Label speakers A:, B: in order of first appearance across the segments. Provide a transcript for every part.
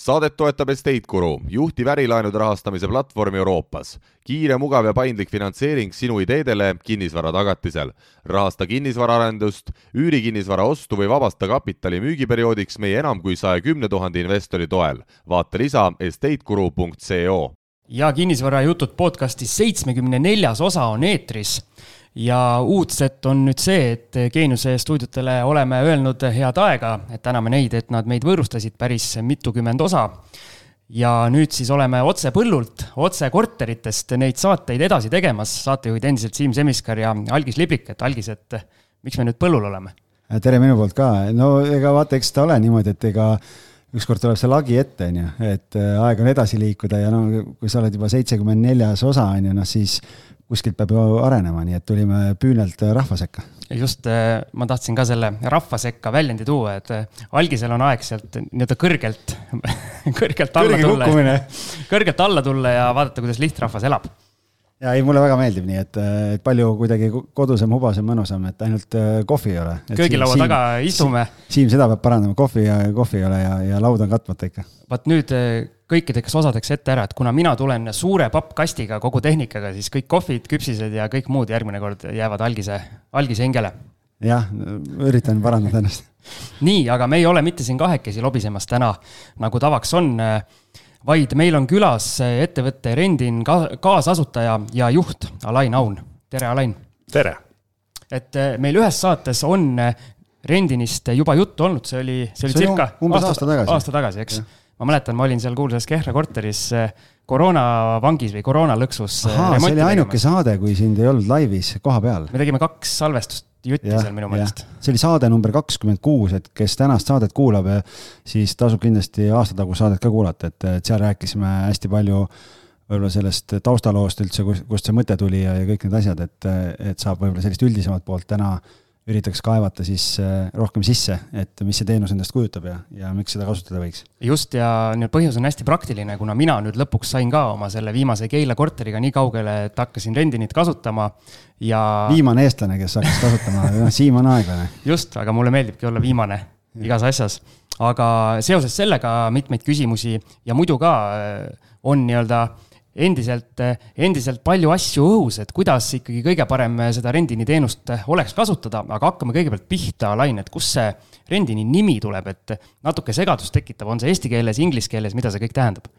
A: saadet toetab Estate Guru, juhtiv ärilaenude rahastamise platvorm Euroopas. kiire, mugav ja paindlik finantseering sinu ideedele kinnisvara tagatisel. rahasta kinnisvaraarendust, üüri kinnisvara ostu või vabasta kapitali müügiperioodiks meie enam kui saja kümne tuhande investori toel. vaata lisa estateguru.co.
B: ja kinnisvarajutud podcasti seitsmekümne neljas osa on eetris ja uudset on nüüd see, et Geeniuse stuudiotele oleme öelnud head aega, et täname neid, et nad meid võõrustasid päris mitukümmend osa. ja nüüd siis oleme otse põllult, otse korteritest neid saateid edasi tegemas, saatejuhid endiselt Siim Semiskar ja Algis Liblik, et Algis, et miks me nüüd põllul oleme?
C: tere minu poolt ka, no ega vaata, eks ta ole niimoodi, et ega ükskord tuleb see lagi ette, on ju, et aeg on edasi liikuda ja no kui sa oled juba seitsekümmend neljas osa, on ju, noh siis kuskilt peab ju arenema, nii et tulime püünelt rahva sekka.
B: just, äh, ma tahtsin ka selle rahva sekka väljendi tuua, et äh, algisel on aeg sealt nii-öelda kõrgelt kõrgelt alla
C: Kõrge
B: tulla. kõrgelt alla tulla ja vaadata, kuidas lihtrahvas elab
C: ja ei, mulle väga meeldib, nii et, et palju kuidagi kodusem, hubasem, mõnusam, et ainult äh, kohvi ei ole.
B: köögilaua taga istume.
C: Siim seda peab parandama, kohvi ja kohvi ei ole ja, ja laud on katmata ikka.
B: vaat nüüd äh, kõikideks osadeks ette ära, et kuna mina tulen suure pappkastiga kogu tehnikaga, siis kõik kohvid, küpsised ja kõik muud järgmine kord jäävad algise, algise hingele.
C: jah, üritan parandada ennast.
B: nii, aga me ei ole mitte siin kahekesi lobisemas täna, nagu tavaks on vaid meil on külas ettevõtte Rendin kaasasutaja ja juht Alain Aun. tere, Alain!
D: tere!
B: et eh, meil ühes saates on eh, Rendinist juba juttu olnud, see oli, see oli circa
C: umbes aasta, aasta tagasi.
B: aasta tagasi, eks. ma mäletan, ma olin seal kuulsas Kehra korteris eh, koroonavangis või koroonalõksus.
C: see oli ainuke tegemas. saade, kui sind ei olnud laivis koha peal.
B: me tegime kaks salvestust jutti seal minu meelest.
C: see oli saade number kakskümmend kuus, et kes tänast saadet kuulab, siis tasub kindlasti aastatagust saadet ka kuulata, et, seal rääkisime hästi palju võib-olla sellest taustaloost üldse, kust see mõte tuli ja, ja kõik need asjad, et, et saab võib-olla sellist üldisemat poolt täna äh, üritaks kaevata siis äh, rohkem sisse, et mis see teenus endast kujutab ja, ja miks seda kasutada võiks.
B: just, ja nüüd põhjus on hästi praktiline, kuna mina nüüd lõpuks sain ka oma selle viimase Keila korteriga nii kaugele, et hakkasin Rendinit kasutama ja.
C: viimane eestlane, kes hakkas kasutama noh, Siim on aeglane.
B: just, aga mulle meeldibki olla viimane igas asjas. aga seoses sellega mitmeid küsimusi ja muidu ka äh, on nii-öelda endiselt, endiselt palju asju õhus, et kuidas ikkagi kõige parem seda Rendini teenust oleks kasutada, aga hakkame kõigepealt pihta, Lain, et kust see Rendini nimi tuleb, et natuke segadust tekitav, on see eesti keeles, inglise keeles, mida see kõik tähendab?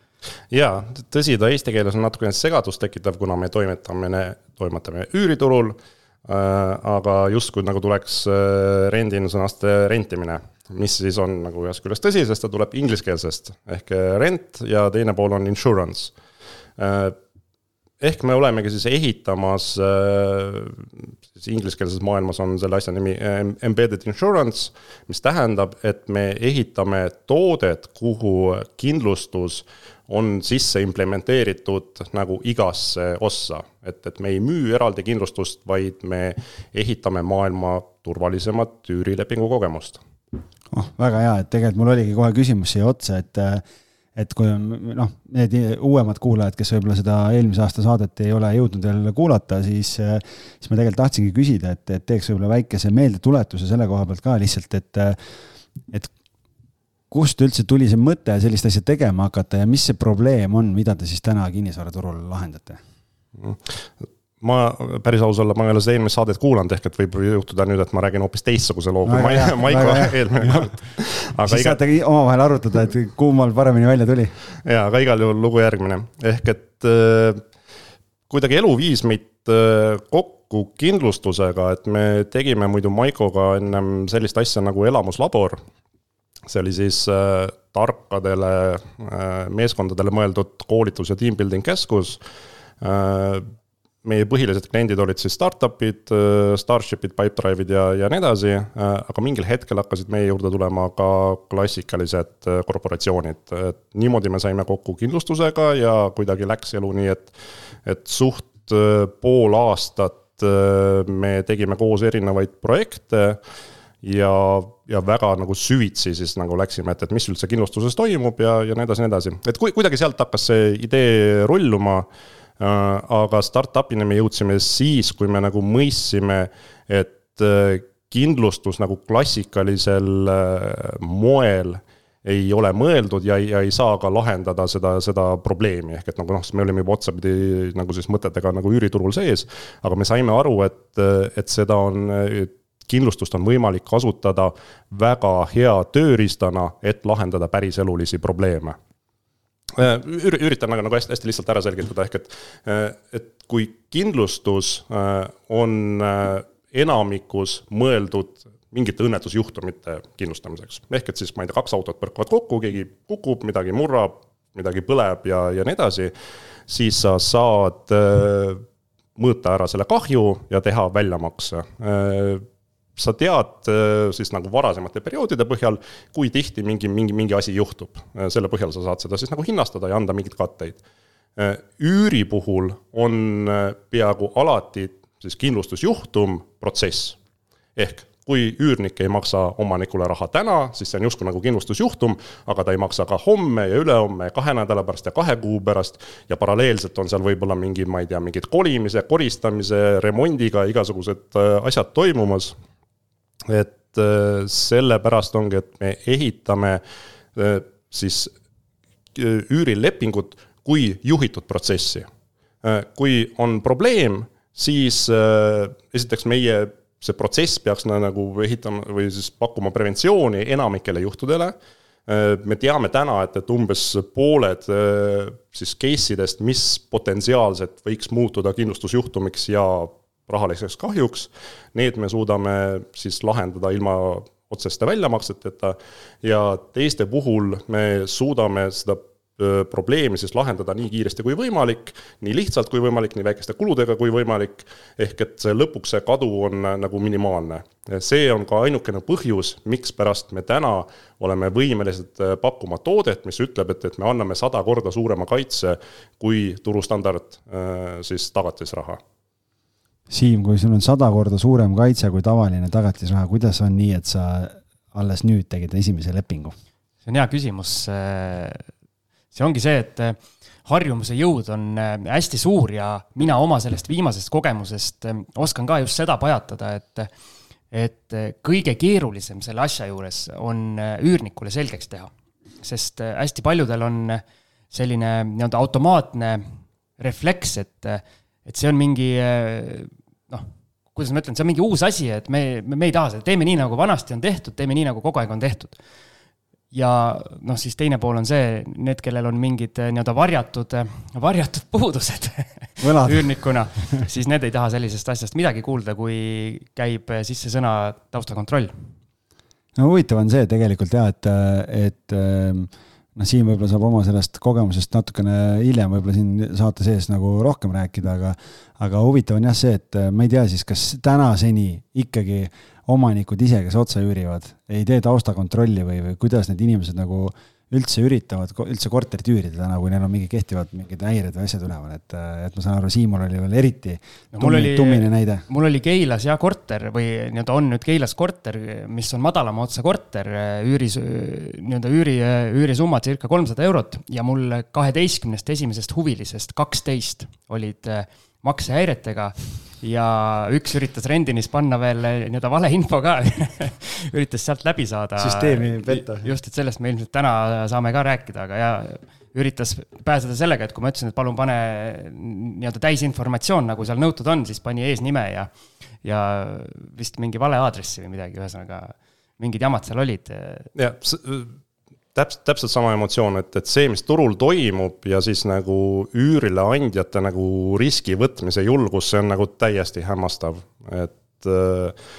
D: jaa, tõsi, ta eesti keeles on natukene segadust tekitav, kuna me toimetame, toimetame üüriturul äh,, aga justkui nagu tuleks äh, rendin sõnast äh, rentimine mis siis on nagu ühest küljest tõsi, sest ta tuleb ingliskeelsest. Ehk äh, rent ja teine pool on insurance ehk me olemegi siis ehitamas, äh, siis ingliskeelses maailmas on selle asja nimi äh, embedded insurance, mis tähendab, et me ehitame toodet, kuhu kindlustus on sisse implementeeritud nagu igasse ossa. et, et me ei müü eraldi kindlustust, vaid me ehitame maailma turvalisemat üürilepingu kogemust.
C: oh, väga hea, et tegelikult mul oligi kohe küsimus siia otsa, et et kui on noh, need uuemad kuulajad, kes võib-olla seda eelmise aasta saadet ei ole jõudnud veel kuulata, siis, siis ma tegelikult tahtsingi küsida, et, et teeks võib-olla väikese meeldetuletuse selle koha pealt ka lihtsalt, et, et kust üldse tuli see mõte sellist asja tegema hakata ja mis see probleem on, mida te siis täna kinnisvaraturul lahendate?
D: Ma päris aus olla, ma ei ole seda eelmist saadet kuulanud, ehk et võib juhtuda nüüd, et ma räägin hoopis teistsuguse loo kui Maiko eelmine kord.
C: siis iga... saate omavahel arutada, et kummal paremini välja tuli.
D: ja, aga igal juhul lugu järgmine, ehk et äh, kuidagi elu viis meid äh, kokku kindlustusega, et me tegime muidu Maikoga ennem sellist asja nagu elamuslabor. see oli siis äh, tarkadele äh, meeskondadele mõeldud koolitus- ja team building keskus äh, meie põhilised kliendid olid siis startup'id, äh, Starship'id, Pipedrive'id ja, ja nii edasi, äh, aga mingil hetkel hakkasid meie juurde tulema ka klassikalised äh, korporatsioonid. et niimoodi me saime kokku kindlustusega ja kuidagi läks elu nii, et, et suht pool aastat me tegime koos erinevaid projekte ja, ja väga nagu süvitsi siis nagu läksime, et, et mis üldse kindlustuses toimub ja, ja nii edasi, nii edasi, et kuidagi sealt hakkas see idee rulluma aga startup'ini me jõudsime siis, kui me nagu mõistsime, et äh, kindlustus nagu klassikalisel äh, moel ei ole mõeldud ja, ja ei saa ka lahendada seda, seda probleemi, ehk et nagu noh, me olime juba otsapidi nagu siis mõtetega nagu üüriturul sees. aga me saime aru, et, et seda on, kindlustust on võimalik kasutada väga hea tööriistana, et lahendada päriselulisi probleeme üritan aga nagu hästi, hästi lihtsalt ära selgitada, ehk et, et kui kindlustus on enamikus mõeldud mingite õnnetusjuhtumite kindlustamiseks. ehk et siis ma ei tea, kaks autot põrkavad kokku, keegi kukub, midagi murrab, midagi põleb ja, ja nii edasi, siis sa saad äh, mõõta ära selle kahju ja teha väljamakse äh, sa tead äh, siis nagu varasemate perioodide põhjal, kui tihti mingi, mingi, mingi asi juhtub. selle põhjal sa saad seda siis nagu hinnastada ja anda mingeid katteid. üüri puhul on peaaegu alati siis kindlustusjuhtum protsess. ehk kui üürnik ei maksa omanikule raha täna, siis see on justkui nagu kindlustusjuhtum, aga ta ei maksa ka homme ja ülehomme ja kahe nädala pärast ja kahe kuu pärast. ja paralleelselt on seal võib-olla mingi, ma ei tea, mingid kolimise, koristamise, remondiga igasugused äh, asjad toimumas. Et äh, sellepärast ongi, et me ehitame äh, siis üürilepingut kui juhitud protsessi. kui on probleem, siis esiteks meie see protsess peaks nagu ehitama või siis pakkuma preventsiooni enamikele juhtudele. me teame täna, et, et umbes pooled siis case idest, mis potentsiaalselt võiks muutuda kindlustusjuhtumiks ja rahaliseks kahjuks, need me suudame siis lahendada ilma otseste väljamakseteta. Ja teiste puhul me suudame seda probleemi siis lahendada nii kiiresti kui võimalik, nii lihtsalt kui võimalik, nii väikeste kuludega kui võimalik, ehk et see lõpuks see kadu on nagu minimaalne. see on ka ainukene põhjus, mikspärast me täna oleme võimelised pakkuma toodet, mis ütleb, et, et me anname sada korda suurema kaitse kui turustandard siis tagatisraha
C: Siim, kui sul on sada korda suurem kaitse kui tavaline tagatisraha, kuidas on nii, et sa alles nüüd tegid esimese lepingu?
B: see on hea küsimus see ongi see, et eh, harjumuse jõud on eh, hästi suur ja mina oma sellest viimasest kogemusest eh, oskan ka just seda pajatada, et et kõige keerulisem selle asja juures on üürnikule selgeks teha. sest hästi paljudel on selline nii-öelda automaatne refleks, et, et see on mingi kuidas ma ütlen, see on mingi uus asi, et me, me, me ei taha seda, teeme nii, nagu vanasti on tehtud, teeme nii, nagu kogu aeg on tehtud ja noh, siis teine pool on see, need, kellel on mingid eh, nii-öelda varjatud, eh, varjatud puudused üürnikuna, siis need ei taha sellisest asjast midagi kuulda, kui käib eh, sisse sõna taustakontroll.
C: no huvitav on see tegelikult ja, et, et noh, Siim võib-olla saab oma sellest kogemusest natukene hiljem võib-olla siin saate sees nagu rohkem rääkida, aga aga huvitav on jah see, et ma ei tea siis, kas tänaseni ikkagi omanikud ise, kes otse üürivad, ei tee taustakontrolli või, või kuidas need inimesed nagu üldse üritavad üldse korterit üürida täna, kui neil on mingi kehtivad mingid häired või asjad üleval, et, et ma saan aru, Siimul oli veel eriti no, tummine, tummine näide.
B: mul oli Keilas jah korter või nii-öelda on nüüd Keilas korter, mis on madalama otsa korter, üüris, nii-öelda üüri, üürisumma circa kolmsada eurot ja mul kaheteistkümnest esimesest huvilisest kaksteist olid maksehäiretega ja üks üritas Rendinis panna veel nii-öelda valeinfo ka üritas sealt läbi saada.
C: süsteemi petta.
B: just, et sellest me ilmselt täna saame ka rääkida, aga ja üritas pääseda sellega, et kui ma ütlesin, et palun pane nii-öelda täisinformatsioon, nagu seal nõutud on, siis pani eesnime ja, ja vist mingi vale aadressi või midagi, ühesõnaga mingid jamad seal olid.
D: jah, täpselt, täpselt sama emotsioon, et, et see, mis turul toimub ja siis nagu üürile andjate nagu riski võtmise julgus, see on nagu täiesti hämmastav, et äh,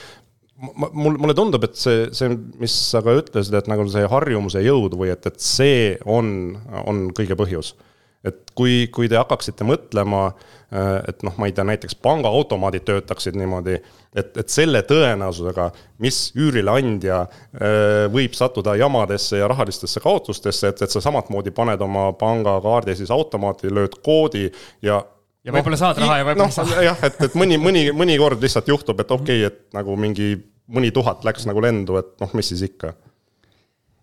D: ma, mul, mulle tundub, et see, see, mis sa ka ütlesid, et nagu see harjumuse jõud või et, et see on, on kõige põhjus et kui, kui te hakkaksite mõtlema, äh, et noh, ma ei tea, näiteks pangaautomaadid töötaksid niimoodi, et, et selle tõenäosusega, mis üürileandja äh, võib sattuda jamadesse ja rahalistesse kaotustesse, et, et sa samatmoodi paned oma pangakaardi siis automaati, lööd koodi ja
B: ja võib-olla no, saad raha ja võib-olla
D: no, ei saa. jah, et, et mõni, mõni, mõnikord lihtsalt juhtub, et okei okay,, et nagu mingi mõni tuhat läks nagu lendu, et noh, mis siis ikka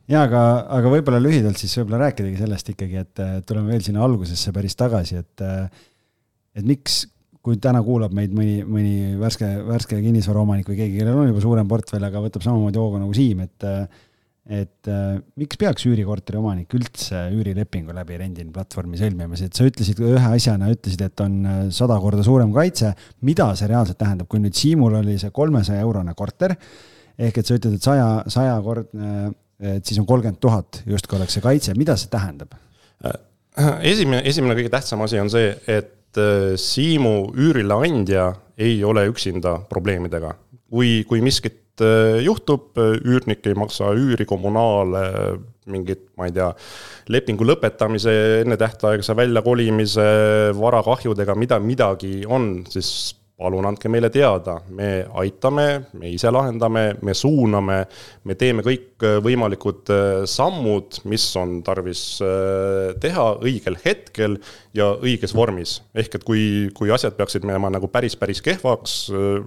C: jaa, aga, aga võib-olla lühidalt siis võib-olla rääkidagi sellest ikkagi, et tuleme veel sinna algusesse päris tagasi, et et miks, kui täna kuulab meid mõni, mõni värske, värske kinnisvaraomanik või keegi, kellel on juba suurem portfell, aga võtab samamoodi hooga nagu Siim, et et äh, miks peaks üürikorteri omanik üldse üürilepingu läbi rendini platvormi sõlmima, sest sa ütlesid ühe asjana, ütlesid, et on äh, sada korda suurem kaitse. mida see reaalselt tähendab, kui nüüd Siimul oli see kolmesaja eurone korter ehk et sa ütled, et saja, sajakordne, et siis on kolmkümmend tuhat justkui oleks see kaitse, mida see tähendab?
D: esimene, esimene kõige tähtsam asi on see, et äh, Siimu üürileandja ei ole üksinda probleemidega. kui, kui miskit Äh, juhtub, üürnik ei maksa üüri, kommunaale, mingit, ma ei tea, lepingu lõpetamise, ennetähtaegse väljakolimise, varakahjudega, mida, midagi on, siis palun andke meile teada, me aitame, me ise lahendame, me suuname, me teeme kõik äh, võimalikud äh, sammud, mis on tarvis äh, teha õigel hetkel ja õiges vormis. ehk et kui, kui asjad peaksid minema nagu päris, päris kehvaks,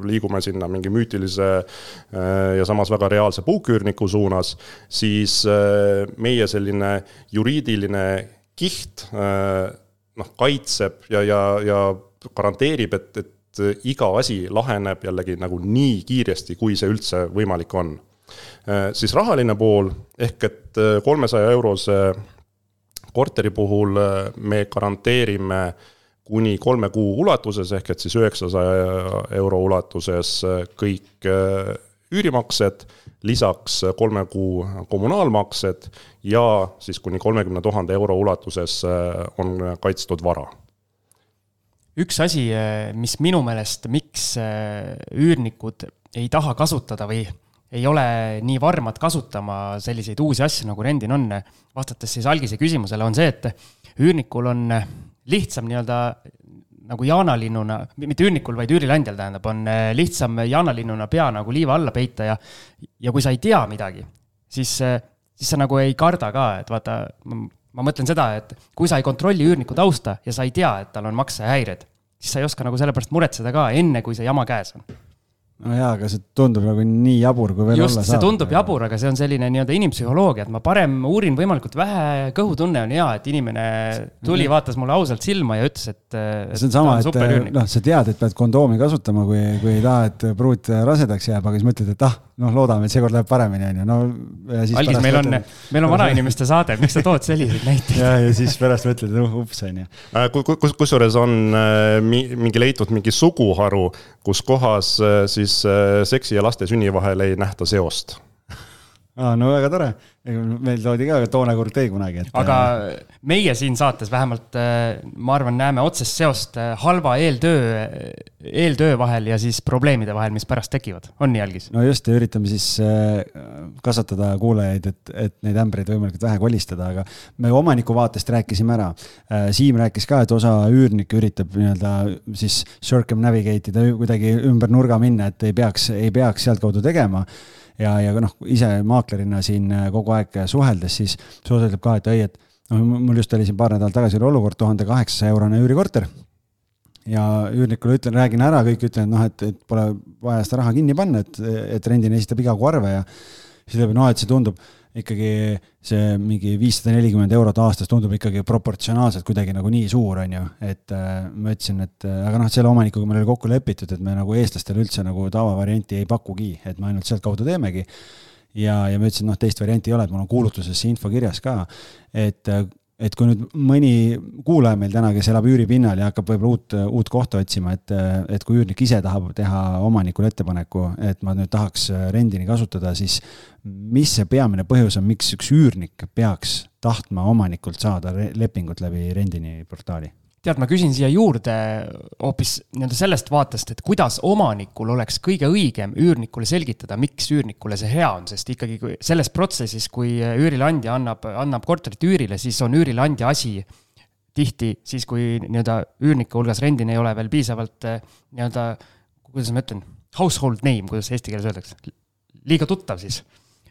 D: liigume sinna mingi müütilise ja samas väga reaalse puuküürniku suunas, siis meie selline juriidiline kiht noh, kaitseb ja, ja, ja garanteerib, et, et et iga asi laheneb jällegi nagu nii kiiresti, kui see üldse võimalik on. Äh, siis rahaline pool, ehk et äh, kolmesaja eurose korteri puhul äh, me garanteerime kuni kolme kuu ulatuses, ehk et siis üheksasaja euro ulatuses kõik üürimaksed, lisaks kolme kuu kommunaalmaksed ja siis kuni kolmekümne tuhande euro ulatuses on kaitstud vara
B: üks asi, eh, mis minu meelest, miks eh, üürnikud ei taha kasutada või ei ole nii varmad kasutama selliseid uusi asju, nagu rendin on, vastates siis algise küsimusele, on see, et üürnikul on lihtsam nii-öelda nagu jaanalinnuna, mitte üürnikul, vaid üürileandjal tähendab, on eh, lihtsam jaanalinnuna pea nagu liiva alla peita ja, ja kui sa ei tea midagi, siis, siis sa nagu ei karda ka, et vaata, ma mõtlen seda, et kui sa ei kontrolli üürniku tausta ja sa ei tea, et tal on maksehäired, siis sa ei oska nagu selle pärast muretseda ka, enne kui see jama käes on
C: no jaa, aga see tundub nagu nii jabur, kui veel
B: Just,
C: olla
B: saab. see tundub jabur, aga see on selline nii-öelda inimpsühholoogia, et ma parem uurin võimalikult vähe, kõhutunne on hea, et inimene tuli, vaatas mulle ausalt silma ja ütles, et.
C: see on sama, et noh, sa tead, et pead kondoomi kasutama, kui, kui ei taha, et pruut rasedaks jääb, aga siis mõtled, et ah, noh, loodame, et seekord läheb paremini, on ju, no.
B: algis, meil on, meil on vanainimeste saade, miks sa tood selliseid näiteid?
C: ja, ja siis pärast mõtled, uh, ups, on ju.
D: Äh, kus, kusjuures on äh, mingi leitud mingi suguharu, kus kohas äh, siis seksi ja laste sünni vahel ei nähta seost
C: aa, no väga tore. Meil toodi ka toona kord tee kunagi, et.
B: aga äh, meie siin saates vähemalt, äh, ma arvan, näeme otsest seost äh, halva eeltöö, eeltöö vahel ja siis probleemide vahel, mis pärast tekivad. on nii, Algis?
C: no just, ja üritame siis kasvatada kuulajaid, et, et neid ämbreid võimalikult vähe kolistada, aga me omaniku vaatest rääkisime ära. Siim rääkis ka, et osa üürnikke üritab nii-öelda siis circumnavigate ida, kuidagi ümber nurga minna, et ei peaks, ei peaks sealtkaudu tegema ja, ja noh, ise maaklerina siin äh, kogu aeg suheldes, siis Suus ütleb ka, et ei, et noh, mul just oli siin paar nädalat tagasi oli olukord, tuhande kaheksasaja eurone üürikorter. ja üürnikule ütlen, räägin ära, kõik ütlevad, noh, et, et pole vaja seda raha kinni panna, et, et rendini esitab iga kuu arve ja siis ütleb, no et see tundub ikkagi see mingi viissada nelikümmend eurot aastas tundub ikkagi proportsionaalselt kuidagi nagu nii suur, on ju, et äh, ma ütlesin, et äh, aga noh, selle omanikuga meil oli kokku lepitud, et me nagu eestlastele üldse nagu tavavarianti ei pakugi, et me ainult sealtkaudu teemegi. ja, ja ma ütlesin, noh, teist varianti ei ole, et mul on kuulutuses see info kirjas ka, et äh, et kui nüüd mõni kuulaja meil täna, kes elab üüripinnal ja hakkab võib-olla uut, uut kohta otsima, et, et kui üürnik ise tahab teha omanikule ettepaneku, et ma nüüd tahaks rendini kasutada, siis mis see peamine põhjus on, miks üks üürnik peaks tahtma omanikult saada lepingut läbi rendini portaali?
B: Tead, ma küsin siia juurde hoopis nii-öelda sellest vaatest, et kuidas omanikul oleks kõige õigem üürnikule selgitada, miks üürnikule see hea on, sest ikkagi kui selles protsessis, kui üürileandja annab, annab korterit üürile, siis on üürileandja asi tihti siis, kui nii-öelda üürnike hulgas rendini ei ole veel piisavalt nii-öelda, kuidas ma ütlen, household name, kuidas eesti keeles öeldakse, liiga tuttav siis.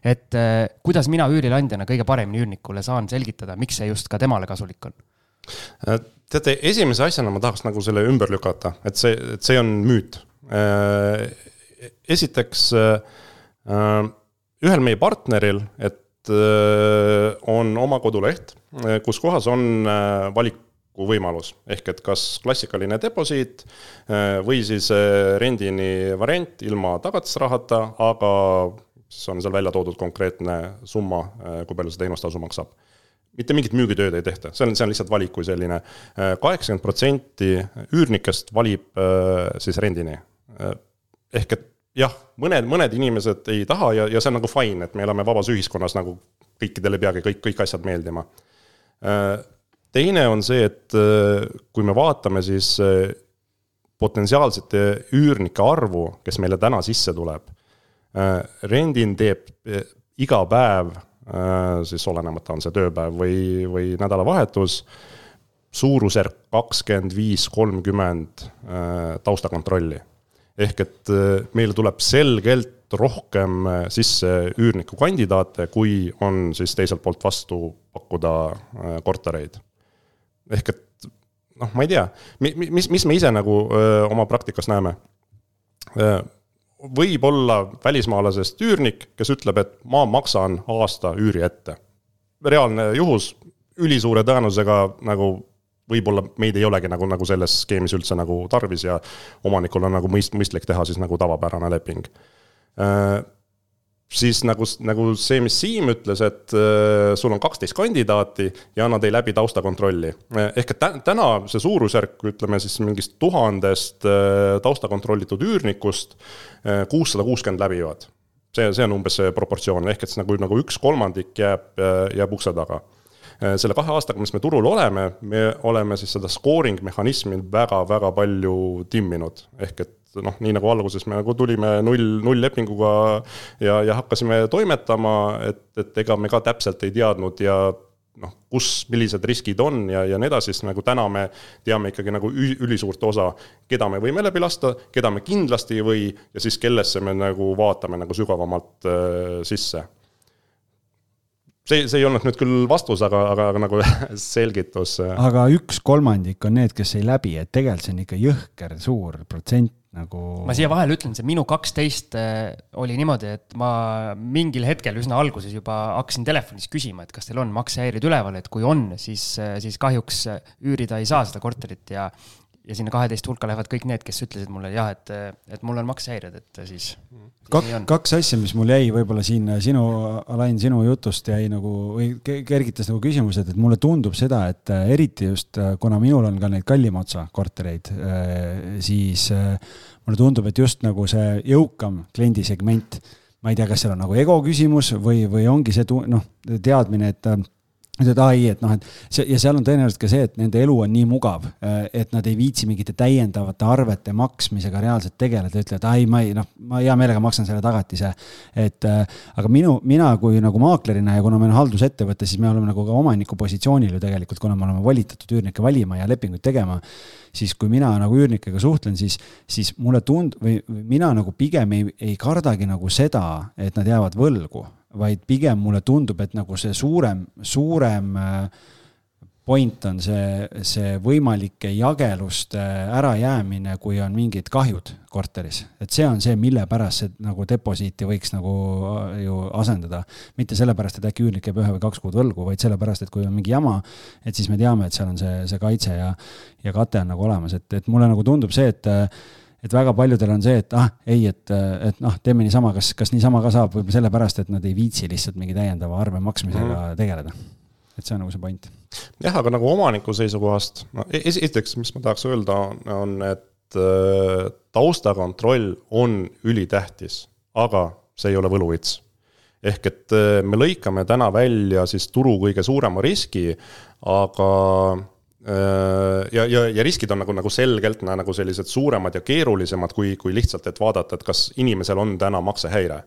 B: Et kuidas mina üürileandjana kõige paremini üürnikule saan selgitada, miks see just ka temale kasulik on
D: teate, esimese asjana ma tahaks nagu selle ümber lükata, et see, et see on müüt. Äh, esiteks äh, ühel meie partneril, et on oma koduleht, kus kohas on valikuvõimalus, ehk et kas klassikaline deposiit või siis rendini variant ilma tagatisrahata, aga siis on seal välja toodud konkreetne summa, kui palju see teenustasu maksab mitte mingit müügitööd ei tehta, see on, see on lihtsalt valik kui selline. kaheksakümmend protsenti üürnikest valib siis rendini. ehk et jah, mõned, mõned inimesed ei taha ja, ja see on nagu fine, et me elame vabas ühiskonnas nagu kõikidele ei peagi kõik, kõik asjad meeldima. teine on see, et kui me vaatame siis potentsiaalsete üürnike arvu, kes meile täna sisse tuleb. Rendin teeb iga päev Äh, siis olenemata, on see tööpäev või, või nädalavahetus, suurusjärk kakskümmend viis, kolmkümmend äh, taustakontrolli. ehk et äh, meile tuleb selgelt rohkem sisse üürniku kandidaate, kui on siis teiselt poolt vastu pakkuda kortereid. ehk et noh, ma ei tea, mis, mis me ise nagu öö, oma praktikas näeme võib olla välismaalasest üürnik, kes ütleb, et ma maksan aasta üüri ette. reaalne juhus, ülisuure tõenäosusega nagu võib-olla meid ei olegi nagu, nagu selles skeemis üldse nagu tarvis ja omanikul on nagu mõist-, mõistlik teha siis nagu tavapärane leping äh, siis nagu, nagu see, mis Siim ütles, et äh, sul on kaksteist kandidaati ja nad ei läbi taustakontrolli. ehk et täna see suurusjärk, ütleme siis mingist tuhandest äh, taustakontrollitud üürnikust äh, kuussada kuuskümmend läbivad. see, see on umbes see proportsioon, ehk et nagu, nagu üks kolmandik jääb, jääb ukse taga selle kahe aastaga, mis me turul oleme, me oleme siis seda scoring mehhanismi väga-väga palju timminud, ehk et noh, nii nagu alguses me nagu tulime null, nulllepinguga ja, ja hakkasime toimetama, et, et ega me ka täpselt ei teadnud ja noh, kus, millised riskid on ja, ja nii edasi, siis nagu täna me teame ikkagi nagu ülisuurt osa, keda me võime läbi lasta, keda me kindlasti ei või ja siis kellesse me nagu vaatame nagu sügavamalt äh, sisse see, see ei olnud nüüd küll vastus, aga, aga, aga nagu selgitus.
C: aga üks kolmandik on need, kes ei läbi, et tegelikult see on ikka jõhker suur protsent nagu.
B: ma siia vahele ütlen, see minu kaksteist äh, oli niimoodi, et ma mingil hetkel üsna alguses juba hakkasin telefonis küsima, et kas teil on maksehäired üleval, et kui on, siis, äh, siis kahjuks üürida ei saa seda korterit ja ja sinna kaheteist hulka lähevad kõik need, kes ütlesid mulle jah, et, et mul on maksehäired, et siis.
C: kaks, kaks asja, mis mul jäi võib-olla siin sinu, Alain, sinu jutust jäi nagu või kergitas nagu küsimused, et mulle tundub seda, et äh, eriti just äh, kuna minul on ka neid kallima otsa kortereid, äh, siis mulle tundub, et just nagu see jõukam kliendisegment, ma ei tea, kas seal on nagu ego küsimus või, või ongi see noh, teadmine, et aa ei, et noh, et see ja seal on tõenäoliselt ka see, et nende elu on nii mugav, äh, et nad ei viitsi mingite täiendavate arvete maksmisega reaalselt tegeleda, ütlevad, ai, ma ei noh, ma hea meelega maksan selle tagatise. et äh, aga minu, mina kui nagu maaklerina ja kuna meil on haldusettevõte, siis me oleme nagu ka omaniku positsioonil ju tegelikult, kuna me oleme volitatud üürnikke valima ja lepinguid tegema siis kui mina nagu üürnikega suhtlen, siis, siis mulle tund- või mina nagu pigem ei, ei kardagi nagu seda, et nad jäävad võlgu vaid pigem mulle tundub, et nagu see suurem, suurem äh, point on see, see võimalike jageluste ärajäämine, kui on mingid kahjud korteris. et see on see, mille pärast see nagu deposiiti võiks nagu äh, ju asendada. mitte sellepärast, et äkki üürnik jääb ühe või kaks kuud võlgu, vaid sellepärast, et kui on mingi jama, et siis me teame, et seal on see, see kaitse ja, ja kate on nagu olemas, et, et mulle nagu tundub see, et et väga paljudel on see, et ah, ei, et, et noh, teeme niisama, kas, kas niisama ka saab, võib-olla sellepärast, et nad ei viitsi lihtsalt mingi täiendava arve maksmisega mm. tegeleda. et see on nagu see point.
D: jah, aga nagu omaniku seisukohast, no e-, esiteks, mis ma tahaks öelda, on, et äh, taustakontroll on ülitähtis, aga see ei ole võluvits ehk et äh, me lõikame täna välja siis turu kõige suurema riski, aga ja, ja, ja riskid on nagu, nagu selgelt nagu sellised suuremad ja keerulisemad, kui, kui lihtsalt, et vaadata, et kas inimesel on täna maksehäire.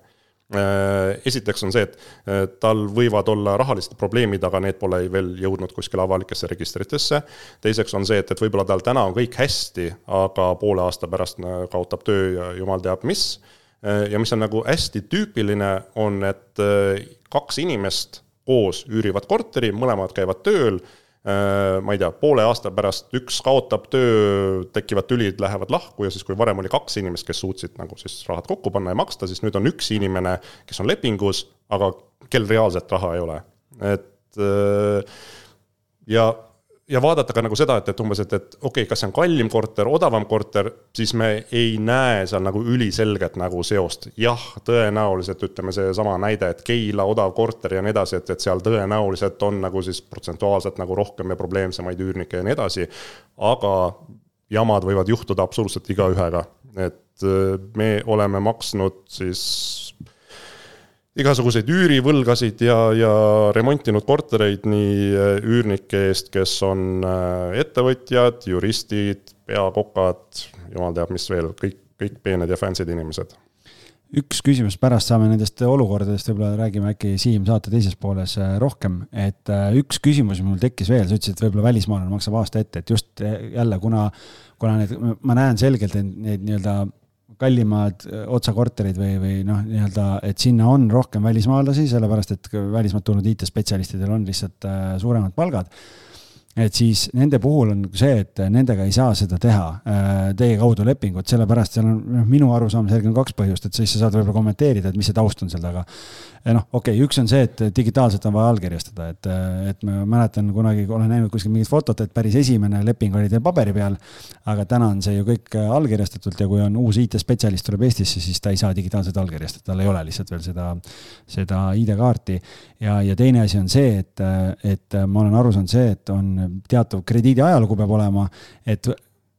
D: Esiteks on see, et tal võivad olla rahalised probleemid, aga need pole veel jõudnud kuskile avalikesse registritesse. teiseks on see, et, et võib-olla tal täna on kõik hästi, aga poole aasta pärast kaotab töö ja jumal teab mis. Ja mis on nagu hästi tüüpiline, on, et kaks inimest koos üürivad korteri, mõlemad käivad tööl ma ei tea, poole aasta pärast üks kaotab töö, tekivad tülid, lähevad lahku ja siis, kui varem oli kaks inimest, kes suutsid nagu siis rahad kokku panna ja maksta, siis nüüd on üks inimene, kes on lepingus, aga kel reaalselt raha ei ole. et äh, ja ja vaadata ka nagu seda, et, et umbes, et, et okei okay,, kas see on kallim korter, odavam korter, siis me ei näe seal nagu üliselget nagu seost. jah, tõenäoliselt ütleme seesama näide, et Keila odav korter ja nii edasi, et, et seal tõenäoliselt on nagu siis protsentuaalselt nagu rohkem ja probleemsemaid üürnikke ja nii edasi. aga jamad võivad juhtuda absoluutselt igaühega, et äh, me oleme maksnud siis igasuguseid üürivõlgasid ja, ja remontinud kortereid nii äh, üürnike eest, kes on äh, ettevõtjad, juristid, peakokad, jumal teab, mis veel, kõik, kõik peened ja fancy'd inimesed.
C: üks küsimus, pärast saame nendest olukordadest, võib-olla räägime äkki Siim saate teises pooles äh, rohkem, et üks küsimus mul tekkis veel, sa ütlesid, et võib-olla välismaalane maksab aasta ette, et just jälle, kuna, kuna need, ma näen selgelt neid nii-öelda kallimad äh, otsakorterid või, või noh, nii-öelda, et sinna on rohkem välismaalasi, sellepärast et välismaalt tulnud IT-spetsialistidel on lihtsalt äh, suuremad palgad et siis nende puhul on see, et nendega ei saa seda teha äh, teie kaudu lepingut, sellepärast seal on, noh, minu arusaamise järgi on kaks põhjust, et siis sa saad võib-olla kommenteerida, et mis see taust on seal taga. noh, okei okay,, üks on see, et digitaalselt on vaja allkirjastada, et, et ma mäletan kunagi olen näinud kuskil mingit fotot, et päris esimene leping oli teil paberi peal. aga täna on see ju kõik allkirjastatult ja kui on uus IT-spetsialist tuleb Eestisse, siis ta ei saa digitaalselt allkirjastada, tal ei ole lihtsalt veel seda, seda ID-kaarti. ja, ja teine asi on see, et, et ma olen aru saanud see, et on teatav krediidi ajalugu peab olema, et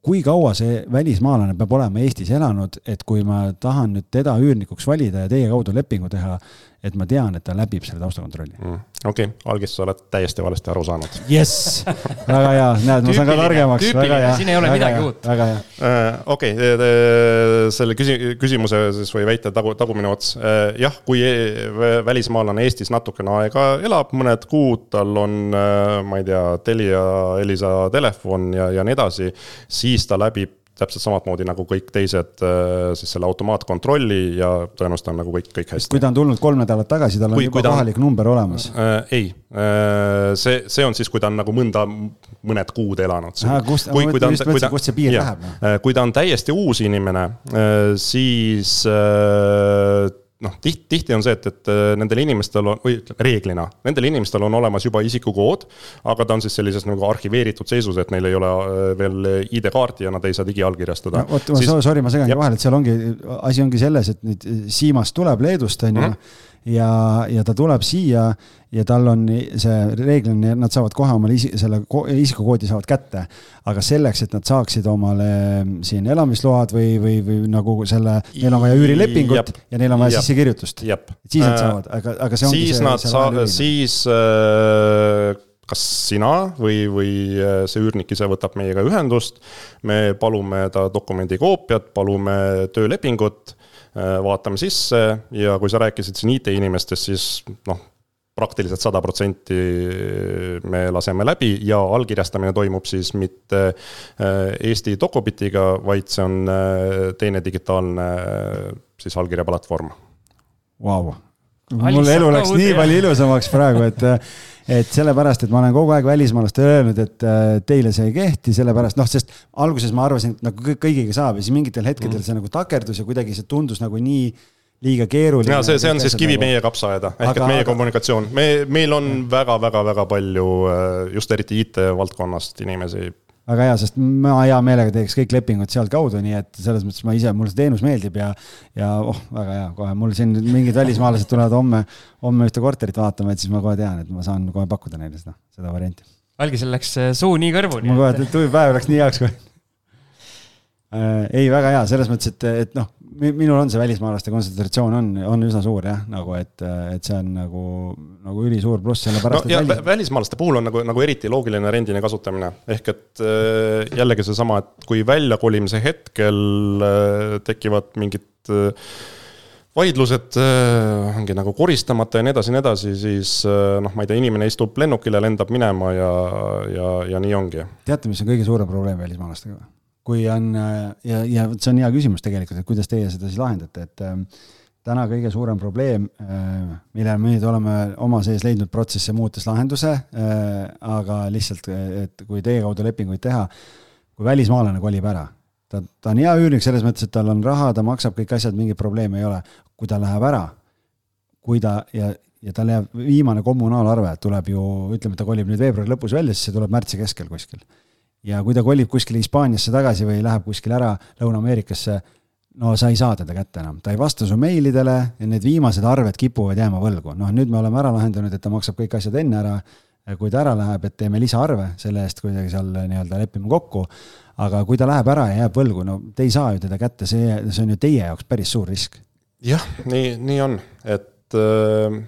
C: kui kaua see välismaalane peab olema Eestis elanud, et kui ma tahan nüüd teda üürnikuks valida ja teie kaudu lepingu teha, et ma tean, et ta läbib selle taustakontrolli
D: mm.. okei okay., algis, sa oled täiesti valesti aru saanud.
C: jess, väga hea, näed, ma saan ka targemaks, väga hea.
B: siin ei ole midagi hea, uut.
C: väga hea
D: uh,. okei okay,, selle küsi-, küsimuse siis või väite tagu, tagumine ots uh,. jah, kui välismaalane Eestis natukene aega elab, mõned kuud, tal on uh,, ma ei tea, Telia, Elisa telefon ja, ja nii edasi, siis ta läbib täpselt samamoodi nagu kõik teised äh, siis selle automaatkontrolli ja tõenäoliselt on nagu kõik, kõik hästi.
C: kui ta on tulnud kolm nädalat tagasi, tal on kui, juba kui kohalik on, number olemas
D: äh,? ei äh,, see, see on siis, kui ta on nagu mõnda, mõned kuud elanud.
C: kust, ma mõtlen just mõtlesin, kust see piir jah, läheb.
D: Äh, kui ta on täiesti uus inimene, äh, siis äh, noh, tihti, tihti on see, et, et äh, nendel inimestel on, või ütleme reeglina, nendel inimestel on olemas juba isikukood. aga ta on siis sellises nagu arhiveeritud seisus, et neil ei ole äh, veel ID-kaarti ja nad ei saa digiallkirjastada
C: no,. oot, sorry, ma segan vahele, et seal ongi, asi ongi selles, et nüüd Siimast tuleb Leedust, on ju. -hmm ja, ja ta tuleb siia ja tal on see reeglina, nad saavad kohe omale isi, selle isikukoodi saavad kätte. aga selleks, et nad saaksid omale siin elamisload või, või, või nagu selle, neil on vaja üürilepingut Jab. ja neil on vaja sissekirjutust. siis nad äh, saavad, aga, aga see ongi
D: siis
C: see.
D: Nad saa-, siis äh, kas sina või, või äh, see üürnik ise võtab meiega ühendust. me palume ta dokumendi koopiat, palume töölepingut vaatame sisse ja kui sa rääkisid siin IT-inimestest, siis noh, praktiliselt sada protsenti me laseme läbi ja allkirjastamine toimub siis mitte äh, Eesti Docubitiga, vaid see on äh, teine digitaalne siis allkirjaplatvorm.
C: Vau, mul elu läks nii palju ilusamaks praegu, et et sellepärast, et ma olen kogu aeg välismaalastele öelnud, et äh, teile see ei kehti, sellepärast noh, sest alguses ma arvasin, et nagu kõigiga saab ja siis mingitel hetkedel mm. see nagu takerdus ja kuidagi see tundus nagu nii liiga keeruline.
D: ja see, see on siis kivi nagu... meie kapsaaeda, ehk aga, et meie aga... kommunikatsioon, me, meil on väga-väga-väga palju äh, just eriti IT-valdkonnast inimesi
C: väga hea, sest ma hea meelega teeks kõik lepingud sealtkaudu, nii et selles mõttes ma ise, mulle see teenus meeldib ja, ja oh, väga hea, kohe mul siin mingid välismaalased tulevad homme, homme ühte korterit vaatama, et siis ma kohe tean, et ma saan kohe pakkuda neile seda, seda varianti.
B: algisel läks äh, suu nii kõrvuni.
C: ma kohe, tuvi päev läks nii heaks kohe äh,. ei, väga hea, selles mõttes, et, et noh, minul on see välismaalaste kontsentratsioon on, on üsna suur jah, nagu et, et see on nagu, nagu ülisuur pluss, sellepärast
D: no,. ja välis... välismaalaste puhul on nagu, nagu eriti loogiline rendini kasutamine, ehk et äh, jällegi seesama, et kui väljakolimise hetkel äh, tekivad mingid äh, vaidlused ongi nagu koristamata ja nii edasi ja nii edasi, siis noh, ma ei tea, inimene istub lennukile, lendab minema ja, ja, ja nii ongi.
C: teate, mis on kõige suurem probleem välismaalastega või? Kui on ja, ja see on hea küsimus tegelikult, et kuidas teie seda siis lahendate, et ähm, täna kõige suurem probleem, äh, millele me nüüd oleme oma sees leidnud protsesse muutes lahenduse, äh, aga lihtsalt, et kui teie kaudu lepinguid teha, kui välismaalane kolib ära, ta, ta on hea üürnik selles mõttes, et tal on raha, ta maksab kõik asjad, mingeid probleeme ei ole. kui ta läheb ära, kui ta ja, ja tal jääb viimane kommunaalarve, tuleb ju, ütleme, ta kolib nüüd veebruari lõpus välja, siis see tuleb märtsi keskel kuskil. Ja kui ta kolib kuskile Hispaaniasse tagasi või läheb kuskile ära Lõuna-Ameerikasse, no sa ei saa teda kätte enam, ta ei vasta su meilidele ja need viimased arved kipuvad jääma võlgu. noh, nüüd me oleme ära lahendanud, et ta maksab kõik asjad enne ära. kui ta ära läheb, et teeme lisaarve selle eest kuidagi seal nii-öelda lepime kokku. aga kui ta läheb ära ja jääb võlgu, no te ei saa ju teda kätte, see, see on ju teie jaoks päris suur risk.
D: jah, nii, nii on, et äh,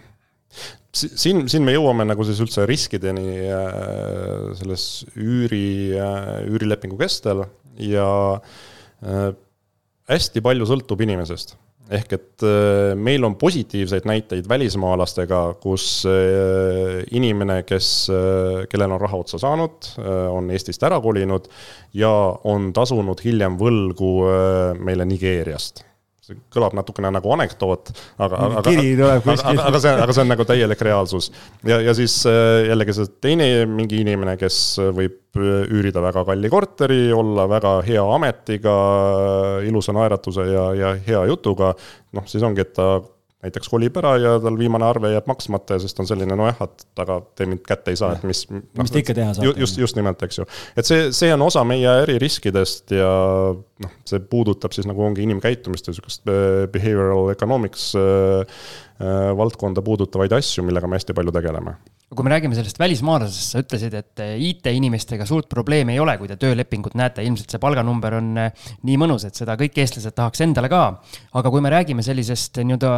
D: siin, siin me jõuame nagu siis üldse riskideni äh, selles üüri äh,, üürilepingu kestel ja äh, hästi palju sõltub inimesest. ehk et meil on positiivseid näiteid välismaalastega, kus inimene, kes, kellel on raha otsa saanud, on Eestist ära kolinud ja on tasunud hiljem võlgu meile Nigeeriast see kõlab natukene nagu anekdoot, aga, aga, aga, aga, aga see, aga see on nagu täielik reaalsus. ja, ja siis jällegi see teine mingi inimene, kes võib üürida väga kalli korteri, olla väga hea ametiga, ilusa naeratuse ja, ja hea jutuga, noh, siis ongi, et ta näiteks kolib ära ja tal viimane arve jääb maksmata ja siis ta on selline nojah, et aga te mind kätte ei saa, et mis
C: mis te ikka teha saate.
D: just, just nimelt, eks ju. et see, see on osa meie äririskidest ja noh, see puudutab siis nagu ongi inimkäitumist ja sihukest behavioral economics äh, äh, valdkonda puudutavaid asju, millega me hästi palju tegeleme
B: kui me räägime sellest välismaalasest, sa ütlesid, et eh, IT-inimestega suurt probleemi ei ole, kui te töölepingut näete, ilmselt see palganumber on eh, nii mõnus, et seda kõik eestlased tahaks endale ka. aga kui me räägime sellisest nii-öelda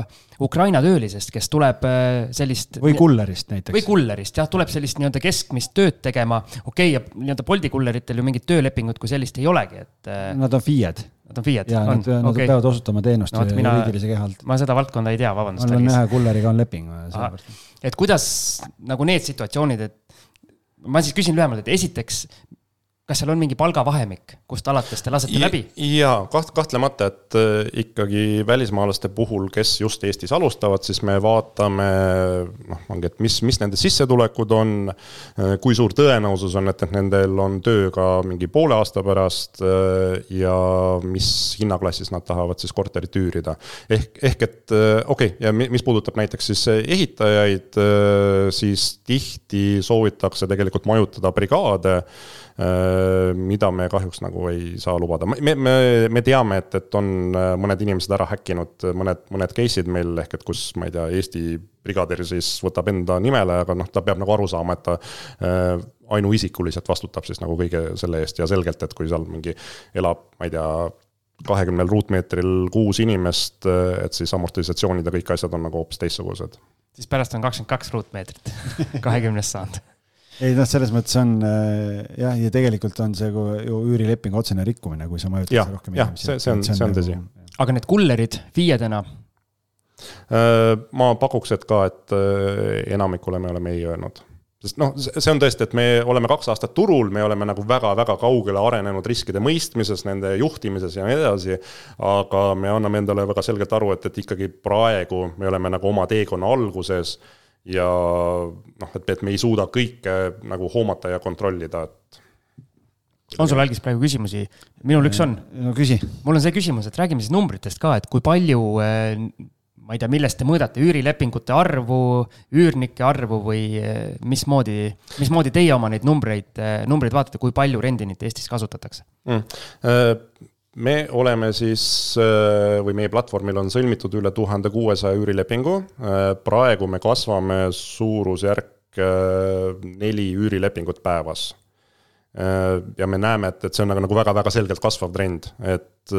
B: Ukraina töölisest, kes tuleb eh, sellist.
C: või kullerist näiteks.
B: või kullerist jah, tuleb sellist nii-öelda keskmist tööd tegema, okei okay,, ja nii-öelda Bolti kulleritel ju mingit töölepingut kui sellist ei olegi, et.
C: Nad on FIE-d
B: Nad on FIE-d?
C: jaa, nad, nad okay. peavad osutama teenust no, mina, juriidilise keha alt.
B: ma seda valdkonda ei tea, vabandust.
C: mul on ühe kulleriga on leping,
B: et kuidas nagu need situatsioonid, et ma siis küsin lühemalt, et esiteks, kas seal on mingi palgavahemik, kust alates te lasete ja, läbi?
D: jaa, kaht-, kahtlemata, et äh, ikkagi välismaalaste puhul, kes just Eestis alustavad, siis me vaatame noh, ongi, et mis, mis nende sissetulekud on, äh, kui suur tõenäosus on, et, et nendel on töö ka mingi poole aasta pärast äh, ja mis hinnaklassis nad tahavad siis korterit üürida. ehk, ehk et okei okay,, ja mis puudutab näiteks siis ehitajaid, siis tihti soovitakse tegelikult majutada brigaade mida me kahjuks nagu ei saa lubada, me, me, me teame, et, et on äh, mõned inimesed ära häkkinud mõned, mõned case'id meil ehk et kus, ma ei tea, Eesti brigadir siis võtab enda nimele, aga noh, ta peab nagu aru saama, et ta äh, ainuisikuliselt vastutab siis nagu kõige selle eest ja selgelt, et kui seal mingi elab, ma ei tea, kahekümnel ruutmeetril kuus inimest, et siis amortisatsioonid ja kõik asjad on nagu hoopis teistsugused.
B: siis pärast on kakskümmend kaks ruutmeetrit kahekümnest saanud
C: ei noh, selles mõttes on äh, jah, ja tegelikult on see ju üürilepingu otsene rikkumine, kui sa majutad
D: rohkem inimesi. see, see on, see on tõsi.
B: Nagu, aga need kullerid FIE-dena?
D: Äh, ma pakuks, et ka, et äh, enamikule me oleme ei öelnud sest noh, see on tõesti, et me oleme kaks aastat turul, me oleme nagu väga-väga kaugele arenenud riskide mõistmises, nende juhtimises ja nii edasi. aga me anname endale väga selgelt aru, et, et ikkagi praegu me oleme nagu oma teekonna alguses ja noh, et, et me ei suuda kõike nagu hoomata ja kontrollida, et.
B: on sul, Algis, praegu küsimusi? minul üks on.
C: no küsi.
B: mul on see küsimus, et räägime siis numbritest ka, et kui palju eh, ma ei tea, millest te mõõdate, üürilepingute arvu, üürnike arvu või eh, mismoodi, mismoodi teie oma neid numbreid, eh, numbreid vaatate, kui palju rendinit Eestis kasutatakse
D: mm.? Me oleme siis äh, või meie platvormil on sõlmitud üle tuhande kuuesaja üürilepingu. Äh, praegu me kasvame suurusjärk äh, neli üürilepingut päevas. ja me näeme, et, et see on nagu, nagu väga-väga selgelt kasvav trend, et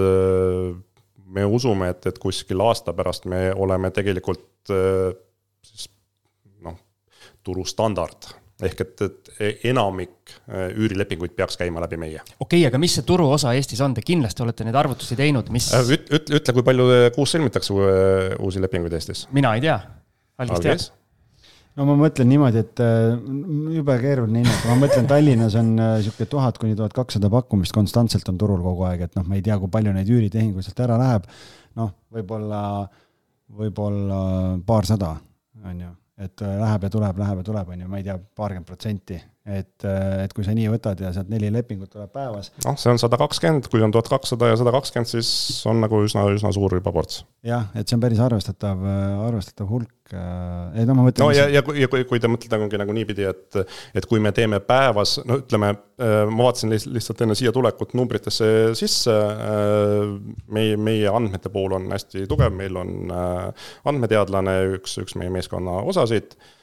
D: me usume, et, et kuskil aasta pärast me oleme tegelikult siis noh, turustandard ehk et, et enamik äh, üürilepinguid peaks käima läbi meie.
B: okei okay,, aga mis see turuosa Eestis on, te kindlasti olete neid arvutusi teinud, mis
D: üt-, ütle, ütle, kui palju äh, kuus sõlmitakse uusi lepinguid Eestis?
B: mina ei tea, Algis teab?
C: no ma mõtlen niimoodi, et jube keeruline hinnata, ma mõtlen, Tallinnas on sihuke tuhat kuni tuhat kakssada pakkumist konstantselt on turul kogu aeg, et noh, me ei tea, kui palju neid üüritehinguid sealt ära läheb. noh, võib-olla, võib-olla paarsada, on ju et äh, läheb ja tuleb, läheb ja tuleb, on ju, ma ei tea, paarkümmend protsenti et, et kui sa nii võtad ja sealt neli lepingut tuleb päevas.
D: noh, see on sada kakskümmend, kui on tuhat kakssada ja sada kakskümmend, siis on nagu üsna, üsna suur juba ports.
C: jah, et see on päris arvestatav, arvestatav hulk. ei no ma mõtlen.
D: no ja, ja kui, ja kui, kui te mõtlete nagu, nagu niipidi, et, et kui me teeme päevas, no ütleme, ma vaatasin lihtsalt enne siia tulekut numbritesse sisse. meie, meie andmete pool on hästi tugev, meil on andmeteadlane, üks, üks meie meeskonna osasid Äh,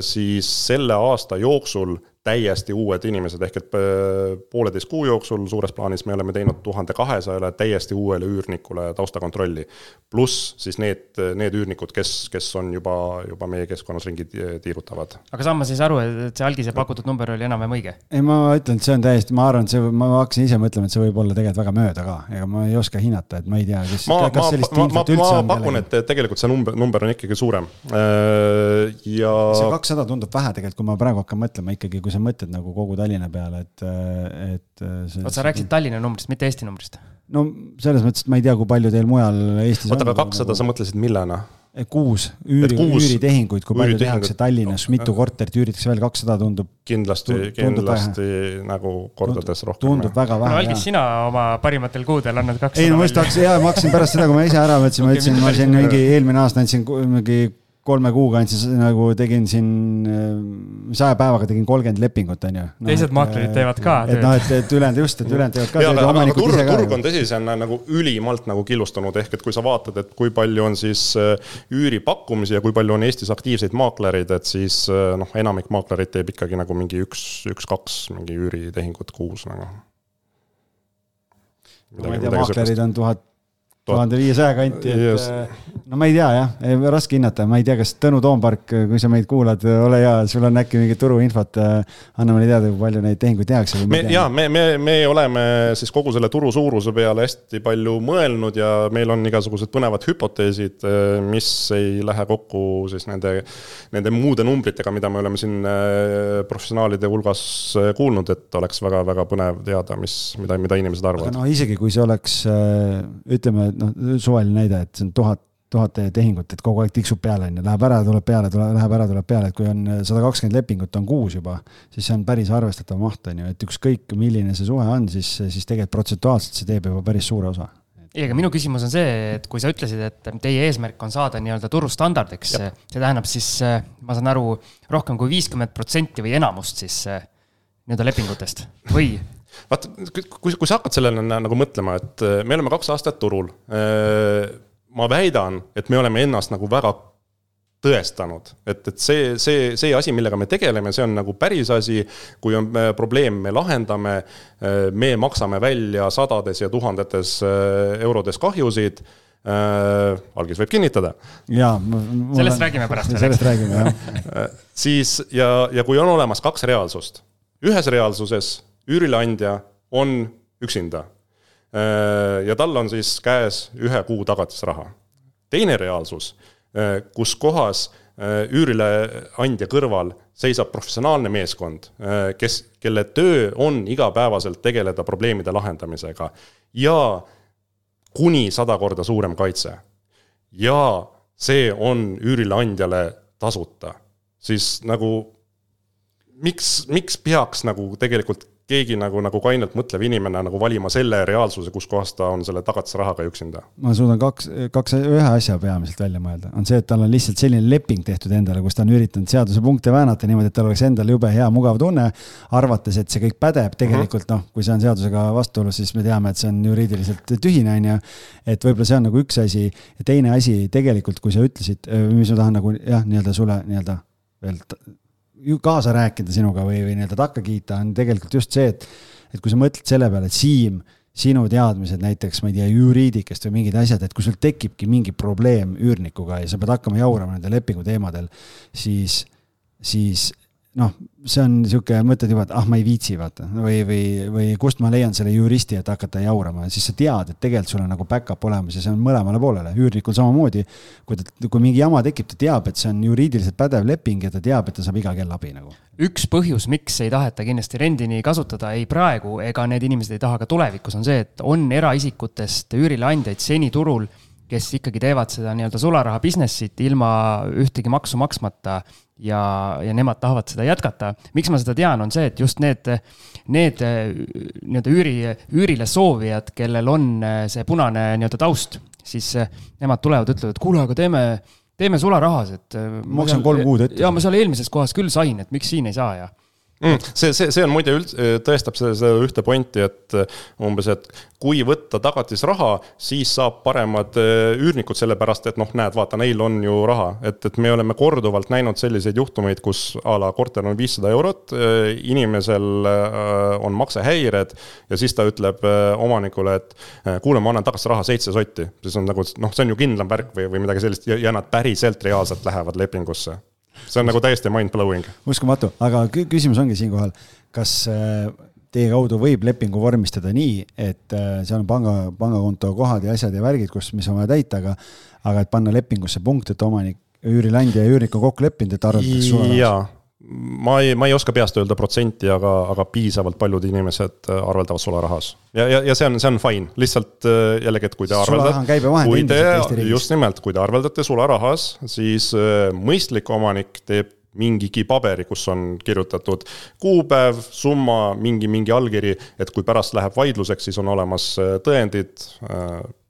D: siis selle aasta jooksul täiesti uued inimesed, ehk et äh, pooleteist kuu jooksul suures plaanis me oleme teinud tuhande kahesajale täiesti uuele üürnikule taustakontrolli. pluss siis need, need üürnikud, kes, kes on juba, juba meie keskkonnas ringi tiirutavad.
B: aga saan ma siis aru, et see algise pakutud number oli enam-vähem õige?
C: ei, ma ütlen, et see on täiesti, ma arvan, et see, ma hakkasin ise mõtlema, et see võib olla tegelikult väga mööda ka, ega ma ei oska hinnata, et ma ei tea,
D: kas, kas sellist ma, infot üldse on. ma pakun, et tegelikult see number, number on ikkagi suurem äh, ja.
C: see kakssada tundub vähe tegelikult, kui ma praegu hakkan mõtlema ikkagi, kui kui sa mõtled nagu kogu Tallinna peale, et, et.
B: oot, sa rääkisid Tallinna numbrist, mitte Eesti numbrist?
C: no selles mõttes, et ma ei tea, kui palju teil mujal Eestis
D: oota, aga kakssada nagu... sa mõtlesid millena?
C: kuus üüri, üüritehinguid, kui palju tehakse Tallinnas, mitu korterit üüritakse välja, kakssada tundub.
D: kindlasti, kindlasti vähe. nagu kordades rohkem.
C: tundub väga vähe.
B: no Algis, sina oma parimatel kuudel annad kakssada.
C: ei no ma just hakkasin, jaa, ma hakkasin pärast seda, kui ma ise ära mõtlesin, ma ütlesin, ma siin mingi eelmine aasta andsin mingi kolme kuuga andsin nagu tegin siin, saja päevaga tegin kolmkümmend lepingut, on ju
B: no,. teised maaklerid teevad ka
C: et noh, et, et ülejäänud just, et ülejäänud teevad ka
D: ja omanikud ise ka. turg on tõsi, see on nagu ülimalt nagu killustunud, ehk et kui sa vaatad, et kui palju on siis äh, üüripakkumisi ja kui palju on Eestis aktiivseid maaklereid, et siis noh, enamik maaklereid teeb ikkagi nagu mingi üks, üks-kaks mingi üüritehingut kuus nagu.
C: ma ei tea, maaklerid on tuhat tuhande viiesaja kanti, et yes. Äh, no ma ei tea jah, raske hinnata, ma ei tea, kas Tõnu Toompark, kui sa meid kuulad, ole hea, sul on äkki mingit turuinfot, äh, anna meile teada, kui palju neid tehinguid tehakse.
D: me ja me, me, me oleme siis kogu selle turu suuruse peale hästi palju mõelnud ja meil on igasugused põnevad hüpoteesid, äh, mis ei lähe kokku siis nende, nende muude numbritega, mida me oleme siin professionaalide hulgas kuulnud, et oleks väga-väga põnev teada, mis, mida, mida inimesed arvavad.
C: no isegi kui see oleks, ütleme noh, suvaline näide, et see on tuhat, tuhat tehingut, et kogu aeg tiksub peale, on ju, läheb ära, tuleb peale, tuleb, läheb ära, tuleb peale, et kui on sada kakskümmend lepingut on kuus juba, siis see on päris arvestatav maht, on ju, et ükskõik, milline see suhe on, siis, siis tegelikult protsentuaalselt see teeb juba päris suure osa.
B: Ei, aga minu küsimus on see, et kui sa ütlesid, et teie eesmärk on saada nii-öelda turustandardiks, see tähendab siis, ma saan aru, rohkem kui viiskümmend protsenti või enamust siis nii-öelda lepingutest? Või
D: vaata, kui, kui sa hakkad sellele nagu mõtlema, et äh, me oleme kaks aastat turul. Äh, ma väidan, et me oleme ennast nagu väga tõestanud, et, et see, see, see asi, millega me tegeleme, see on nagu päris asi. kui on äh, probleem, me lahendame, me maksame välja sadades ja tuhandetes eurodes kahjusid äh,. algis võib kinnitada.
C: jaa.
B: sellest olen... räägime pärast.
C: sellest räägime, jah
D: siis ja, ja kui on olemas kaks reaalsust, ühes reaalsuses üürileandja on üksinda. Äh, ja tal on siis käes ühe kuu tagatisraha. teine reaalsus, äh, kus kohas äh, üürileandja kõrval seisab professionaalne meeskond, kes, kelle töö on igapäevaselt tegeleda probleemide lahendamisega ja kuni sada korda suurem kaitse. ja see on üürileandjale tasuta, siis nagu miks, miks peaks nagu tegelikult keegi nagu, nagu kainelt mõtlev inimene nagu valima selle reaalsuse, kus kohas ta on selle tagatisrahaga üksinda?
C: ma suudan kaks, kaks, ühe asja peamiselt välja mõelda, on see, et tal on lihtsalt selline leping tehtud endale, kus ta on üritanud seadusepunkte väänata niimoodi, et tal oleks endal jube hea mugav tunne, arvates, et see kõik pädeb, tegelikult noh, kui see on seadusega vastuolus, siis me teame, et see on juriidiliselt tühine, on ju. et võib-olla see on nagu üks asi ja teine asi tegelikult, kui sa ütlesid, mis ma tahan nagu jah, nii-öelda sulle nii-öelda veel kaasa rääkida sinuga või, või nii-öelda takka kiita, on tegelikult just see, et, et kui sa mõtled selle peale, et Siim, sinu teadmised näiteks, ma ei tea, juriidikast või mingid asjad, et kui sul tekibki mingi probleem üürnikuga ja sa pead hakkama jaurama nende lepingu teemadel, siis, siis noh, see on niisugune, mõtled juba, et ah, ma ei viitsi, vaata, või, või, või kust ma leian selle juristi, et hakata jaurama, siis sa tead, et tegelikult sul on nagu back-up olemas ja see on mõlemale poolele, üürnikul samamoodi. kui ta, kui mingi jama tekib, ta teab, et see on juriidiliselt pädev leping ja ta teab, et ta saab iga kell abi nagu.
B: üks põhjus, miks ei taheta kindlasti rendini kasutada ei praegu ega need inimesed ei taha ka tulevikus, on see, et on eraisikutest üürileandjaid seni turul kes ikkagi teevad seda nii-öelda sularaha business'it ilma ühtegi maksu maksmata ja, ja nemad tahavad seda jätkata. miks ma seda tean, on see, et just need, need nii-öelda üüri, üürile soovijad, kellel on see punane nii-öelda taust, siis nemad tulevad, ütlevad, et kuule, aga teeme, teeme sularahas, et.
C: maksan kolm kuud ette.
B: ja ma seal eelmises kohas küll sain, et miks siin ei saa ja
D: mm,. see, see, see on muide üldse, tõestab seda, seda ühte pointi, et äh, umbes, et kui võtta tagatisraha, siis saab paremad äh, üürnikud, sellepärast et noh, näed, vaata, neil on ju raha. et, et me oleme korduvalt näinud selliseid juhtumeid, kus a la korter on viissada eurot, äh, inimesel on maksehäired ja siis ta ütleb omanikule, et kuule, ma annan tagasi raha seitse sotti. siis on nagu noh, see on ju kindlam värk või, või midagi sellist ja, ja nad päriselt reaalselt lähevad lepingusse see on nagu täiesti mind-blowing.
C: uskumatu, aga küsimus ongi siinkohal, kas äh, teie kaudu võib lepingu vormistada nii, et äh, seal on panga, pangakonto kohad ja asjad ja värgid, kus, mis on vaja täita, aga, aga et panna lepingusse punkt, et omanik, üürileandja ja üürnik on kokku leppinud, et arvatakse sulle.
D: Ma ei, ma ei oska peast öelda protsenti, aga, aga piisavalt paljud inimesed äh, arveldavad sularahas. ja, ja, ja see on, see on fine, lihtsalt äh, jällegi, et kui te arveldate. kui te, just nimelt, kui te arveldate sularahas, siis äh, mõistlik omanik teeb mingigi paberi, kus on kirjutatud kuupäev, summa, mingi, mingi allkiri, et kui pärast läheb vaidluseks, siis on olemas tõendid.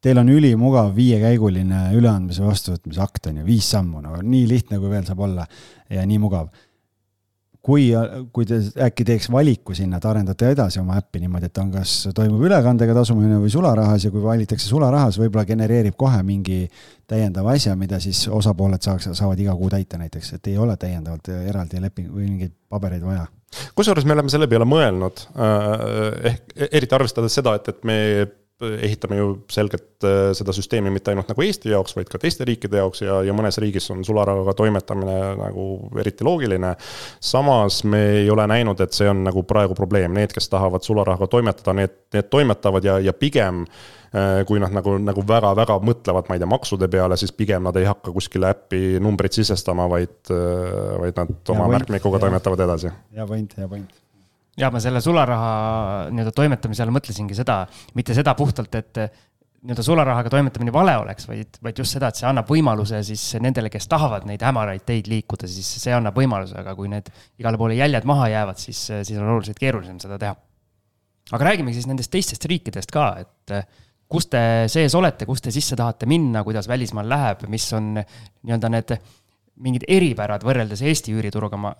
C: Teil on ülimugav viiekäiguline üleandmise vastuvõtmise akt on ju, viis sammu, no nii lihtne, kui veel saab olla ja nii mugav kui, kui te äkki teeks valiku sinna, et arendate edasi oma äppi niimoodi, et on, kas toimub ülekandega tasumine või sularahas ja kui valitakse sularahas, võib-olla genereerib kohe mingi täiendava asja, mida siis osapooled saaks, saavad iga kuu täita näiteks, et ei ole täiendavalt eraldi leping või mingeid pabereid vaja.
D: Kusjuures me oleme selle peale mõelnud, äh, ehk eriti arvestades seda, et, et me ehitame ju selgelt äh, seda süsteemi mitte ainult nagu Eesti jaoks, vaid ka teiste riikide jaoks ja, ja mõnes riigis on sularahaga toimetamine nagu eriti loogiline. samas me ei ole näinud, et see on nagu praegu probleem, need, kes tahavad sularahaga toimetada, need, need toimetavad ja, ja pigem äh, kui nad nagu, nagu väga-väga mõtlevad, ma ei tea, maksude peale, siis pigem nad ei hakka kuskile äppi numbrit sisestama, vaid, äh, vaid nad oma märkmikuga toimetavad edasi.
C: hea point, hea point
B: ja ma selle sularaha nii-öelda toimetamise all mõtlesingi seda, mitte seda puhtalt, et nii-öelda sularahaga toimetamine vale oleks, vaid, vaid just seda, et see annab võimaluse siis nendele, kes tahavad neid hämaraid teid liikuda, siis see annab võimaluse, aga kui need igale poole jäljed maha jäävad, siis, siis on oluliselt keerulisem seda teha. aga räägime siis nendest teistest riikidest ka, et kus te sees olete, kus te sisse tahate minna, kuidas välismaal läheb, mis on nii-öelda need mingid eripärad võrreldes Eesti üürituruga, ma,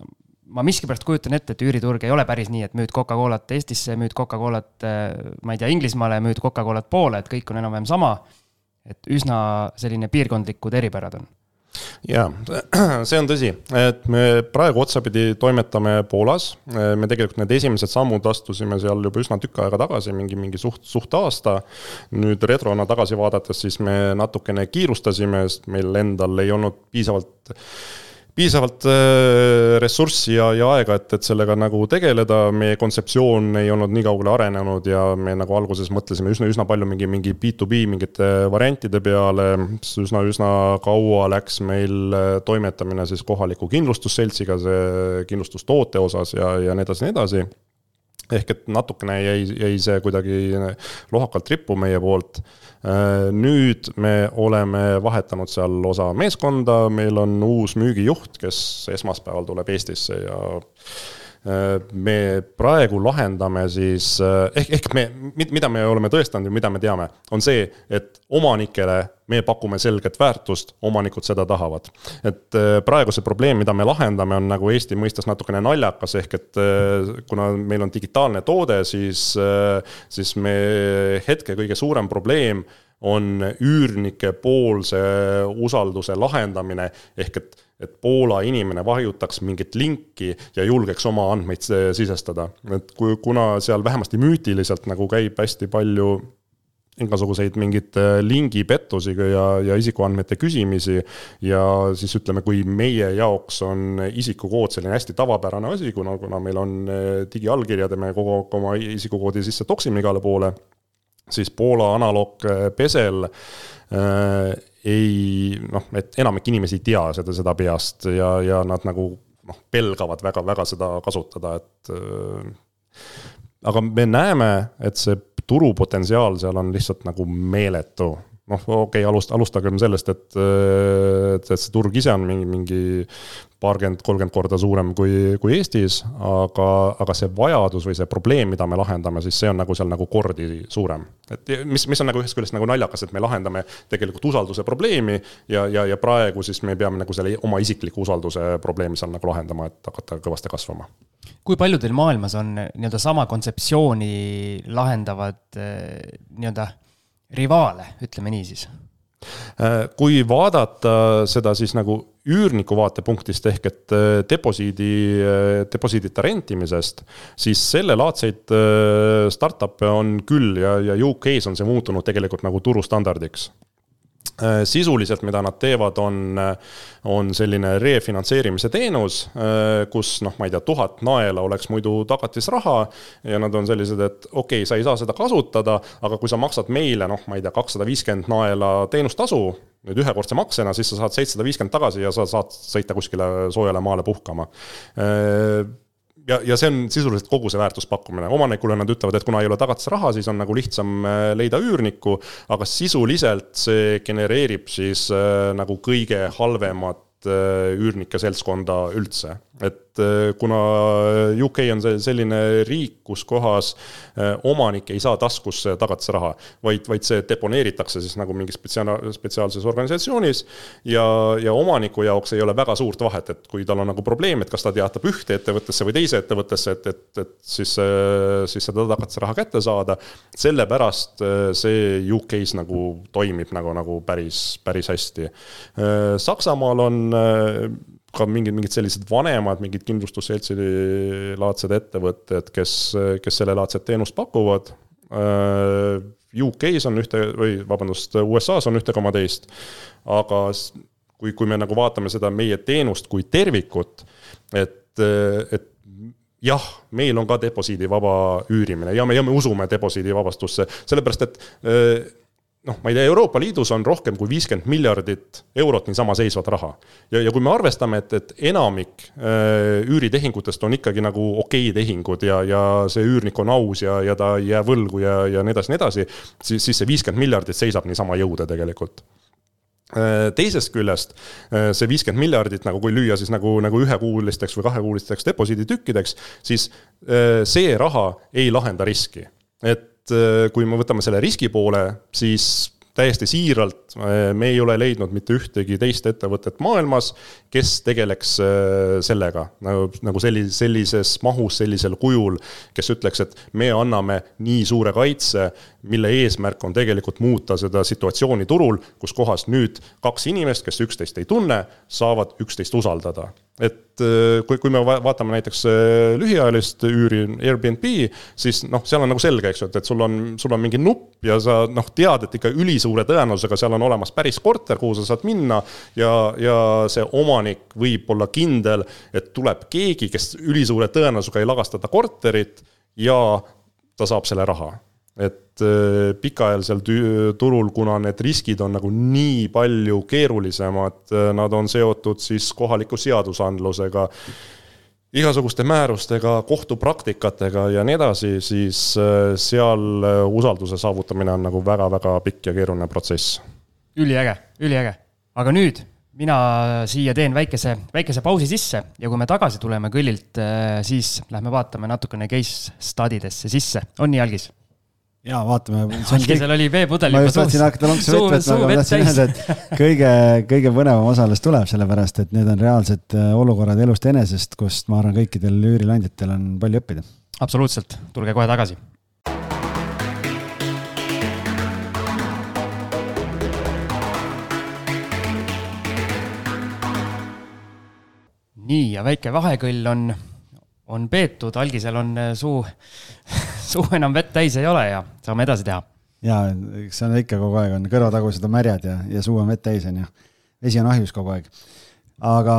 B: ma miskipärast kujutan ette, et üüriturg ei ole päris nii, et müüd Coca-Colat Eestisse, müüd Coca-Colat, äh, ma ei tea, Inglismaale, müüd Coca-Colat Poole, et kõik on enam-vähem sama. et üsna selline piirkondlikud eripärad on
D: jaa, see on tõsi, et me praegu otsapidi toimetame Poolas. me tegelikult need esimesed sammud astusime seal juba üsna tükk aega tagasi, mingi, mingi suht, suht aasta. nüüd retrona tagasi vaadates, siis me natukene kiirustasime, sest meil endal ei olnud piisavalt piisavalt äh, ressurssi ja, ja aega, et, et sellega nagu tegeleda, meie kontseptsioon ei olnud nii kaugele arenenud ja me nagu alguses mõtlesime üsna, üsna palju mingi, mingi B2B mingite variantide peale, üsna, üsna kaua läks meil äh, toimetamine siis kohaliku kindlustusseltsiga, see kindlustustoote osas ja, ja nii edasi, nii edasi ehk et natukene jäi, jäi see kuidagi lohakalt rippu meie poolt. Äh, nüüd me oleme vahetanud seal osa meeskonda, meil on uus müügijuht, kes esmaspäeval tuleb Eestisse ja me praegu lahendame siis, ehk, ehk me, mida me oleme tõestanud ja mida me teame, on see, et omanikele me pakume selget väärtust, omanikud seda tahavad. et äh, praegu see probleem, mida me lahendame, on nagu Eesti mõistes natukene naljakas, ehk et äh, kuna meil on digitaalne toode, siis, siis me hetke kõige suurem probleem on üürnike poolse usalduse lahendamine, ehk et, et Poola inimene vajutaks mingit linki ja julgeks oma andmeid sisestada. et kui, kuna seal vähemasti müütiliselt nagu käib hästi palju igasuguseid mingeid lingipettusi ja, ja isikuandmete küsimisi. ja siis ütleme, kui meie jaoks on isikukood selline hästi tavapärane asi, kuna, kuna meil on digiallkirjad ja me kogu aeg oma isikukoodi sisse toksime igale poole siis Poola analoogpesel äh, ei noh, et enamik inimesi ei tea seda, seda peast ja, ja nad nagu noh, pelgavad väga-väga seda kasutada, et äh, aga me näeme, et see turupotentsiaal seal on lihtsalt nagu meeletu noh, okei okay,, alust-, alustagem sellest, et, et, et see turg ise on mingi, mingi paarkümmend, kolmkümmend korda suurem kui, kui Eestis, aga, aga see vajadus või see probleem, mida me lahendame, siis see on nagu seal nagu kordi suurem. et mis, mis on nagu ühest küljest nagu naljakas, et me lahendame tegelikult usalduse probleemi ja, ja, ja praegu siis me peame nagu selle oma isikliku usalduse probleemi seal nagu lahendama, et hakata kõvasti kasvama.
B: kui palju teil maailmas on nii-öelda sama kontseptsiooni lahendavad eh, nii-öelda rivaale, ütleme nii siis?
D: Äh, kui vaadata seda siis nagu üürniku vaatepunktist ehk et äh, deposiidi, äh, deposiidita rentimisest, siis sellelaadseid startup'e on küll ja, ja UK-s on see muutunud tegelikult nagu turustandardiks Äh, sisuliselt, mida nad teevad, on, äh, on selline refinantseerimise teenus, äh, kus noh, ma ei tea, tuhat naela oleks muidu tagatisraha ja nad on sellised, et okei okay,, sa ei saa seda kasutada, aga kui sa maksad meile noh, ma ei tea, kakssada viiskümmend naela teenustasu, nüüd ühekordse maksena, siis sa saad seitsesada viiskümmend tagasi ja sa saad sõita kuskile soojale maale puhkama ja, ja see on sisuliselt kogu see väärtuspakkumine, omanikule nad ütlevad, et kuna ei ole tagatisraha, siis on nagu lihtsam äh, leida üürnikku, aga sisuliselt see genereerib siis äh, nagu kõige halvemat äh, üürnike seltskonda üldse et äh, kuna UK on see selline riik, kus kohas äh, omanik ei saa taskusse tagatisraha, vaid, vaid see deponeeritakse siis nagu mingi spetsiaal, spetsiaalses organisatsioonis. ja, ja omaniku jaoks ei ole väga suurt vahet, et kui tal on nagu probleem, et kas ta teatab ühte ettevõttesse või teise ettevõttesse, et, et, et siis, äh, siis seda tagatisraha kätte saada. sellepärast see UK-s nagu toimib nagu, nagu päris, päris hästi. Saksamaal on ka mingid, mingid sellised vanemad, mingid kindlustusseltsi laadsed ettevõtted, kes, kes sellelaadset teenust pakuvad. Äh, UK-s on ühte või vabandust, USA-s on ühte koma teist, aga kui, kui me nagu vaatame seda meie teenust kui tervikut, et, et jah, meil on ka deposiidivaba üürimine ja me, ja me usume deposiidivabastusse, sellepärast et noh, ma ei tea, Euroopa Liidus on rohkem kui viiskümmend miljardit eurot niisama seisvat raha. ja, ja kui me arvestame, et, et enamik äh, üüritehingutest on ikkagi nagu okei tehingud ja, ja see üürnik on aus ja, ja ta ei jää võlgu ja, ja nii edasi, nii edasi, siis, siis see viiskümmend miljardit seisab niisama jõude tegelikult äh, teisest küljest äh, see viiskümmend miljardit nagu, kui lüüa siis nagu, nagu ühekuulisteks või kahekuulisteks deposiiditükkideks, siis see raha ei lahenda riski. et Äh, kui me võtame selle riski poole, siis täiesti siiralt, äh, me ei ole leidnud mitte ühtegi teist ettevõtet maailmas, kes tegeleks äh, sellega. Nagu, nagu sellises, sellises mahus, sellisel kujul, kes ütleks, et me anname nii suure kaitse, mille eesmärk on tegelikult muuta seda situatsiooni turul, kus kohas nüüd kaks inimest, kes üksteist ei tunne, saavad üksteist usaldada et äh, kui, kui me vaatame näiteks äh, lühiajalist üüri Airbnb, siis noh, seal on nagu selge, eks ju, et, et sul on, sul on mingi nupp ja sa noh, tead, et ikka ülisuure tõenäosusega seal on olemas päris korter, kuhu sa saad minna. ja, ja see omanik võib olla kindel, et tuleb keegi, kes ülisuure tõenäosusega ei lagasta ta korterit ja ta saab selle raha et äh, pikaajalisel turul, kuna need riskid on nagu nii palju keerulisemad, äh, nad on seotud siis kohaliku seadusandlusega, igasuguste määrustega, kohtupraktikatega ja nii edasi, siis äh, seal usalduse saavutamine on nagu väga-väga pikk ja keeruline protsess.
B: üliäge, üliäge, aga nüüd mina siia teen väikese, väikese pausi sisse ja kui me tagasi tuleme kõllilt, siis lähme vaatame natukene case study desse sisse, on nii, Algis?
C: Ja vaatame.
B: Algisel oli veepudel
C: juba suus. ma just tahtsin hakata lonksu vett võtma, aga ma tahtsin öelda, et kõige, kõige põnevam osa alles tuleb, sellepärast et need on reaalsed äh, olukorrad elust enesest, kust ma arvan, kõikidel üürileandjatel on palju õppida.
B: absoluutselt, tulge kohe tagasi. nii, ja väike vahekõll on, on peetud, algisel on äh, suu suu enam vett täis ei ole ja saame edasi teha.
C: ja, eks see on ikka kogu aeg on, kõrvatagused on märjad ja, ja suu on vett täis, on ju. vesi on ahjus kogu aeg. aga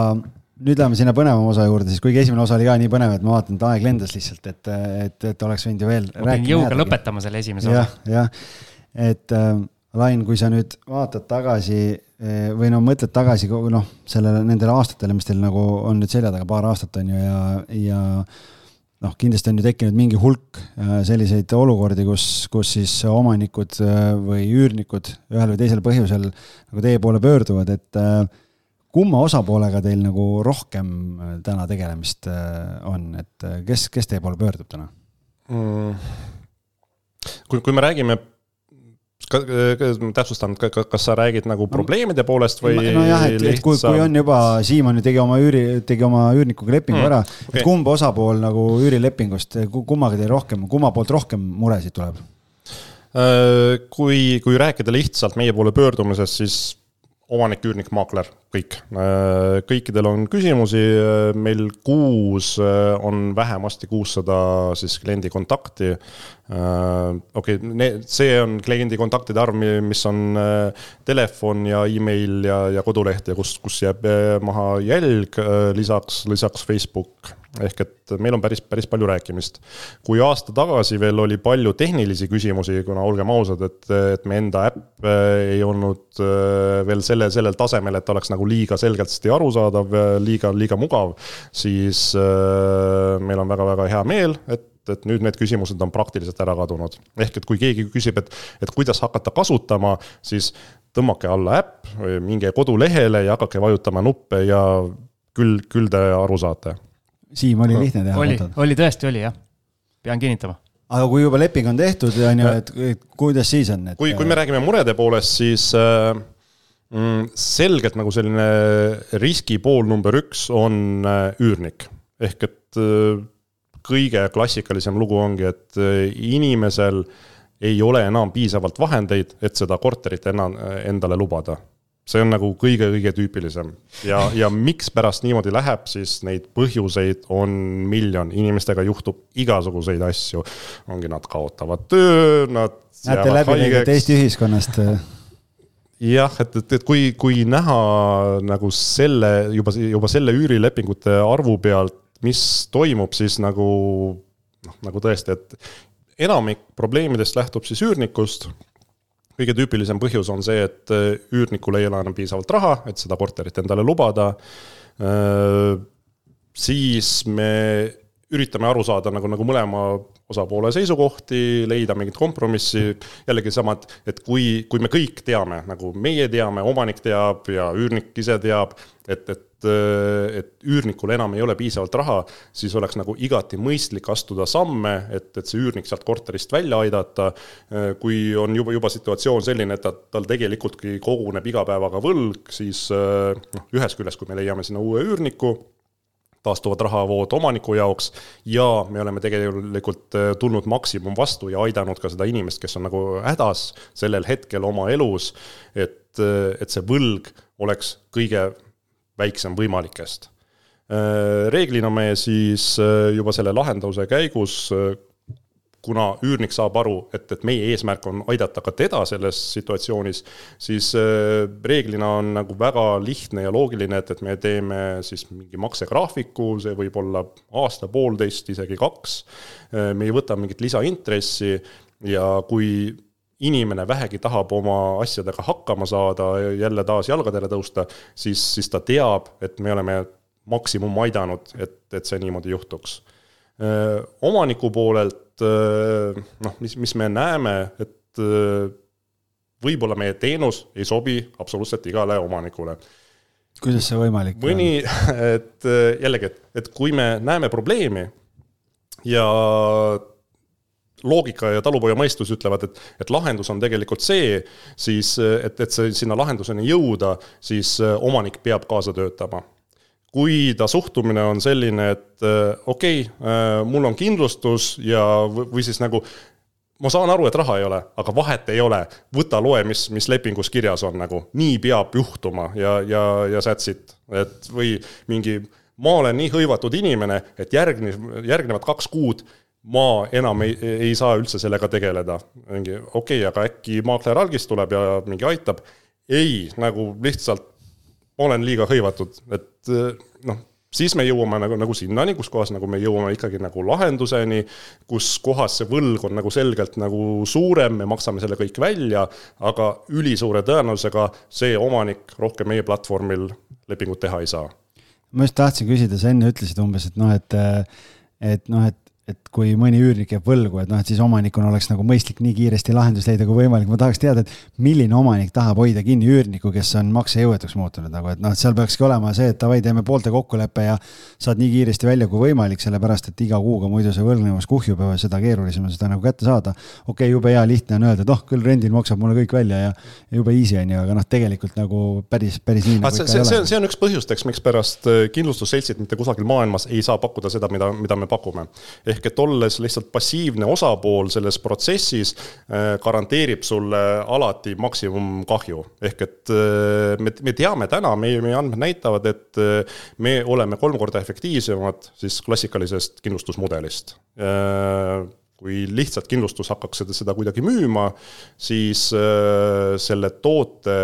C: nüüd läheme sinna põnevama osa juurde, siis kuigi esimene osa oli ka nii põnev, et ma vaatan, et aeg lendas lihtsalt, et, et, et oleks võinud ju veel.
B: ma pidin jõuga lõpetama selle esimese
C: osa ja,. jah, jah, et äh, Lain, kui sa nüüd vaatad tagasi eh, või no mõtled tagasi noh, sellele, nendele aastatele, mis teil nagu on nüüd selja taga, paar aastat on ju ja, ja noh, kindlasti on ju tekkinud mingi hulk selliseid olukordi, kus, kus siis omanikud või üürnikud ühel või teisel põhjusel nagu teie poole pöörduvad, et kumma osapoolega teil nagu rohkem täna tegelemist on, et kes, kes teie poole pöördub täna mm.?
D: kui, kui me räägime täpsustan, kas sa räägid nagu probleemide poolest või?
C: nojah, et, et kui, kui on juba, Siimann tegi oma üüri, tegi oma üürnikuga lepingu mm, ära okay., et kumb osapool nagu üürilepingust, kummaga teil rohkem, kumma poolt rohkem muresid tuleb?
D: Äh, kui, kui rääkida lihtsalt meie poole pöördumisest, siis omanik, üürnik, maakler, kõik. Äh, kõikidel on küsimusi, meil kuus äh, on vähemasti kuussada siis kliendi kontakti. Äh, okei okay,, see on kliendi kontaktide arv, mis on telefon ja email ja, ja koduleht ja kus, kus jääb maha jälg, lisaks, lisaks Facebook ehk et meil on päris, päris palju rääkimist. kui aasta tagasi veel oli palju tehnilisi küsimusi, kuna olgem ausad, et, et me enda äpp äh, ei olnud äh, veel selle, sellel tasemel, et oleks nagu liiga selgelt arusaadav, liiga, liiga mugav, siis äh, meil on väga-väga hea meel, et et nüüd need küsimused on praktiliselt ära kadunud. ehk et kui keegi küsib, et, et kuidas hakata kasutama, siis tõmmake alla äpp, minge kodulehele ja hakake vajutama nuppe ja küll, küll te aru saate
C: Siim, oli lihtne teha?
B: oli, oli tõesti oli jah, pean kinnitama
C: aga kui juba leping on tehtud, on ju, et kuidas siis on
D: et...? kui, kui me räägime murede poolest, siis äh, selgelt nagu selline riski pool number üks on äh, üürnik. ehk et äh, kõige klassikalisem lugu ongi, et äh, inimesel ei ole enam piisavalt vahendeid, et seda korterit enam endale lubada see on nagu kõige-kõige tüüpilisem ja, ja mikspärast niimoodi läheb, siis neid põhjuseid on miljon, inimestega juhtub igasuguseid asju. ongi, nad kaotavad töö, nad.
C: näete läbilõiget Eesti ühiskonnast
D: jah, et, et, et kui, kui näha nagu selle juba, juba selle üürilepingute arvu pealt, mis toimub, siis nagu noh, nagu tõesti, et enamik probleemidest lähtub siis üürnikust kõige tüüpilisem põhjus on see, et äh, üürnikul ei ole enam piisavalt raha, et seda korterit endale lubada. Äh, siis me üritame aru saada nagu, nagu mõlema osapoole seisukohti, leida mingit kompromissi. jällegi samad, et kui, kui me kõik teame, nagu meie teame, omanik teab ja üürnik ise teab, et, et et üürnikul enam ei ole piisavalt raha, siis oleks nagu igati mõistlik astuda samme, et, et see üürnik sealt korterist välja aidata. kui on juba, juba situatsioon selline, et ta, tal tegelikult koguneb iga päevaga võlg, siis noh, ühest küljest, kui me leiame sinna uue üürniku taastuvad rahavood omaniku jaoks ja me oleme tegelikult äh, tulnud maksimum vastu ja aidanud ka seda inimest, kes on nagu hädas sellel hetkel oma elus, et, äh, et see võlg oleks kõige väiksem võimalikest. Äh, reeglina me siis juba selle lahenduse käigus kuna üürnik saab aru, et, et meie eesmärk on aidata ka teda selles situatsioonis, siis äh, reeglina on nagu väga lihtne ja loogiline, et, et me teeme siis mingi maksegraafiku, see võib olla aasta, poolteist, isegi kaks. Äh, me ei võta mingit lisaintressi ja kui inimene vähegi tahab oma asjadega hakkama saada, jälle taas jalgadele tõusta, siis, siis ta teab, et me oleme maksimum aidanud, et, et see niimoodi juhtuks. Äh, omaniku poolelt Äh, noh, mis, mis me näeme, et äh, võib-olla meie teenus ei sobi absoluutselt igale omanikule.
C: kuidas see võimalik
D: on? mõni, et äh, jällegi, et, et kui me näeme probleemi ja loogika ja talupojamõistus ütlevad, et, et lahendus on tegelikult see, siis et, et see sinna lahenduseni jõuda, siis omanik peab kaasa töötama kui ta suhtumine on selline, et äh, okei okay,, äh, mul on kindlustus ja, või siis nagu ma saan aru, et raha ei ole, aga vahet ei ole, võta, loe, mis, mis lepingus kirjas on nagu, nii peab juhtuma ja, ja, ja that's it. et või mingi, ma olen nii hõivatud inimene, et järgnev, järgnevad kaks kuud ma enam ei, ei saa üldse sellega tegeleda. mingi okei okay,, aga äkki maakler algis tuleb ja mingi aitab. ei, nagu lihtsalt olen liiga hõivatud, et eh, noh, siis me jõuame nagu, nagu sinnani, kus kohas nagu me jõuame ikkagi nagu lahenduseni, kus kohas see võlg on nagu selgelt nagu suurem, me maksame selle kõik välja, aga ülisuure tõenäosusega see omanik rohkem meie platvormil lepingut teha ei saa.
C: ma just tahtsin küsida, sa enne ütlesid umbes, et noh, et, et noh, et et kui mõni üürnik jääb võlgu, et noh, et siis omanikuna oleks nagu mõistlik nii kiiresti lahendus leida kui võimalik, ma tahaks teada, et milline omanik tahab hoida kinni üürniku, kes on maksejõuetuks muutunud nagu, et noh, et seal peakski olema see, et davai, teeme poolte kokkuleppe ja saad nii kiiresti välja kui võimalik, sellepärast et iga kuuga muidu see võlgnevus kuhjub ja seda keerulisem on seda nagu kätte saada. okei okay,, jube hea lihtne on öelda, et noh, küll rendil maksab mulle kõik välja ja, jube easy on ju, aga noh, tegelikult nagu päris, päris nii
D: nagu see, see, see on, üks põhjustest, mikspärast äh, kindlustusseltsid mitte kusagil maailmas ei saa pakkuda seda, mida, mida me pakume. Ehk et olles lihtsalt passiivne osapool selles protsessis äh, garanteerib sulle alati maksimumkahju. ehk et äh, me, me teame täna, meie, meie andmed näitavad, et äh, me oleme kolm korda efektiivsemad siis klassikalisest kindlustusmudelist kui lihtsalt kindlustus hakkaks seda, seda kuidagi müüma, siis selle toote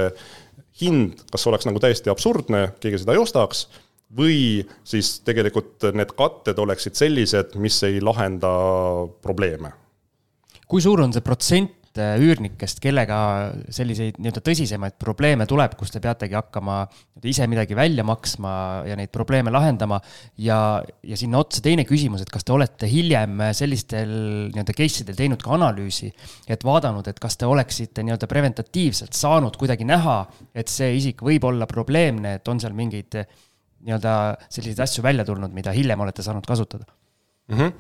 D: hind, kas oleks nagu täiesti absurdne, keegi seda ei ostaks või siis tegelikult need katted oleksid sellised, mis ei lahenda probleeme.
B: kui suur on see protsent äh, üürnikest, kellega selliseid nii-öelda tõsisemaid probleeme tuleb, kus te peategi hakkama ise midagi välja maksma ja neid probleeme lahendama. ja, ja sinna otsa teine küsimus, et kas te olete hiljem sellistel nii-öelda case idel teinud ka analüüsi, et vaadanud, et kas te oleksite nii-öelda preventatiivselt saanud kuidagi näha, et see isik võib olla probleemne, et on seal mingeid nii-öelda selliseid asju välja tulnud, mida hiljem olete saanud kasutada
D: mm? -hmm.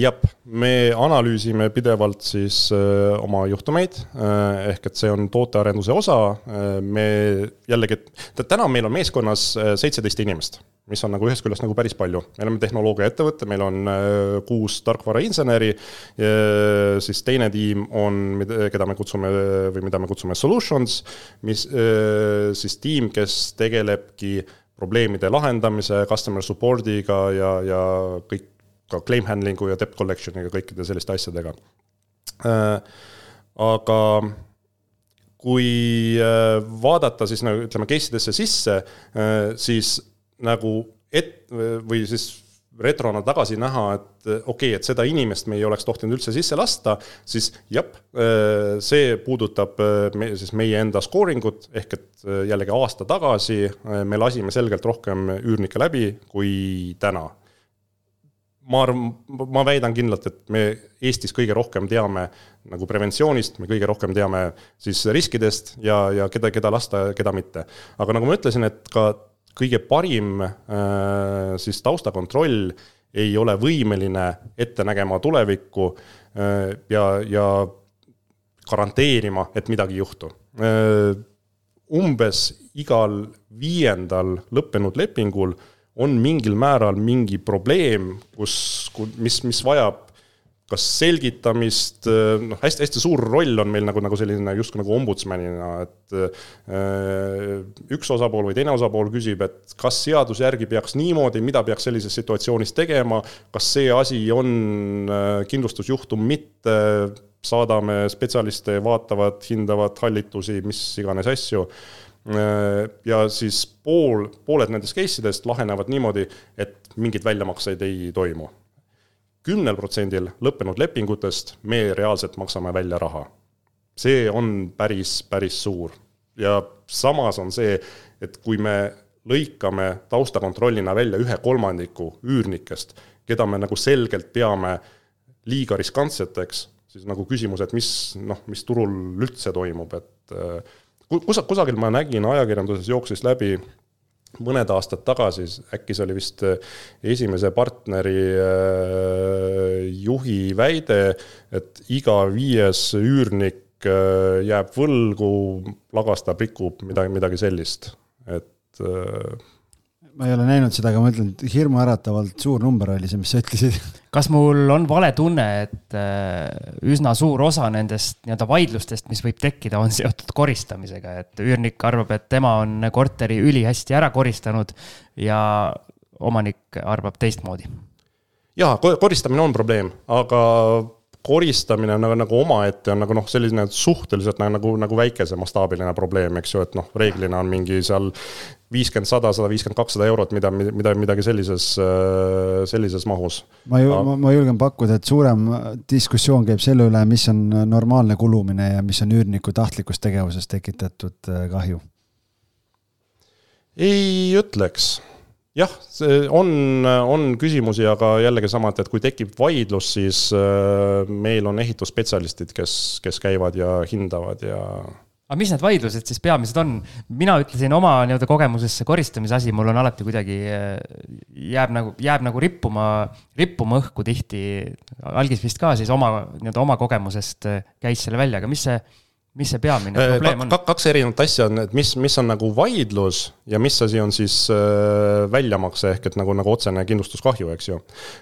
D: jah, me analüüsime pidevalt siis äh, oma juhtumeid, äh, ehk et see on tootearenduse osa, me jällegi, täna meil on meeskonnas seitseteist inimest mis on nagu ühest küljest nagu päris palju. me oleme tehnoloogiaettevõte, meil on äh, kuus tarkvarainseneri, siis teine tiim on, keda me kutsume või mida me kutsume solutions, mis äh, siis tiim, kes tegelebki probleemide lahendamise, customer support'iga ja, ja kõik ka claim handling'u ja debt collection'iga, kõikide selliste asjadega. Äh, aga kui vaadata siis nagu ütleme case idesse sisse, siis nagu et- või siis retrona tagasi näha, et okei okay,, et seda inimest me ei oleks tohtinud üldse sisse lasta, siis jah, see puudutab me, siis meie enda scoring ut, ehk et jällegi aasta tagasi me lasime selgelt rohkem üürnikke läbi kui täna. ma arvan, ma väidan kindlalt, et me Eestis kõige rohkem teame nagu preventsioonist, me kõige rohkem teame siis riskidest ja, ja keda, keda lasta, keda mitte. aga nagu ma ütlesin, et ka kõige parim äh, siis taustakontroll ei ole võimeline ette nägema tulevikku äh, ja, ja garanteerima, et midagi ei juhtu. Äh, umbes igal viiendal lõppenud lepingul on mingil määral mingi probleem, kus, mis, mis vajab kas selgitamist, noh, hästi-hästi suur roll on meil nagu, nagu selline justkui nagu ombudsmanina, et äh, üks osapool või teine osapool küsib, et kas seaduse järgi peaks niimoodi, mida peaks sellises situatsioonis tegema, kas see asi on äh, kindlustusjuhtum, mitte, saadame spetsialiste, vaatavad, hindavad hallitusi, mis iganes asju äh, ja siis pool, pooled nendest case idest lahenevad niimoodi, et mingeid väljamakseid ei toimu kümnel protsendil lõppenud lepingutest me reaalselt maksame välja raha. see on päris, päris suur ja samas on see, et kui me lõikame taustakontrollina välja ühe kolmandiku üürnikest, keda me nagu selgelt peame liiga riskantseteks, siis nagu küsimus, et mis noh, mis turul üldse toimub, et äh, kus, kusagil ma nägin ajakirjanduses jooksis läbi mõned aastad tagasi, äkki see oli vist äh, esimese partneri äh, juhi väide, et iga viies üürnik äh, jääb võlgu, lagastab, rikub midagi, midagi sellist, et
C: ma ei ole näinud seda, aga ma ütlen, et hirmuäratavalt suur number oli see, mis sa ütlesid.
B: kas mul on vale tunne, et äh, üsna suur osa nendest nii-öelda vaidlustest, mis võib tekkida, on seotud koristamisega, et üürnik arvab, et tema on korteri ülihästi ära koristanud ja omanik arvab teistmoodi?
D: jaa, koristamine on probleem, aga koristamine on nagu, nagu omaette on nagu noh, selline suhteliselt nagu, nagu väikese mastaabiline probleem, eks ju, et noh, reeglina on mingi seal viiskümmend, sada, sada viiskümmend, kakssada eurot, mida, mida, midagi sellises, sellises mahus.
C: ma ju, ma julgen pakkuda, et suurem diskussioon käib selle üle, mis on normaalne kulumine ja mis on üürniku tahtlikust tegevusest tekitatud kahju.
D: ei ütleks jah, on, on küsimusi, aga jällegi sama, et, kui tekib vaidlus, siis äh, meil on ehitusspetsialistid, kes, kes käivad ja hindavad ja
B: aga mis need vaidlused siis peamised on? mina ütlesin oma nii-öelda kogemusesse koristamise asi, mul on alati kuidagi, jääb nagu, jääb nagu rippuma, rippuma õhku tihti. algis vist ka siis oma, nii-öelda oma kogemusest käis selle välja, aga mis see mis see peamine äh, probleem on?
D: kaks erinevat asja on, et mis, mis on nagu vaidlus ja mis asi on siis äh, väljamakse ehk et nagu, nagu otsene kindlustuskahju, eks ju.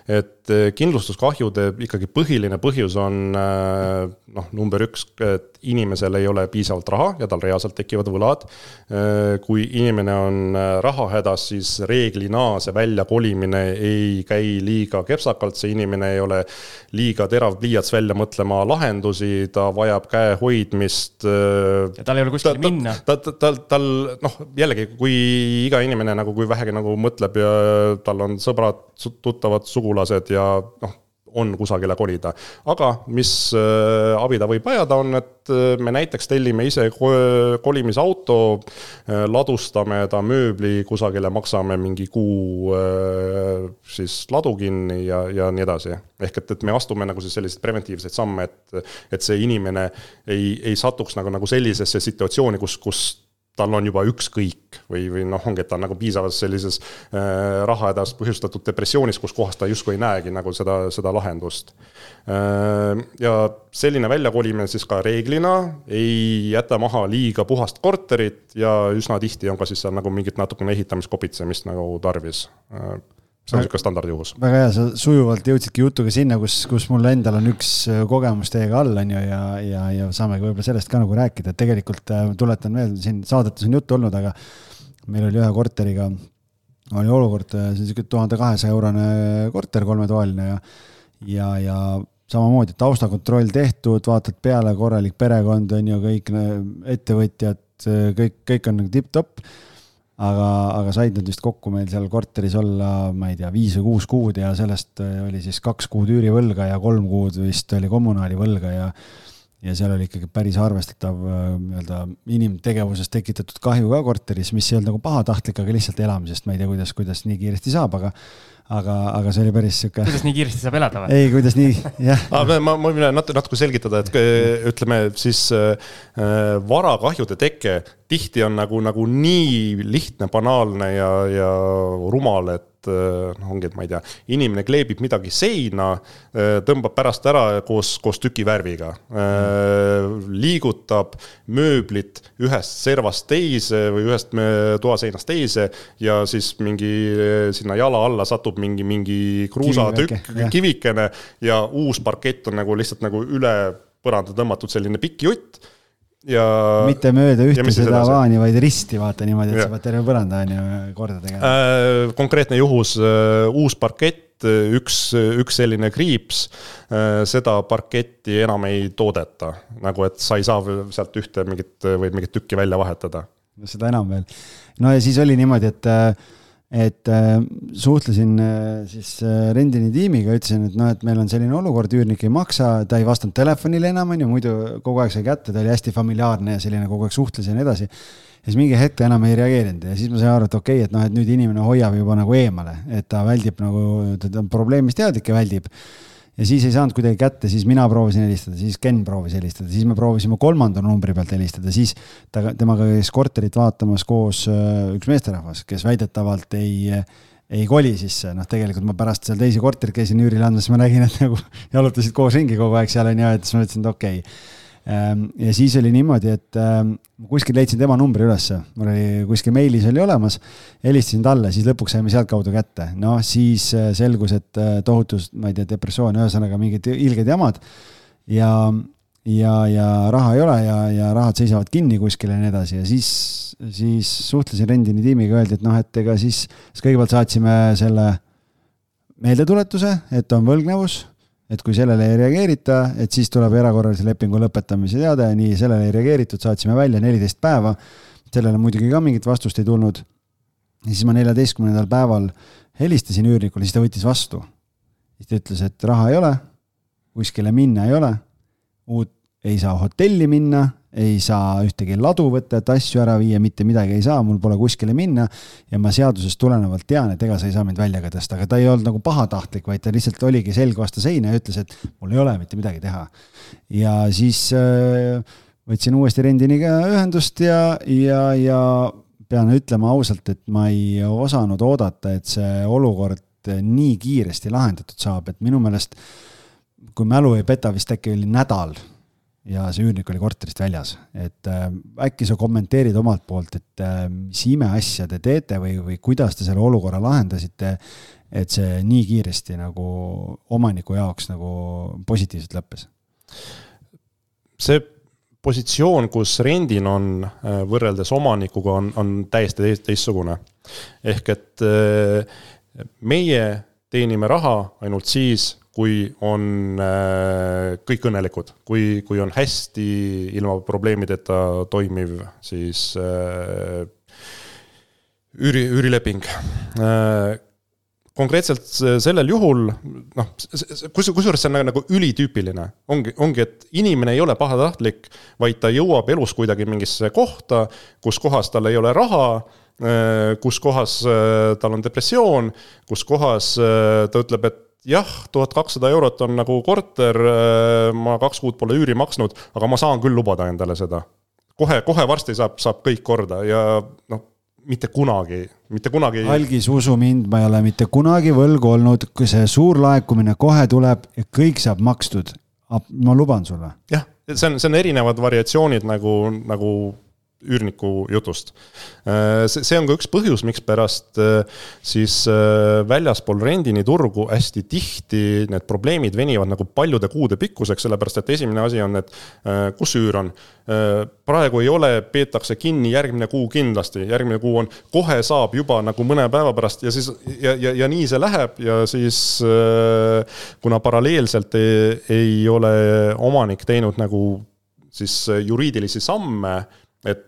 D: et äh, kindlustuskahjude ikkagi põhiline põhjus on äh, noh, number üks, et inimesel ei ole piisavalt raha ja tal reaalselt tekivad võlad. Äh, kui inimene on äh, rahahädas, siis reeglina see väljakolimine ei käi liiga kepsakalt, see inimene ei ole liiga terav pliiats välja mõtlema lahendusi, ta vajab käehoidmist.
B: Äh, ja tal ei ole kuskile minna.
D: ta, ta, tal, tal noh, jällegi, kui iga inimene nagu, kui vähegi nagu mõtleb ja tal on sõbrad, tuttavad, sugulased ja noh on kusagile kolida. aga mis äh, abi ta võib vajada, on, et äh, me näiteks tellime ise kolimisauto, äh, ladustame ta mööbli kusagile, maksame mingi kuu siis ladu kinni ja, ja nii edasi. ehk et, et me astume nagu siis selliseid preventiivseid samme, et, et see inimene ei, ei satuks nagu, nagu sellisesse situatsiooni, kus, kus tal on juba ükskõik või, või noh, ongi, et ta on nagu piisavas sellises äh, rahahädast põhjustatud depressioonis, kus kohas ta justkui ei näegi nagu seda, seda lahendust äh,. ja selline väljakolimine siis ka reeglina ei jäta maha liiga puhast korterit ja üsna tihti on ka siis seal nagu mingit natukene ehitamiskopitsemist nagu tarvis äh, see on niisugune standardjuhus.
C: väga hea, sa sujuvalt jõudsidki jutuga sinna, kus, kus mul endal on üks äh, kogemus teiega all, on ju, ja, ja, ja saamegi võib-olla sellest ka nagu rääkida, et tegelikult äh, tuletan meelde, siin saadetes on juttu olnud, aga meil oli ühe korteriga, oli olukord, äh, see on niisugune tuhande kahesaja eurone korter, kolmetoaline ja, ja, ja samamoodi taustakontroll tehtud, vaatad peale, korralik perekond on ju, kõik ettevõtjad, kõik, kõik on nagu tipp-topp aga, aga said nad vist kokku meil seal korteris olla, ma ei tea, viis või kuus kuud ja sellest äh, oli siis kaks kuud üürivõlga ja kolm kuud vist oli kommunaalivõlga ja ja seal oli ikkagi päris arvestatav äh, nii-öelda inimtegevusest tekitatud kahju ka korteris, mis ei olnud nagu pahatahtlik, aga lihtsalt elamisest, ma ei tea, kuidas, kuidas nii kiiresti saab, aga aga, aga see oli päris sihuke.
B: kuidas nii kiiresti saab elada või?
C: ei, kuidas nii, jah.
D: ma, ma võin natuke, natuke selgitada, et ütleme siis äh, varakahjude teke tihti on nagu, nagu nii lihtne, banaalne ja, ja rumal, et noh, ongi, et ma ei tea, inimene kleebib midagi seina, äh, tõmbab pärast ära koos, koos tükivärviga mm.. liigutab mööblit ühest servast teise või ühest toaseinast teise ja siis mingi sinna jala alla satub mingi, mingi kruusatükk, kivikene ja uus parkett on nagu lihtsalt nagu üle põranda tõmmatud selline pikk jutt ja.
C: mitte mööda ühte seda vaani, vaid risti, vaata niimoodi, et ja. sa pead terve põranda on ju korda tegema
D: äh,. konkreetne juhus äh,, uus parkett, üks, üks selline kriips äh,, seda parketti enam ei toodeta. nagu, et sa ei saa sealt ühte mingit või mingit tükki välja vahetada.
C: seda enam veel. no ja siis oli niimoodi, et äh, et äh, suhtlesin äh, siis äh, rendini tiimiga, ütlesin, et noh, et meil on selline olukord, üürnik ei maksa, ta ei vastanud telefonile enam, on ju, muidu kogu aeg sai kätte, ta oli hästi familiaarne ja selline kogu aeg suhtles ja nii edasi. ja siis mingi hetk enam ei reageerinud ja siis ma sain aru, et okei okay,, et noh, et nüüd inimene hoiab juba nagu eemale, et ta väldib nagu, ta on probleemist teadlik ja väldib ja siis ei saanud kuidagi kätte, siis mina proovisin helistada, siis Ken proovis helistada, siis me proovisime kolmanda numbri pealt helistada, siis ta, temaga käis korterit vaatamas koos äh, üks meesterahvas, kes väidetavalt ei, ei koli sisse, noh, tegelikult ma pärast seal teisi korterid käisin üürile andmas, ma nägin, et nagu jalutasid koos ringi kogu aeg seal on ju, et siis ma mõtlesin, et okei. okay ja siis oli niimoodi, et ehm, kuskil leidsin tema numbri ülesse, mul oli kuskil meilis oli olemas, helistasin talle, siis lõpuks saime sealtkaudu kätte. noh, siis äh, selgus, et äh, tohutus, ma ei tea, depressioon, ühesõnaga mingid ilged jamad. Ja, ja, ja raha ei ole ja, ja rahad seisavad kinni kuskil ja nii edasi. Ja siis, siis suhtlesin rendini tiimiga, öeldi, et noh, et ega siis, siis kõigepealt saatsime selle meeldetuletuse, et on võlgnevus et kui sellele ei reageerita, et siis tuleb erakorralise lepingu lõpetamise teade, nii sellele ei reageeritud, saatsime välja neliteist päeva. sellele muidugi ka mingit vastust ei tulnud. ja siis ma neljateistkümnendal päeval helistasin üürnikule, siis ta võttis vastu. siis ta ütles, et raha ei ole, kuskile minna ei ole, uut ei saa hotelli minna, ei saa ühtegi ladu võtta, et asju ära viia, mitte midagi ei saa, mul pole kuskile minna. ja ma seadusest tulenevalt tean, et ega sa ei saa mind välja ka tõsta, aga ta ei olnud nagu pahatahtlik, vaid ta lihtsalt oligi selg vastu seina ja ütles, et mul ei ole mitte midagi teha. ja siis äh, võtsin uuesti rendiniga ühendust ja, ja, ja pean ütlema ausalt, et ma ei osanud oodata, et see olukord nii kiiresti lahendatud saab, et minu meelest kui mälu ei peta, vist äkki oli nädal ja see üürnik oli korterist väljas, et äh, äkki sa kommenteerid omalt poolt, et äh, mis imeasja te teete või, või kuidas te selle olukorra lahendasite, et see nii kiiresti nagu omaniku jaoks nagu positiivselt lõppes?
D: see positsioon, kus rendin on äh, võrreldes omanikuga, on, on täiesti teistsugune. ehk et meie teenime raha ainult siis, kui on äh, kõik õnnelikud, kui, kui on hästi ilma probleemideta toimiv siis üüri, üürileping. Konkreetselt sellel juhul noh, kus, kusjuures see on nagu, nagu ülitüüpiline, ongi, ongi, et inimene ei ole pahatahtlik, vaid ta jõuab elus kuidagi mingisse kohta, kus kohas tal ei ole raha, äh, kus kohas äh, tal on depressioon, kus kohas äh, ta ütleb, et jah, tuhat kakssada eurot on nagu korter, ma kaks kuud pole üüri maksnud, aga ma saan küll lubada endale seda. kohe, kohe varsti saab, saab kõik korda ja noh mitte kunagi, mitte kunagi.
C: algis, usu mind, ma ei ole mitte kunagi võlgu olnud, kui see suur laekumine kohe tuleb ja kõik saab makstud. ma luban sulle.
D: jah, see on, see on erinevad variatsioonid nagu, nagu üürniku jutust. Äh, see, on ka üks põhjus, mikspärast äh, siis äh, väljaspool rendiniturgu hästi tihti need probleemid venivad nagu paljude kuude pikkuseks, sellepärast et esimene asi on, et kus üür on. praegu ei ole, peetakse kinni järgmine kuu kindlasti, järgmine kuu on, kohe saab juba nagu mõne päeva pärast ja siis ja, ja, ja nii see läheb ja siis kuna paralleelselt ei, ei ole omanik teinud nagu siis juriidilisi samme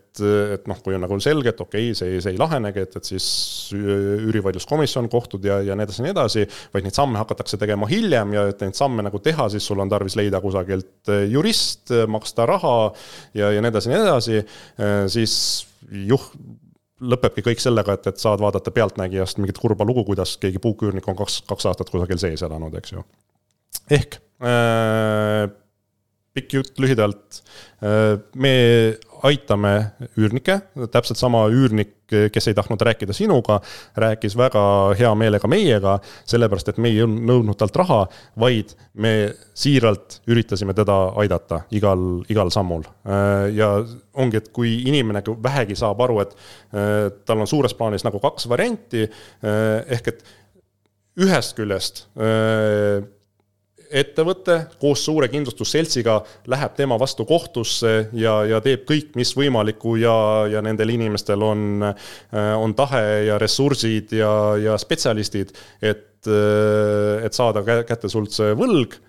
D: et, et noh, kui on nagu selge, et okei okay,, see, see ei lahenegi, et, et siis üürivaidluskomisjon, kohtud ja, ja nii edasi ja nii edasi, vaid neid samme hakatakse tegema hiljem ja et neid samme nagu teha, siis sul on tarvis leida kusagilt jurist, maksta raha ja, ja nii edasi ja nii edasi, siis juh-, lõpebki kõik sellega, et, et saad vaadata Pealtnägijast mingit kurba lugu, kuidas keegi puuküürnik on kaks, kaks aastat kusagil sees elanud, eks ju. ehk äh, pikk jutt lühidalt, me aitame üürnikke, täpselt sama üürnik, kes ei tahtnud rääkida sinuga, rääkis väga hea meelega meiega, sellepärast et me ei nõudnud talt raha, vaid me siiralt üritasime teda aidata igal, igal sammul. ja ongi, et kui inimene vähegi saab aru, et tal on suures plaanis nagu kaks varianti, ehk et ühest küljest ettevõte koos suure kindlustusseltsiga läheb tema vastu kohtusse ja, ja teeb kõik, mis võimalikku ja, ja nendel inimestel on, on tahe ja ressursid ja, ja spetsialistid, et, et saada kätte sult see võlg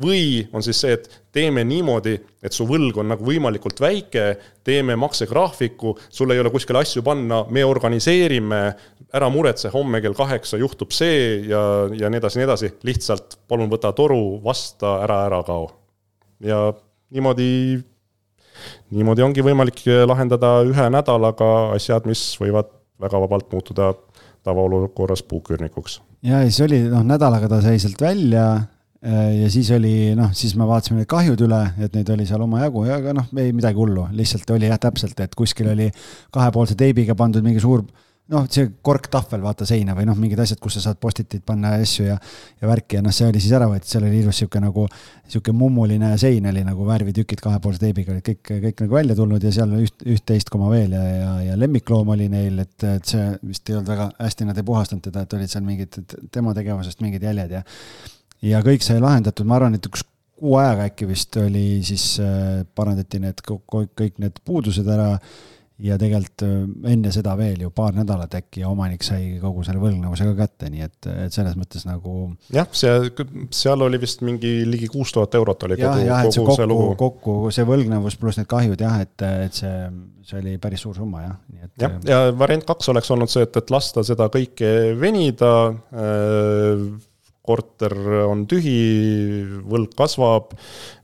D: või on siis see, et teeme niimoodi, et su võlg on nagu võimalikult väike, teeme maksegraafiku, sul ei ole kuskile asju panna, me organiseerime, ära muretse, homme kell kaheksa juhtub see ja, ja nii edasi, nii edasi, lihtsalt palun võta toru, vasta, ära, ära kao. ja niimoodi, niimoodi ongi võimalik lahendada ühe nädalaga asjad, mis võivad väga vabalt muutuda tavaolukorras puuküürnikuks.
C: ja siis oli, noh, nädalaga ta sai sealt välja ja siis oli noh, siis me vaatasime need kahjud üle, et neid oli seal omajagu ja aga noh, ei midagi hullu, lihtsalt oli jah, täpselt, et kuskil oli kahepoolse teibiga pandud mingi suur noh, see korktahvel vaata seina või noh, mingid asjad, kus sa saad postitit panna ja asju ja, ja värki ja noh, see oli siis ära võetud, seal oli ilus sihuke nagu, sihuke mummuline sein oli nagu värvitükid kahepoolse teibiga olid kõik, kõik nagu välja tulnud ja seal üht, üht-teist koma veel ja, ja, ja lemmikloom oli neil, et, et see vist ei olnud väga hästi, nad ei puhastanud teda, et olid seal mingid tema tegevusest mingid jäljed ja ja kõik sai lahendatud, ma arvan, et üks kuu ajaga äkki vist oli siis äh, parandati need kõik need puudused ära ja tegelikult äh, enne seda veel ju paar nädalat äkki omanik sai kogu selle võlgnevuse ka kätte, nii et, et selles mõttes nagu.
D: jah, see, seal oli vist mingi ligi kuus tuhat eurot oli ja, kogu, kogu see, kokku, see lugu.
C: kokku see võlgnevus pluss need kahjud jah, et, et see, see oli päris suur summa jah, nii et.
D: jah, ja variant kaks oleks olnud see, et, et lasta seda kõike venida äh, korter on tühi, võlg kasvab,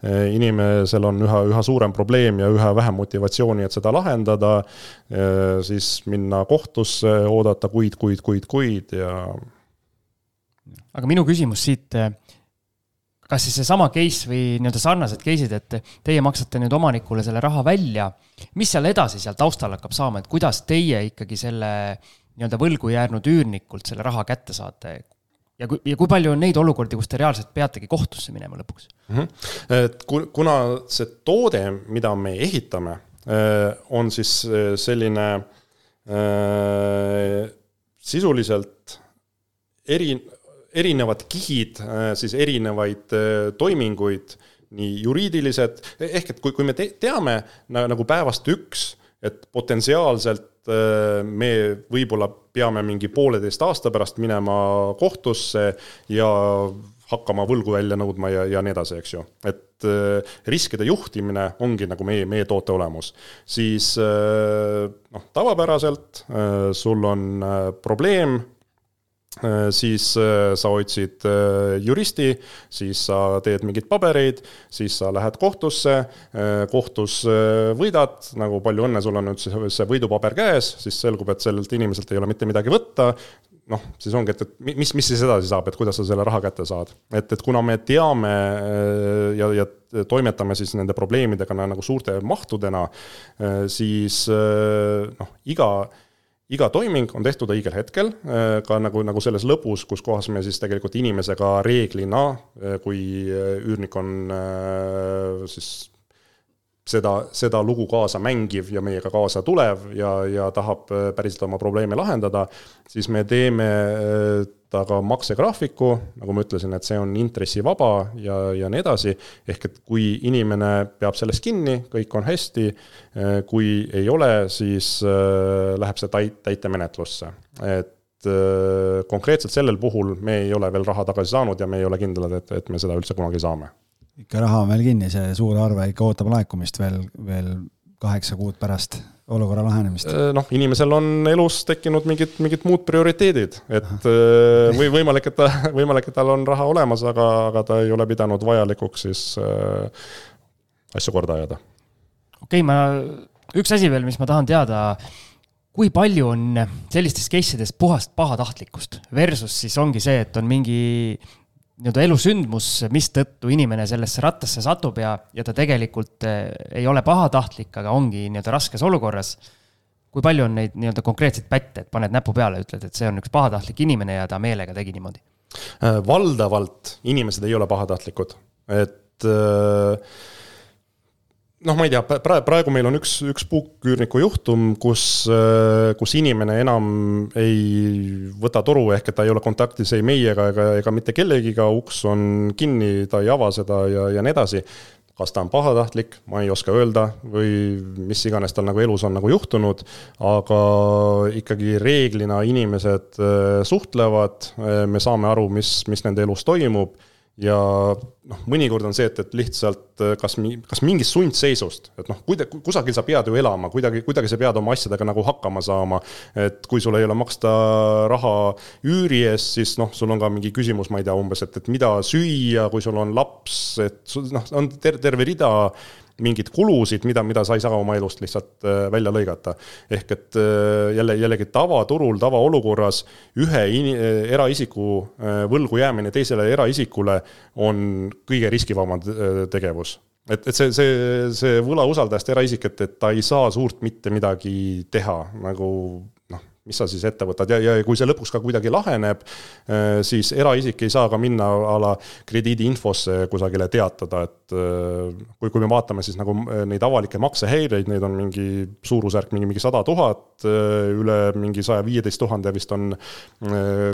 D: inimesel on üha, üha suurem probleem ja üha vähem motivatsiooni, et seda lahendada, siis minna kohtusse, oodata kuid, kuid, kuid, kuid ja.
B: aga minu küsimus siit kas siis seesama case või nii-öelda sarnased case'id, et teie maksate nüüd omanikule selle raha välja, mis seal edasi seal taustal hakkab saama, et kuidas teie ikkagi selle nii-öelda võlgu jäänud üürnikult selle raha kätte saate? Ja kui, ja kui palju on neid olukordi, kus te reaalselt peategi kohtusse minema lõpuks mm?
D: -hmm. et kuna see toode, mida me ehitame, äh, on siis äh, selline äh, sisuliselt eri, erinevad kihid, siis erinevaid toiminguid, nii juriidilised, ehk et kui, kui me te teame nagu päevast üks, et potentsiaalselt me võib-olla peame mingi pooleteist aasta pärast minema kohtusse ja hakkama võlgu välja nõudma ja, ja nii edasi, eks ju. et riskide juhtimine ongi nagu meie, meie toote olemus. siis noh, tavapäraselt sul on probleem Äh, siis äh, sa otsid äh, juristi, siis sa teed mingeid pabereid, siis sa lähed kohtusse, kohtus võidad, nagu palju õnne, sul on nüüd see võidupaber käes, siis selgub, et sellelt inimeselt ei ole mitte midagi võtta, noh, siis ongi, et, et mis, mis siis edasi saab, et kuidas sa selle raha kätte saad. et, et kuna me teame ja, ja toimetame siis nende probleemidega nagu suurte mahtudena, siis noh, iga iga toiming on tehtud õigel hetkel, äh, ka nagu, nagu selles lõpus, kus kohas me siis tegelikult inimesega reeglina, äh, kui äh, üürnik on siis seda, seda lugu kaasa mängiv ja meiega kaasa tulev ja, ja tahab päriselt oma probleeme lahendada, siis me teeme aga maksegraafiku, nagu ma ütlesin, et see on intressivaba ja, ja nii edasi, ehk et kui inimene peab sellest kinni, kõik on hästi, kui ei ole, siis äh, läheb see täit-, täitemenetlusse. et äh, konkreetselt sellel puhul me ei ole veel raha tagasi saanud ja me ei ole kindlad, et, et me seda üldse kunagi saame.
C: Ikka raha on veel kinni, see suur arve ikka ootab laekumist veel, veel kaheksa kuud pärast olukorra lahenemist?
D: Äh, noh, inimesel on elus tekkinud mingid, mingid muud prioriteedid, et äh, või võimalik, et ta, võimalik, et tal on raha olemas, aga, aga ta ei ole pidanud vajalikuks siis äh, asju korda ajada.
B: okei okay,, ma, üks asi veel, mis ma tahan teada, kui palju on sellistes case ides puhast pahatahtlikkust versus siis ongi see, et on mingi nii-öelda elusündmus, mistõttu inimene sellesse rattasse satub ja, ja ta tegelikult eh, ei ole pahatahtlik, aga ongi nii-öelda raskes olukorras. kui palju on neid nii-öelda konkreetseid pätte, et paned näpu peale, ütled, et see on üks pahatahtlik inimene ja ta meelega tegi niimoodi?
D: Äh, valdavalt inimesed ei ole pahatahtlikud, et äh, noh, ma ei tea, praegu, meil on üks, üks puuküürniku juhtum, kus, äh, kus inimene enam ei võta toru, ehk et ta ei ole kontaktis ei meiega ega, ega mitte kellegiga, uks on kinni, ta ei ava seda ja, ja nii edasi. kas ta on pahatahtlik, ma ei oska öelda või mis iganes tal nagu elus on nagu juhtunud, aga ikkagi reeglina inimesed äh, suhtlevad, äh, me saame aru, mis, mis nende elus toimub ja noh, mõnikord on see, et, et lihtsalt äh, kas, kas mingist sundseisust, et noh, kuida-, kusagil sa pead ju elama, kuidagi, kuidagi sa pead oma asjadega nagu hakkama saama. et kui sul ei ole maksta raha üüri eest, siis noh, sul on ka mingi küsimus, ma ei tea, umbes, et, et mida süüa, kui sul on laps, et noh, on ter-, terve rida mingeid kulusid, mida, mida sa ei saa oma elust lihtsalt äh, välja lõigata. ehk et äh, jälle, jällegi tavaturul, tavaolukorras ühe in, äh, eraisiku võlgu jäämine teisele eraisikule on kõige riskivabam tegevus et, et see, see, see võlausaldajast eraisik, et, et ta ei saa suurt mitte midagi teha, nagu mis sa siis ette võtad? Ja, ja kui see lõpuks ka kuidagi laheneb, äh, siis eraisik ei saa ka minna a la krediidiinfosse kusagile teatada, et äh, kui, kui me vaatame siis nagu äh, neid avalikke maksehäireid, neid on mingi suurusjärk mingi, mingi sada tuhat, üle mingi saja viieteist tuhande vist on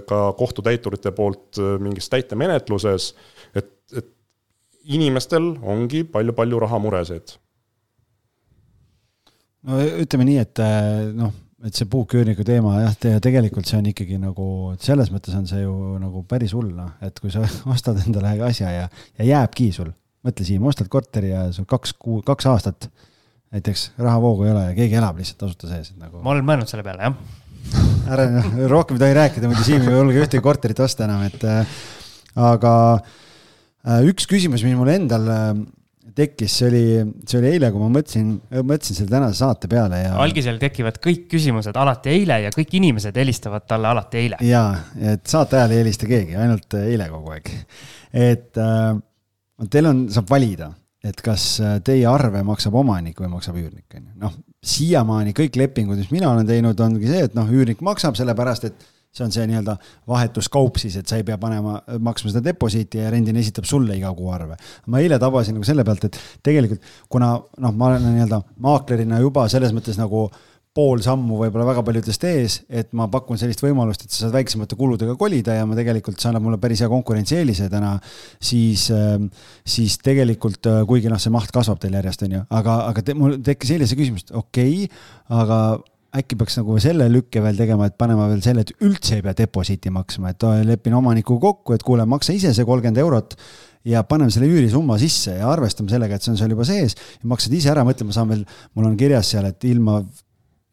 D: ka kohtutäiturite poolt mingis täitemenetluses, et, et inimestel ongi palju-palju rahamuresid
C: no ütleme nii, et noh, et see puuküürniku teema jah, tegelikult see on ikkagi nagu, selles mõttes on see ju nagu päris hull, noh, et kui sa ostad endale asja ja, ja jääbki sul, mõtle Siim, ostad korteri ja sul kaks kuu, kaks aastat näiteks rahavoogu ei ole ja keegi elab lihtsalt tasuta sees, et nagu.
B: ma olen mõelnud selle peale, jah
C: ära noh, rohkem ei tohi rääkida, muidu Siim ei julge ühtegi korterit osta enam, et aga üks küsimus, mis mul endal tekkis, see oli, see oli eile, kui ma mõtlesin, mõtlesin selle tänase saate peale ja.
B: algisel tekivad kõik küsimused alati eile ja kõik inimesed helistavad talle alati eile.
C: ja, et saate ajal ei helista keegi, ainult eile kogu aeg. et äh, teil on, saab valida, et kas teie arve maksab omanik või maksab üürnik, on ju. noh, siiamaani kõik lepingud, mis mina olen teinud, ongi see, et noh, üürnik maksab sellepärast, et see on see nii-öelda vahetuskaup siis, et sa ei pea panema, maksma seda deposiiti ja rendina esitab sulle iga kuu arve. ma eile tabasin nagu selle pealt, et tegelikult kuna noh, ma olen nii-öelda maaklerina juba selles mõttes nagu pool sammu võib-olla väga paljudest ees, et ma pakun sellist võimalust, et sa saad väiksemate kuludega kolida ja ma tegelikult, see annab mulle päris hea konkurentsieelise täna, siis, siis tegelikult, kuigi noh, see maht kasvab teil järjest, on ju, aga, aga te, mul tekkis eile see küsimus, et okei okay,, aga äkki peaks nagu selle lükke veel tegema, et panema veel selle, et üldse ei pea deposiiti maksma, et lepin omanikuga kokku, et kuule, maksa ise see kolmkümmend eurot ja paneme selle üürisumma sisse ja arvestame sellega, et see on seal juba sees. Maksad ise ära, mõtle, ma saan veel, mul on kirjas seal, et ilma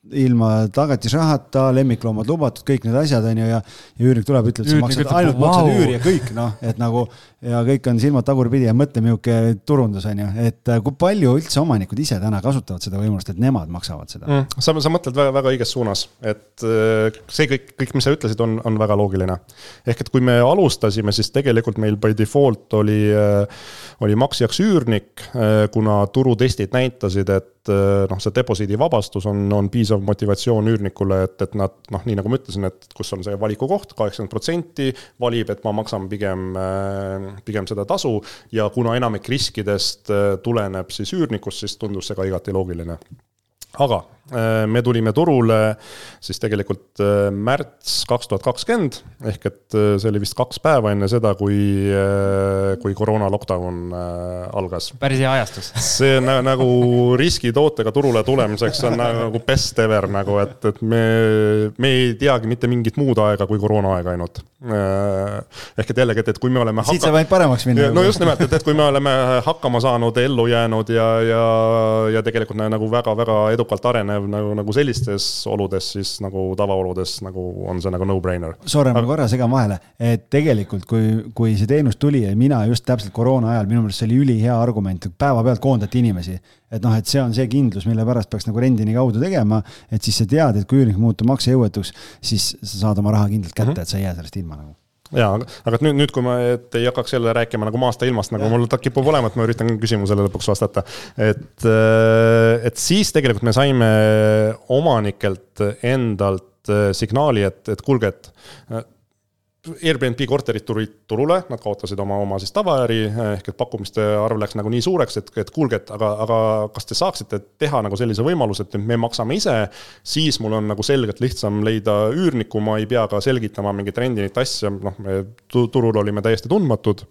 C: ilma tagatisrahata, lemmikloomad lubatud, kõik need asjad, on ju, ja ja üürnik tuleb, ütleb, sa maksad, ainult wow. maksad üüri ja kõik, noh, et nagu ja kõik on silmad tagurpidi ja mõtle, milline turundus on ju, et äh, kui palju üldse omanikud ise täna kasutavad seda võimalust, et nemad maksavad seda mm,?
D: sa, sa mõtled väga, väga õiges suunas, et äh, see kõik, kõik, mis sa ütlesid, on, on väga loogiline. ehk et kui me alustasime, siis tegelikult meil by default oli, äh, oli maksjaks üürnik, kuna turutestid näitasid, et noh, see deposiidi vabastus on, on piisav motivatsioon üürnikule, et, et nad noh, nii nagu ma ütlesin, et kus on see valikukoht, kaheksakümmend protsenti valib, et ma maksan pigem, äh, pigem seda tasu ja kuna enamik riskidest äh, tuleneb siis üürnikust, siis tundus see ka igati loogiline. Aga me tulime turule siis tegelikult äh, märts kaks tuhat kakskümmend, ehk et äh, see oli vist kaks päeva enne seda, kui, kui koroona lockdown algas.
B: päris hea ajastus.
D: see on nagu riskitootega turule tulemiseks on nagu best ever nagu, et, et me, me ei teagi mitte mingit muud aega kui koroonaaega ainult. ehk et jällegi, et, et kui me oleme.
C: siit saab ainult paremaks minna.
D: no just nimelt, et, et kui me oleme hakkama saanud, ellu jäänud ja, ja, ja tegelikult nagu väga-väga edukalt edukalt arenev nagu, nagu sellistes oludes, siis nagu tavaoludes nagu on see nagu no-brainer.
C: Sorry, ma korra segan vahele, et tegelikult, kui, kui see teenus tuli ja mina just täpselt koroona ajal, minu meelest see oli ülihea argument, päevapealt koondati inimesi. et noh, et see on see kindlus, mille pärast peaks nagu rendini kaudu tegema, et siis sa tead, et kui üürnik muutub maksejõuetuks, siis sa saad oma raha kindlalt kätte mm, -hmm. et sa ei jää sellest ilma nagu
D: jaa, aga, nüüd, nüüd, kui ma, et ei hakkaks jälle rääkima nagu maast ja ilmast, nagu ja. mul kipub olema, et ma üritan küsimusele lõpuks vastata. et, äh, et siis tegelikult me saime omanikelt endalt äh, signaali, et, et kuulge, et Airbnb korterid tulid turule, nad kaotasid oma, oma siis tavaäri, ehk et pakkumiste arv läks nagu nii suureks, et, et kuulge, et aga, aga kas te saaksite teha nagu sellise võimaluse, et me maksame ise, siis mul on nagu selgelt lihtsam leida üürnikku, ma ei pea ka selgitama mingit rendinit asja, noh, me turul olime täiesti tundmatud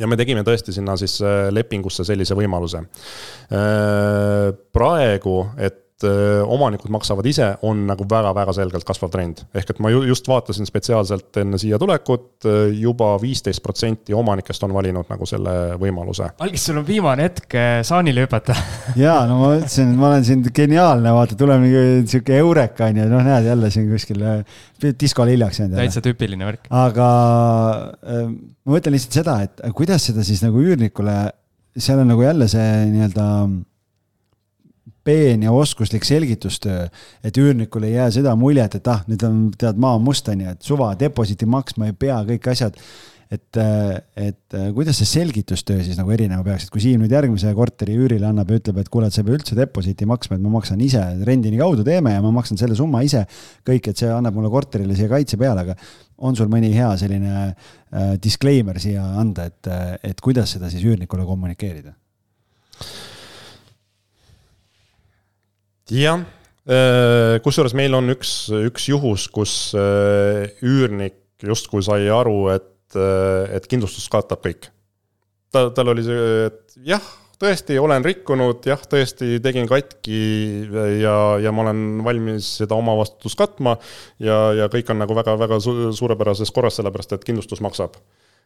D: ja me tegime tõesti sinna siis äh, lepingusse sellise võimaluse. Äh, praegu, et omanikud maksavad ise, on nagu väga-väga selgelt kasvav trend. ehk et ma just vaatasin spetsiaalselt enne siia tulekut juba, juba viisteist protsenti omanikest on valinud nagu selle võimaluse.
B: Algis, sul on viimane hetk äh, saanile hüpata
C: ja no ma ütlesin, et ma olen siin geniaalne, vaata, tuleb mingi sihuke eureka on ju, noh, näed jälle siin kuskil diskole hiljaks jäänud.
B: täitsa tüüpiline värk.
C: aga ma mõtlen lihtsalt seda, et kuidas seda siis nagu üürnikule, seal on nagu jälle see nii-öelda peen ja oskuslik selgitustöö, et üürnikule ei jää seda muljet, et ah, nüüd on, tead, maa on must, on ju, et suva, deposiiti maksma ei pea, kõik asjad. et, et kuidas see selgitustöö siis nagu erinema peaks, et kui Siim nüüd järgmise korteri üürile annab ja ütleb, et kuule, et sa ei pea üldse deposiiti maksma, et ma maksan ise, rendini kaudu teeme ja ma maksan selle summa ise. kõik, et see annab mulle korterile siia kaitse peale, aga on sul mõni hea selline äh, disclaimer siia anda, et, et kuidas seda siis üürnikule kommunikeerida?
D: Jah, äh, kusjuures meil on üks, üks juhus, kus äh, üürnik justkui sai aru, et, äh, et kindlustus katab kõik. ta, tal oli see, et jah, tõesti olen rikkunud, jah, tõesti tegin katki ja, ja ma olen valmis seda omavastutust katma ja, ja kõik on nagu väga-väga su suurepärases korras, sellepärast et kindlustus maksab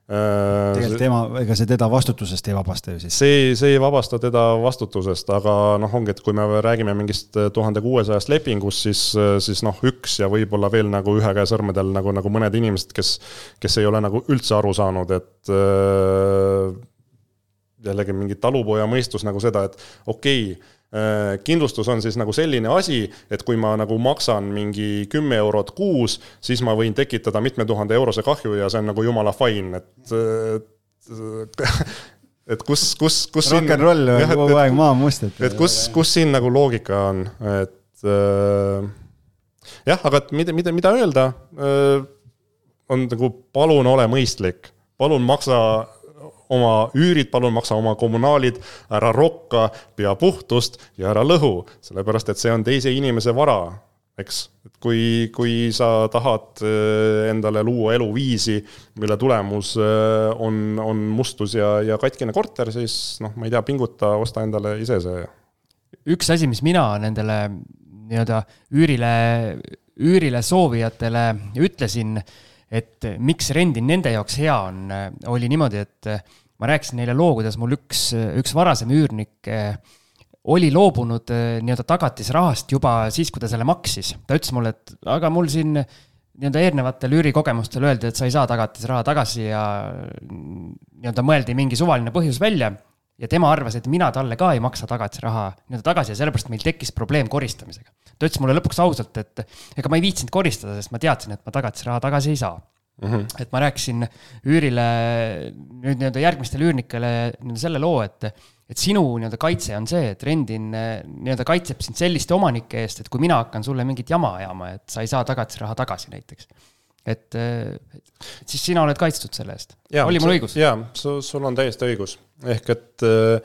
C: tegelikult tema, ega see teda vastutusest ei vabasta ju siis?
D: see, see ei vabasta teda vastutusest, aga noh, ongi, et kui me räägime mingist tuhande kuuesajast lepingust, siis, siis noh, üks ja võib-olla veel nagu ühe käe sõrmedel nagu, nagu mõned inimesed, kes, kes ei ole nagu üldse aru saanud, et äh, jällegi mingi talupoja mõistus nagu seda, et okei okay,, Äh, kindlustus on siis nagu selline asi, et kui ma nagu maksan mingi kümme eurot kuus, siis ma võin tekitada mitme tuhande eurose kahju ja see on nagu jumala fine, et et kus, kus, kus
C: rock n roll kogu aeg maa must,
D: et. et kus, kus siin nagu loogika on, et äh, jah, aga et mida, mida, mida öelda äh,, on nagu palun ole mõistlik, palun maksa oma üürid, palun maksa oma kommunaalid, ära rokka, pea puhtust ja ära lõhu, sellepärast et see on teise inimese vara, eks. et kui, kui sa tahad äh, endale luua eluviisi, mille tulemus äh, on, on mustus ja, ja katkine korter, siis noh, ma ei tea, pinguta, osta endale ise see.
B: üks asi, mis mina nendele nii-öelda üürile, üürile soovijatele ütlesin et miks rendin nende jaoks hea on, oli niimoodi, et ma rääkisin neile loo, kuidas mul üks, üks varasem üürnik eh, oli loobunud eh, nii-öelda tagatisrahast juba siis, kui ta selle maksis. ta ütles mulle, et aga mul siin nii-öelda eelnevatel üürikogemustel öeldi, et sa ei saa tagatisraha tagasi ja nii-öelda mõeldi mingi suvaline põhjus välja. ja tema arvas, et mina talle ka ei maksa tagatisraha nii-öelda tagasi ja sellepärast meil tekkis probleem koristamisega. Ta ütles mulle lõpuks ausalt, et ega ma ei viitsinud koristada, sest ma teadsin, et ma tagatisraha tagasi ei saa Mm -hmm. et ma rääkisin üürile nüüd nii-öelda järgmistele üürnikele nii-öelda selle loo, et, et sinu nii-öelda kaitse on see, et rendin nii-öelda kaitseb sind selliste omanike eest, et kui mina hakkan sulle mingit jama ajama, et sa ei saa tagatisraha tagasi näiteks. et, siis sina oled kaitstud selle eest. oli mul õigus?
D: jaa, sul on täiesti õigus, ehk et Äh,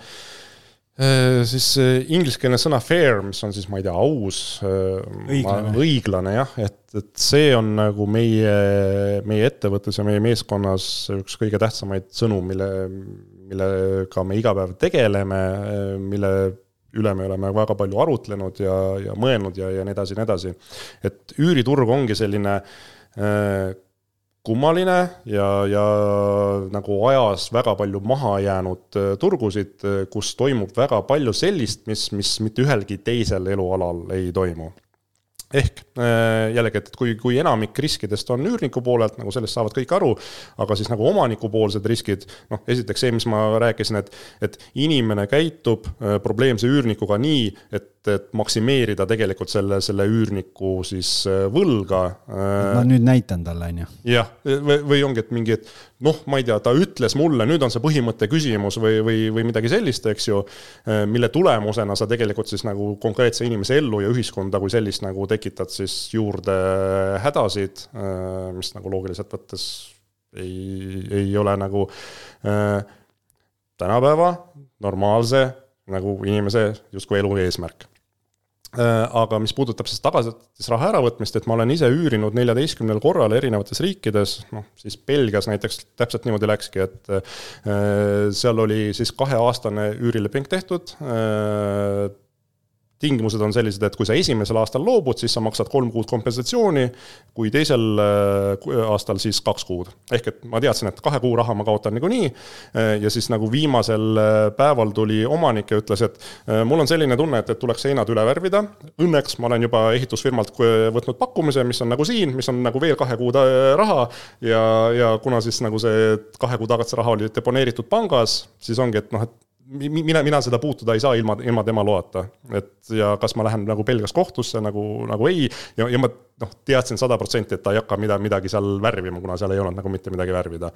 D: siis äh, ingliskeelne sõna fair, mis on siis, ma ei tea, aus, äh, õiglane, jah, et, et see on nagu meie, meie ettevõttes ja meie meeskonnas üks kõige tähtsamaid sõnu, mille, millega me iga päev tegeleme, mille üle me oleme väga palju arutlenud ja, ja mõelnud ja, ja nii edasi nii edasi. et üüriturg ongi selline äh, kummaline ja, ja nagu ajas väga palju maha jäänud äh, turgusid, äh, kus toimub väga palju sellist, mis, mis mitte ühelgi teisel elualal ei toimu. Ehk äh, jällegi, et kui, kui enamik riskidest on üürniku poolelt, nagu sellest saavad kõik aru, aga siis nagu omanikupoolsed riskid, noh, esiteks see, mis ma rääkisin, et, et inimene käitub probleemse üürnikuga nii, et et maksimeerida tegelikult selle, selle üürniku siis äh, võlga.
C: ma nüüd näitan talle, on ju.
D: jah, või, või ongi, et mingi, et noh, ma ei tea, ta ütles mulle, nüüd on see põhimõtte küsimus või, või, või midagi sellist, eks ju, äh, mille tulemusena sa tegelikult siis nagu konkreetse inimese ellu ja ühiskonda kui sellist nagu tekitad siis juurde hädasid, äh, mis nagu loogiliselt võttes ei, ei ole nagu äh, tänapäeva normaalse nagu inimese justkui elu eesmärk. Äh, aga mis puudutab siis tagatisraha äravõtmist, et ma olen ise üürinud neljateistkümnel korral erinevates riikides, noh siis Belgias näiteks täpselt niimoodi läkski, et äh, seal oli siis kaheaastane üürileping tehtud äh, tingimused on sellised, et kui sa esimesel aastal loobud, siis sa maksad kolm kuud kompensatsiooni, kui teisel äh, aastal siis kaks kuud. ehk et ma teadsin, et kahe kuu raha ma kaotan niikuinii äh, ja siis nagu viimasel äh, päeval tuli omanik ja ütles, et mul on selline tunne, et, et tuleks seinad üle värvida. Õnneks ma olen juba ehitusfirmalt võtnud pakkumise, mis on nagu siin, mis on nagu veel kahe kuu raha ja, ja kuna siis nagu see kahe kuu tagasi raha oli deponeeritud pangas, siis ongi, et noh, et mina, mina seda puutuda ei saa ilma, ilma tema loata. et ja kas ma lähen nagu Belgias kohtusse nagu, nagu ei, ja, ja ma noh, teadsin sada protsenti, et ta ei hakka mida, midagi seal värvima, kuna seal ei olnud nagu mitte midagi värvida.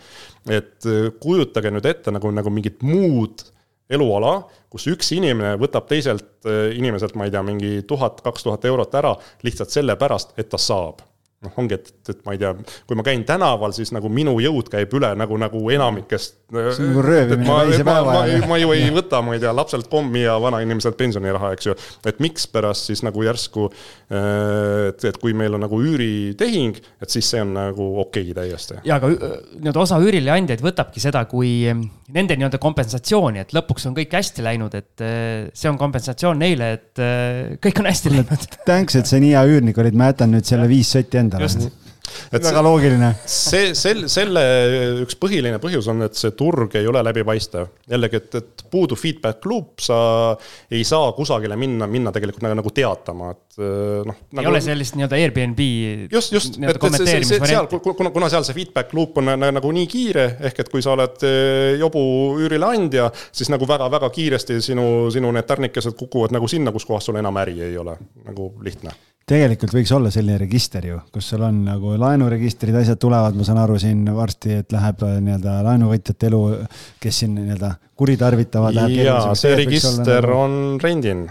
D: et äh, kujutage nüüd ette nagu, nagu mingit muud eluala, kus üks inimene võtab teiselt äh, inimeselt, ma ei tea, mingi tuhat, kaks tuhat eurot ära lihtsalt sellepärast, et ta saab noh, ongi, et, et ma ei tea, kui ma käin tänaval, siis nagu minu jõud käib üle nagu, nagu enamikest.
C: See on nagu röövimine teise päeva
D: ajal. ma ju ei võta, ma ei tea, lapselt kommi ja vanainimeselt pensioniraha, eks ju. et mikspärast siis nagu järsku, äh, et, et kui meil on nagu üüritehing, et siis see on nagu okei okay täiesti.
B: ja, aga äh, nii-öelda osa üürileandjaid võtabki seda kui ähm, nende nii-öelda kompensatsiooni, et lõpuks on kõik hästi läinud, et äh, see on kompensatsioon neile, et kõik on hästi läinud.
C: Thanks, et sa nii hea üürnik olid, ma jätan nüüd selle viis sotti enda endale. väga loogiline.
D: see, sel-, selle üks põhiline põhjus on, et see turg ei ole läbipaistev. jällegi, et, et puudub feedback loop, sa ei saa kusagile minna, minna tegelikult nagu, nagu teatama, et noh
B: nagu.... ei ole sellist nii-öelda Airbnb.
D: just, just, et, et see, see, seal, kuna, kuna seal see feedback loop on nagu nii kiire, ehk et kui sa oled jobu üürileandja, siis nagu väga-väga kiiresti sinu, sinu need tärnikesed kukuvad nagu sinna, kus kohas sul enam äri ei ole, nagu lihtne
C: tegelikult võiks olla selline register ju, kus sul on nagu laenuregistrid, asjad tulevad, ma saan aru siin varsti, et läheb äh, nii-öelda laenuvõtjate elu, kes siin nii-öelda kuritarvitavad.
D: jaa, see register nagu... on rendin.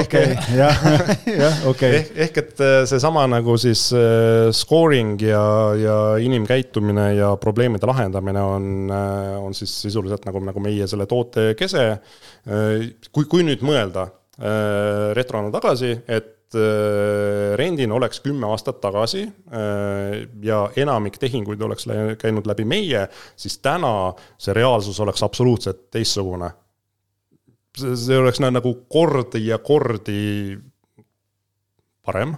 C: ehk, jah, jah, okei.
D: ehk et äh, seesama nagu siis äh, scoring ja, ja inimkäitumine ja probleemide lahendamine on, on siis sisuliselt nagu, nagu meie selle toote kese. kui, kui nüüd mõelda retrona tagasi, et rendin oleks kümme aastat tagasi äh, ja enamik tehinguid oleks käinud läbi meie, siis täna see reaalsus oleks absoluutselt teistsugune. see oleks nagu kordi ja kordi parem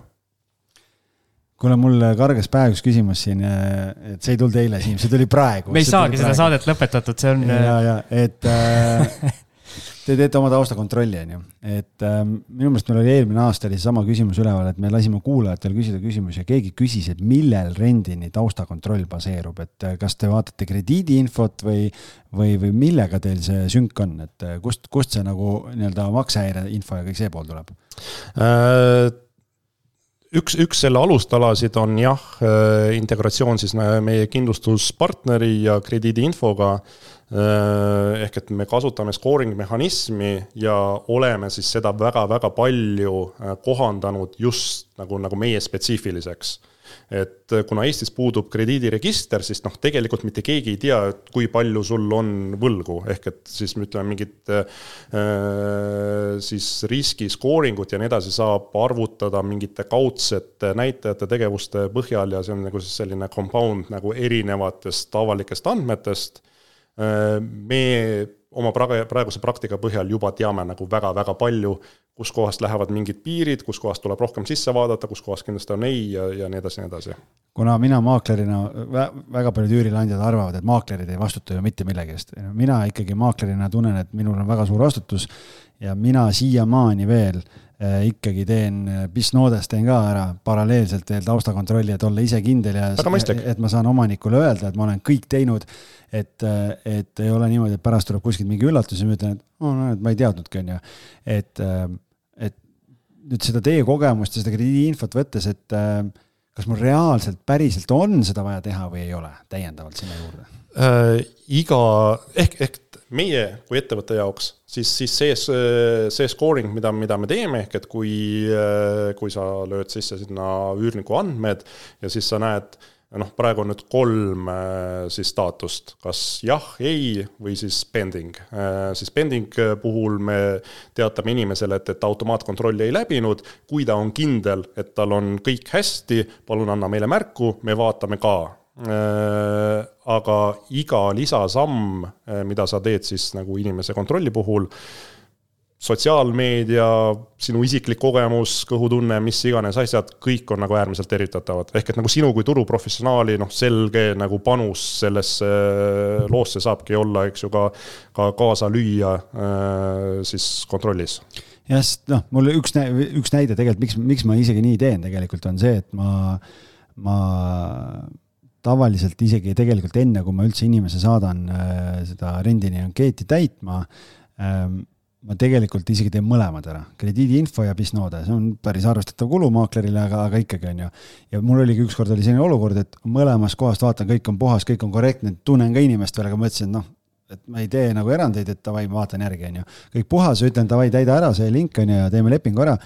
C: kuule, mul kargas pähe üks küsimus siin, et see ei tulnud eile, Siim, see tuli praegu.
B: me ei saagi seda saadet lõpetatud, see on.
C: ja, ja, et äh, Te teete oma taustakontrolli, on ju, et äh, minu meelest meil oli eelmine aasta oli seesama küsimus üleval, et me lasime kuulajatel küsida küsimusi ja keegi küsis, et millel Rendini taustakontroll baseerub, et äh, kas te vaatate krediidiinfot või, või, või millega teil see sünk on, et äh, kust, kust see nagu nii-öelda maksehäire info ja kõik see pool tuleb?
D: Äh,? Üks, üks selle alustalasid on jah, äh, integratsioon siis meie kindlustuspartneri ja krediidiinfoga. Äh, ehk et me kasutame scoring mehhanismi ja oleme siis seda väga-väga palju äh, kohandanud just nagu, nagu meie spetsiifiliseks et äh, kuna Eestis puudub krediidiregister, siis noh, tegelikult mitte keegi ei tea, et kui palju sul on võlgu, ehk et siis ütleme, mingit äh, siis riski scoring ut ja nii edasi saab arvutada mingite kaudsete näitajate tegevuste põhjal ja see on nagu siis selline compound nagu erinevatest avalikest andmetest. Äh, me oma praeguse praktika põhjal juba teame nagu väga-väga palju, kuskohast lähevad mingid piirid, kuskohast tuleb rohkem sisse vaadata, kuskohast kindlasti on ei ja, ja nii edasi, nii edasi.
C: kuna mina maaklerina, väga paljud üürileandjad arvavad, et maaklerid ei vastuta ju mitte millegi eest. mina ikkagi maaklerina tunnen, et minul on väga suur vastutus ja mina siiamaani veel Äh, ikkagi teen, äh, Bisnodes teen ka ära paralleelselt veel taustakontrolli, et olla ise kindel ja et ma saan omanikule öelda, et ma olen kõik teinud. et, äh, et ei ole niimoodi, et pärast tuleb kuskilt mingi üllatus ja ma ütlen, et oh, no, ma ei teadnudki, on ju. et nüüd seda teie kogemust ja seda krediidiinfot võttes, et kas mul reaalselt päriselt on seda vaja teha või ei ole täiendavalt sinna juurde
D: äh,? iga ehk, ehk meie kui ettevõtte jaoks, siis, siis see, see scoring, mida, mida me teeme, ehk et kui, kui sa lööd sisse sinna üürniku andmed ja siis sa näed, noh, praegu on nüüd kolm siis staatust, kas jah, ei või siis pending. siis pending puhul me teatame inimesele, et, et automaatkontrolli ei läbinud, kui ta on kindel, et tal on kõik hästi, palun anna meile märku, me vaatame ka. Äh, aga iga lisasamm, äh, mida sa teed siis nagu inimese kontrolli puhul, sotsiaalmeedia, sinu isiklik kogemus, kõhutunne, mis iganes asjad, kõik on nagu äärmiselt tervitatavad. ehk et nagu sinu kui turuprofessionaali noh, selge nagu panus sellesse äh, loosse saabki olla, eks ju, ka, ka kaasa lüüa siis kontrollis
C: jah, sest noh, mul üks, üks näide tegelikult, miks, miks ma isegi nii teen, tegelikult on see, et ma, ma tavaliselt isegi tegelikult enne, kui ma üldse inimese saadan äh, seda rendini ankeeti täitma, ähm, ma tegelikult isegi teen mõlemad ära, krediidiinfo ja Bisnode, see on päris arvestatav kulu maaklerile, aga, aga ikkagi on ju. ja mul oligi ükskord oli selline olukord, et mõlemast kohast vaatan, kõik on puhas, kõik on korrektne, tunnen ka inimest veel, aga mõtlesin, et noh, et ma ei tee nagu erandeid, et davai, ma vaatan järgi, on ju. kõik puhas, ütlen davai, täida ära see link on ju ja teeme lepingu ära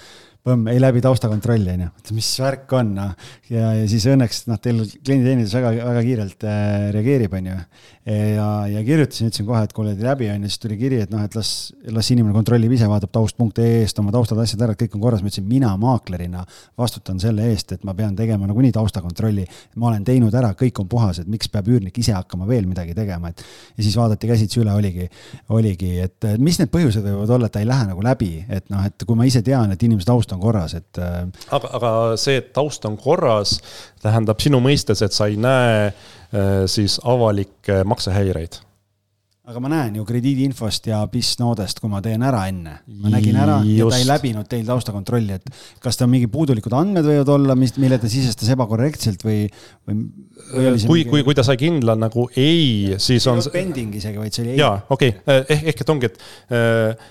C: põmm, ei läbi taustakontrolli, on ju, mis värk on, noh. ja, ja siis õnneks noh, teil klienditeenindus väga, väga kiirelt äh, reageerib, on ju ja, ja kirjutasin, ütlesin kohe, et kuule, läbi on ju, siis tuli kiri, et noh, et las, las inimene kontrollib ise, vaatab taust.ee-st oma taustad, asjad ära, et kõik on korras, ma ütlesin, mina maaklerina vastutan selle eest, et ma pean tegema nagunii taustakontrolli. ma olen teinud ära, kõik on puhas, et miks peab üürnik ise hakkama veel midagi tegema, et? Ja siis vaadati käsitsi üle, oligi, oligi, et mis need põhjused võivad olla, et ta ei lähe nagu läbi, et noh, et kui ma ise tean, et inimese taust on on korras, et.
D: aga, aga see, et taust on korras, tähendab sinu mõistes, et sa ei näe siis avalikke maksehäireid
C: aga ma näen ju krediidiinfost ja BIS-noodest, kui ma teen ära enne. ma nägin ära Just. ja ta ei läbinud teil taustakontrolli, et kas tal mingi puudulikud andmed võivad olla, mis, mille ta sisestas ebakorrektselt või, või,
D: või see kui mingi..., kui, kui ta sai kindla nagu ei, siis on.
C: Pending isegi, vaid see oli ei.
D: jaa, okei okay., ehk, ehk et ongi, et äh,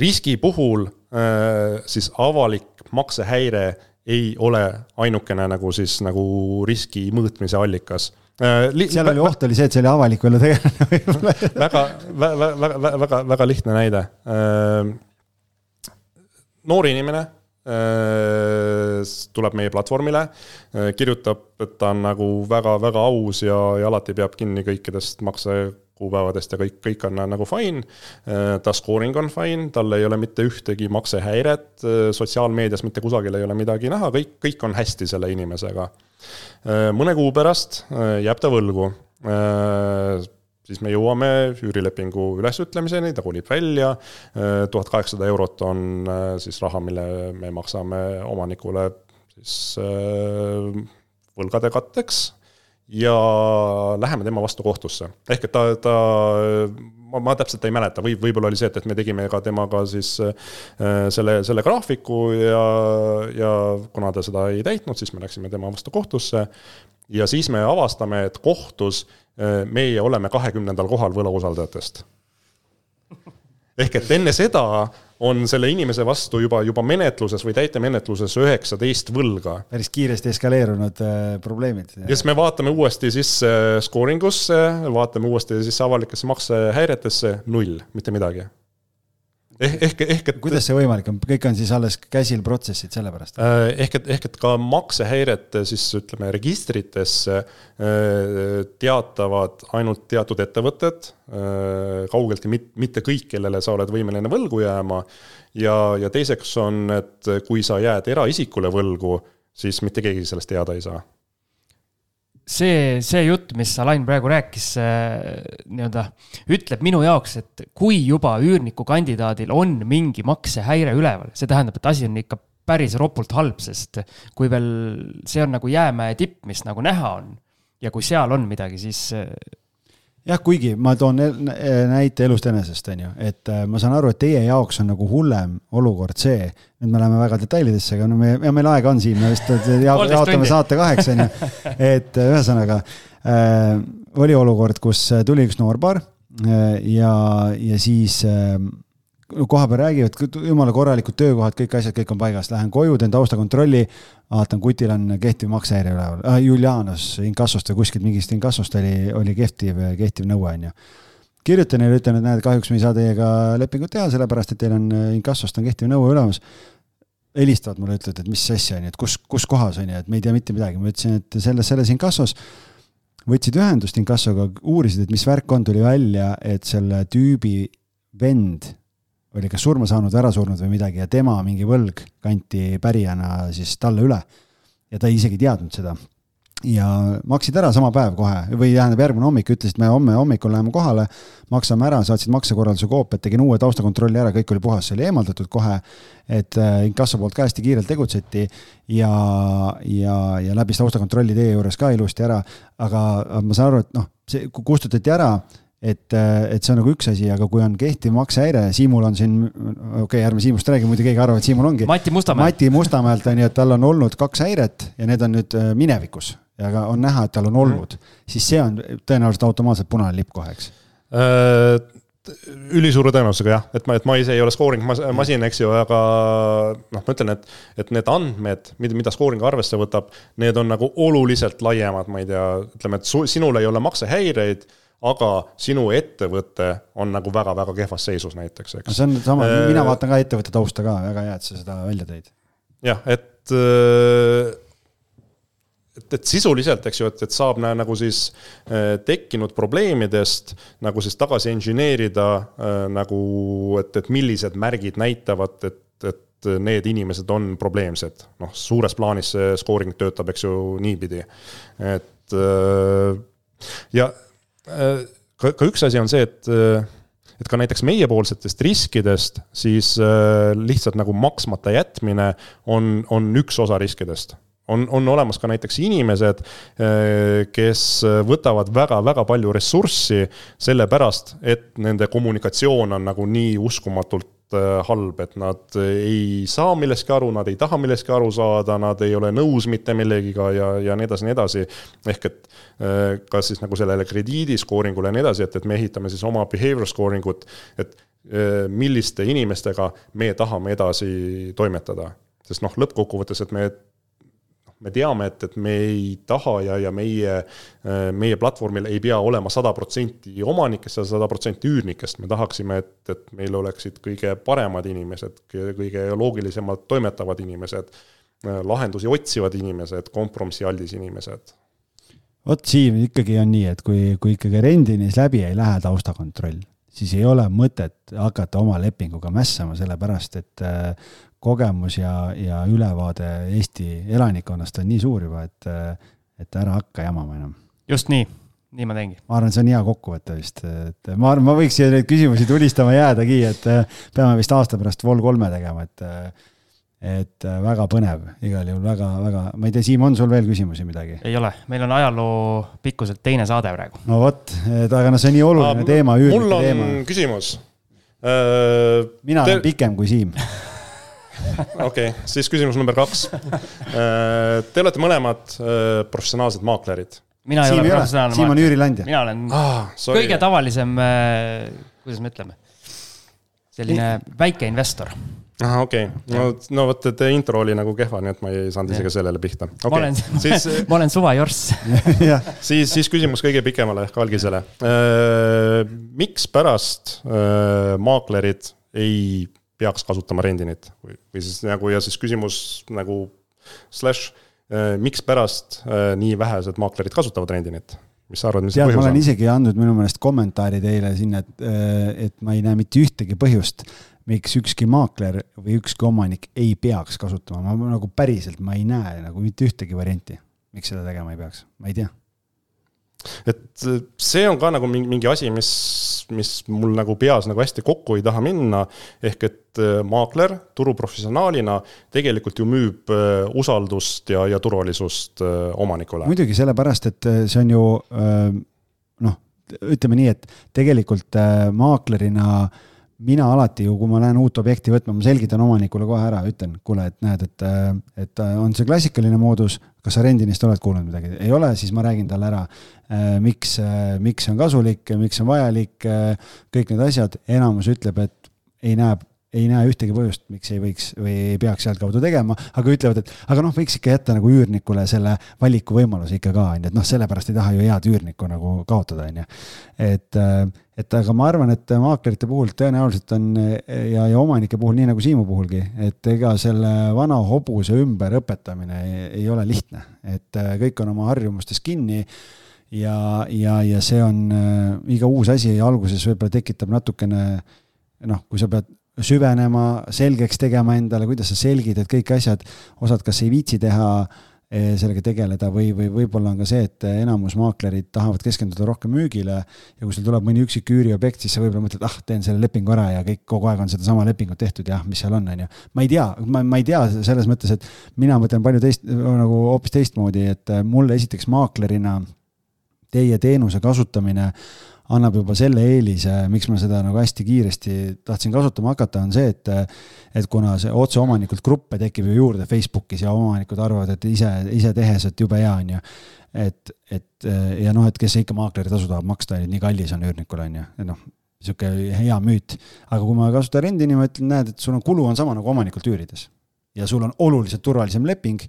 D: riski puhul äh, siis avalik maksehäire ei ole ainukene nagu siis nagu riski mõõtmise allikas
C: Äh, seal oli oht oli see, et see oli avaliku elu tegelane
D: võib-olla väga, väga, väga, väga, väga lihtne näide. Äh, noor inimene tuleb meie platvormile, kirjutab, et ta on nagu väga-väga aus ja, ja alati peab kinni kõikidest maksekuupäevadest ja kõik, kõik on nagu fine. ta scoring on fine, tal ei ole mitte ühtegi maksehäiret, sotsiaalmeedias mitte kusagil ei ole midagi näha, kõik, kõik on hästi selle inimesega Äh, mõne kuu pärast äh, jääb ta võlgu. Äh, siis me jõuame üürilepingu ülesütlemiseni, ta kolib välja, tuhat kaheksasada eurot on siis raha, mille me maksame omanikule siis võlgade katteks ja läheme tema vastu kohtusse. ehk et ta, ta ma, ma täpselt ei mäleta, või võib-olla oli see, et, et me tegime ka temaga siis äh, selle, selle graafiku ja, ja kuna ta seda ei täitnud, siis me läksime tema vastu kohtusse. ja siis me avastame, et kohtus äh, meie oleme kahekümnendal kohal võlausaldajatest. ehk et enne seda on selle inimese vastu juba, juba menetluses või täitemenetluses üheksateist võlga.
C: päris kiiresti eskaleerunud äh, probleemid.
D: ja siis me vaatame uuesti sisse scoring usse, vaatame uuesti sisse avalikesse maksehäiretesse, null, mitte midagi ehk, ehk, ehk et.
C: kuidas see võimalik on, kõik on siis alles käsil protsessid sellepärast?
D: Äh, ehk et, ehk et ka maksehäirete siis ütleme registritesse äh, teatavad ainult teatud ettevõtted, äh, kaugeltki mitte kõik, kellele sa oled võimeline võlgu jääma. ja, ja teiseks on, et kui sa jääd eraisikule võlgu, siis mitte keegi sellest teada ei saa
B: see, see jutt, mis Alain praegu rääkis, nii-öelda ütleb minu jaoks, et kui juba üürniku kandidaadil on mingi maksehäire üleval, see tähendab, et asi on ikka päris ropult halb, sest kui veel see on nagu jäämäe tipp, mis nagu näha on ja kui seal on midagi, siis
C: jah, kuigi ma toon näite elust enesest, on ju, et äh, ma saan aru, et teie jaoks on nagu hullem olukord see, nüüd me läheme väga detailidesse, aga no me, ja meil aega on siin, me vist jaotame saate kaheks, on ju. et äh, ühesõnaga äh, oli olukord, kus tuli üks noorpaar äh, ja, ja siis äh, koha peal räägivad, jumala korralikud töökohad, kõik asjad, kõik on paigas, lähen koju, teen taustakontrolli, vaatan, kutil on kehtiv maksehäire üleval ah,, Julianos inkassost või kuskilt mingist inkassost oli, oli kehtiv, kehtiv nõue, on ju. kirjutan neile, ütlen, et näed, kahjuks me ei saa teiega lepingut teha, sellepärast et teil on inkassost on kehtiv nõue olemas. helistavad mulle, ütlevad, et mis asja, on ju, et kus, kus kohas on ju, et me ei tea mitte midagi, ma ütlesin, et selles, selles inkassos võtsid ühendust inkassoga, uurisid, et mis värk on, tuli välja, et selle tüübi vend oli kas surma saanud ära surnud või midagi ja tema mingi võlg kanti pärijana siis talle üle. ja ta isegi ei teadnud seda. ja maksid ära sama päev kohe või tähendab järgmine hommik, ütlesid, me homme hommikul läheme kohale, maksame ära, saatsid maksekorralduse koopiat, tegin uue taustakontrolli ära, kõik oli puhas, see oli eemaldatud kohe. et äh, inkasso poolt ka hästi kiirelt tegutseti ja, ja, ja läbis taustakontrolli teie juures ka ilusti ära, aga ma saan aru, et noh, see kustutati ära et, et see on nagu üks asi, aga kui on kehtiv maksehäire, Siimul on siin, okei okay,, ärme Siimust räägi, muidu keegi arvab, et Siimul ongi.
B: Mati Mustamäe.
C: Mati Mustamäelt on ju, et tal on olnud kaks häiret ja need on nüüd äh, minevikus ja ka on näha, et tal on olnud mm., siis see on tõenäoliselt automaatselt punane lipp kohe, eks
D: äh,? ülisuure tõenäosusega jah, et ma, et ma ise ei ole scoring masin, eks ju, aga noh, ma ütlen, et, et need andmed, mida, mida scoring arvesse võtab, need on nagu oluliselt laiemad, ma ei tea, ütleme, et su, sinul ei ole maksehäireid aga sinu ettevõte on nagu väga-väga kehvas seisus näiteks, eks.
C: no see on sama, äh, mina vaatan ka ettevõtte tausta ka, väga hea, et sa seda välja tõid.
D: jah, et, äh, et, et sisuliselt, eks ju, et, et saab näe, nagu siis äh, tekkinud probleemidest nagu siis tagasi engineerida nagu, et, et millised märgid näitavad, et, et need inimesed on probleemsed. noh, suures plaanis see scoring töötab, eks ju, niipidi. et ja ka, ka üks asi on see, et, et ka näiteks meiepoolsetest riskidest siis äh, lihtsalt nagu maksmata jätmine on, on üks osa riskidest. On, on olemas ka näiteks inimesed, äh, kes võtavad väga-väga palju ressurssi sellepärast, et nende kommunikatsioon on nagu nii uskumatult Äh, halb, et nad ei saa millestki aru, nad ei taha millestki aru saada, nad ei ole nõus mitte millegiga ja, ja nii edasi, nii edasi. ehk et äh, kas siis nagu sellele krediidi scoring ule ja nii edasi, et, et me ehitame siis oma behavior scoring ut, et äh, milliste inimestega me tahame edasi toimetada. sest noh, lõppkokkuvõttes, et me me teame, et, et me ei taha ja, ja meie, meie platvormil ei pea olema sada protsenti omanikest ja sada protsenti üürnikest, me tahaksime, et, et meil oleksid kõige paremad inimesed, kõige loogilisemalt toimetavad inimesed, lahendusi otsivad inimesed, kompromissialdis inimesed.
C: vot Siim, ikkagi on nii, et kui, kui ikkagi rendinis läbi ei lähe taustakontroll, siis ei ole mõtet hakata oma lepinguga mässama, sellepärast et kogemus ja, ja ülevaade Eesti elanikkonnast on nii suur juba, et, et ära hakka jamama enam.
B: just nii, nii ma teengi.
C: ma arvan, see on hea kokkuvõte vist, et ma arvan, ma võiks siia neid küsimusi tulistama jäädagi, et peame vist aasta pärast Vol kolme tegema, et et väga põnev, igal juhul väga-väga, ma ei tea, Siim, on sul veel küsimusi midagi?
B: ei ole, meil on ajaloo pikkuselt teine saade praegu.
C: no vot, et aga noh, see on nii oluline teema,
D: üürnike teema. mul on küsimus
C: äh,. mina te... olen pikem kui Siim
D: okei okay,, siis küsimus number kaks. Äh, te olete mõlemad äh, professionaalsed maaklerid.
B: mina ei Siim ole professionaalne
C: Siim on üürilandja.
B: mina olen ah, kõige tavalisem, äh, kuidas me ütleme, selline väike investor
D: ahah, okei okay., no, no vot, et intro oli nagu kehva, nii et ma ei saanud isegi sellele pihta okay..
B: ma olen siis ma olen suvajorss
D: siis, siis küsimus kõige pikemale ehk algisele. mikspärast maaklerid ei peaks kasutama Rendinit või, või siis nagu ja siis küsimus nagu slash, äh, mikspärast äh, nii vähesed maaklerid kasutavad Rendinit? mis sa arvad, mis
C: see põhjus on? ma olen isegi andnud minu meelest kommentaari teile sinna, et, äh, et ma ei näe mitte ühtegi põhjust, miks ükski maakler või ükski omanik ei peaks kasutama, ma nagu päriselt, ma ei näe nagu mitte ühtegi varianti, miks seda tegema ei peaks, ma ei tea
D: et äh, see on ka nagu mingi, mingi asi, mis, mis mul nagu peas nagu hästi kokku ei taha minna. ehk et äh, maakler turuprofessionaalina tegelikult ju müüb äh, usaldust ja, ja turvalisust omanikule.
C: muidugi, sellepärast et see on ju noh, ütleme nii, et tegelikult maaklerina mina alati ju, kui ma lähen uut objekti võtma, ma selgitan omanikule kohe ära, ütlen, kuule, et näed, et, et on see klassikaline moodus, kas sa rendinist oled kuulnud midagi, ei ole, siis ma räägin talle ära, miks, miks see on kasulik, miks see on vajalik, kõik need asjad, enamus ütleb, et ei näe ei näe ühtegi põhjust, miks ei võiks või ei peaks sealtkaudu tegema, aga ütlevad, et aga noh, võiks ikka jätta nagu üürnikule selle valikuvõimaluse ikka ka, on ju, et noh, sellepärast ei taha ju head üürnikku nagu kaotada, on ju. et, et aga ma arvan, et maaklerite puhul tõenäoliselt on ja, ja omanike puhul, nii nagu Siimu puhulgi, et ega selle vana hobuse ümberõpetamine ei, ei ole lihtne, et kõik on oma harjumustes kinni ja, ja, ja see on äh, iga uus asi alguses võib-olla tekitab natukene noh, kui sa pead süvenema, selgeks tegema endale, kuidas sa selgitad kõik asjad, osad kas ei viitsi teha, eh, sellega tegeleda või, või võib-olla on ka see, et enamus maaklerid tahavad keskenduda rohkem müügile ja kui sul tuleb mõni üksik üüriobjekt, siis sa võib-olla mõtled, ah, teen selle lepingu ära ja kõik kogu aeg on sedasama lepingut tehtud, jah, mis seal on, on ju. ma ei tea, ma, ma ei tea selles mõttes, et mina mõtlen palju teist, nagu hoopis teistmoodi, et mulle esiteks maaklerina teie teenuse kasutamine annab juba selle eelise, miks ma seda nagu hästi kiiresti tahtsin kasutama hakata, on see, et et kuna see otseomanikult gruppe tekib ju juurde Facebookis ja omanikud arvavad, et ise, ise tehes, et jube hea, on ju. et, et ja noh, et kes ikka maakleritasu tahab maksta, nii kallis on üürnikul, on ju, noh, niisugune hea müüt. aga kui ma kasutan rendini, ma ütlen, näed, et sul on kulu on sama nagu omanikult üürides. ja sul on oluliselt turvalisem leping,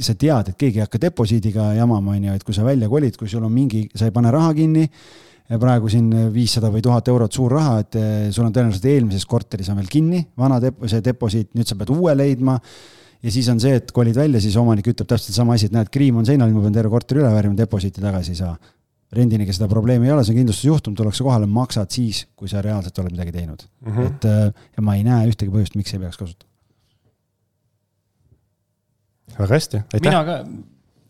C: sa tead, et keegi ei hakka deposiidiga jamama, on ju, et kui sa välja kolid, kui sul on mingi, sa ei pane raha kinni praegu siin viissada või tuhat eurot suur raha, et eh, sul on tõenäoliselt eelmises korteris on veel kinni, vana dep-, see deposiit, nüüd sa pead uue leidma. ja siis on see, et kolid välja, siis omanik ütleb täpselt sama asi, et näed, kriim on seinal, ma pean terve korteri üle värvima, deposiiti tagasi ei saa. rendiniga seda probleemi ei ole, see on kindlustusjuhtum, tullakse kohale, maksad siis, kui sa reaalselt oled midagi teinud mm. -hmm. et eh, ja ma ei näe ühtegi põhjust, miks ei peaks kasutama.
D: väga hästi,
B: aitäh. mina ka,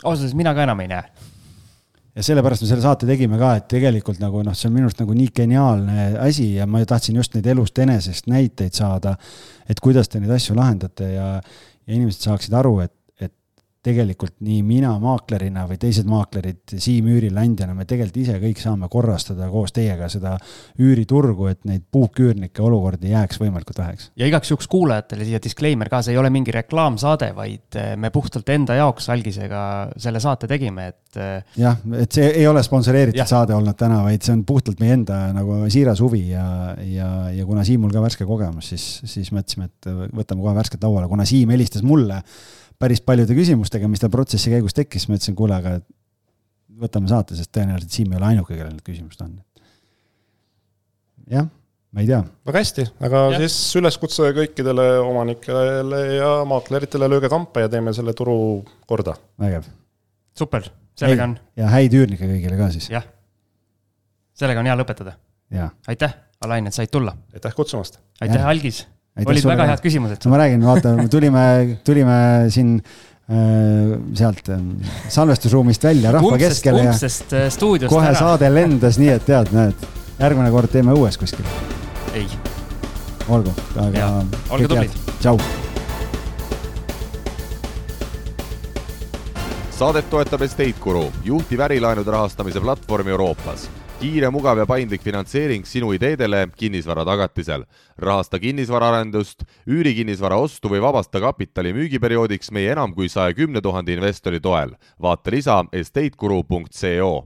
B: ausalt öeldes mina ka enam ei näe
C: ja sellepärast me selle saate tegime ka, et tegelikult nagu noh, see on minu arust nagu nii geniaalne asi ja ma tahtsin just neid elust enesest näiteid saada, et kuidas te neid asju lahendate ja, ja inimesed saaksid aru, et tegelikult nii mina maaklerina või teised maaklerid, Siim üürileandjana, me tegelikult ise kõik saame korrastada koos teiega seda üüriturgu, et neid puuküürnike olukordi jääks võimalikult väheks.
B: ja igaks juhuks kuulajatele siia disclaimer ka, see ei ole mingi reklaamsaade, vaid eh, me puhtalt enda jaoks Algisega selle saate tegime, et.
C: Eh, jah, et see ei ole sponsoreeritud ja. saade olnud täna, vaid see on puhtalt meie enda nagu siiras huvi ja, ja, ja kuna Siimul ka värske kogemus, siis, siis mõtlesime, et võtame kohe värsket lauale, kuna Siim helistas mulle päris paljude küsimustega, mis tal protsessi käigus tekkis, ma ütlesin, kuule, aga võtame saate, sest tõenäoliselt Siim ei ole ainuke, kellel need küsimused on. jah, ma ei tea.
D: väga hästi, aga ja. siis üleskutse kõikidele omanikele ja maakleritele, lööge kampa ja teeme selle turu korda.
C: vägev.
B: super, sellega on.
C: ja häid üürnikke kõigile ka siis.
B: jah, sellega on hea lõpetada. aitäh, Alain, et said tulla.
D: aitäh kutsumast.
B: aitäh, Algis olid väga head küsimused.
C: no ma räägin, vaata, tulime, tulime siin äh, sealt äh, salvestusruumist välja rahva
B: umbsest,
C: keskele ja
B: äh, stuudiost
C: kohe ära. saade lendas nii, et tead, näed, järgmine kord teeme õues kuskil.
B: ei.
C: olgu, aga.
B: olge tublid.
C: tšau.
A: saadet toetab Estate Guru, juhtiv ärilaenude rahastamise platvorm Euroopas kiire, mugav ja paindlik finantseering sinu ideedele kinnisvara tagatisel. rahasta kinnisvaraarendust, üüri kinnisvara ostu või vabasta kapitali müügiperioodiks meie enam kui saja kümne tuhande investori toel. vaata lisa estateguru.co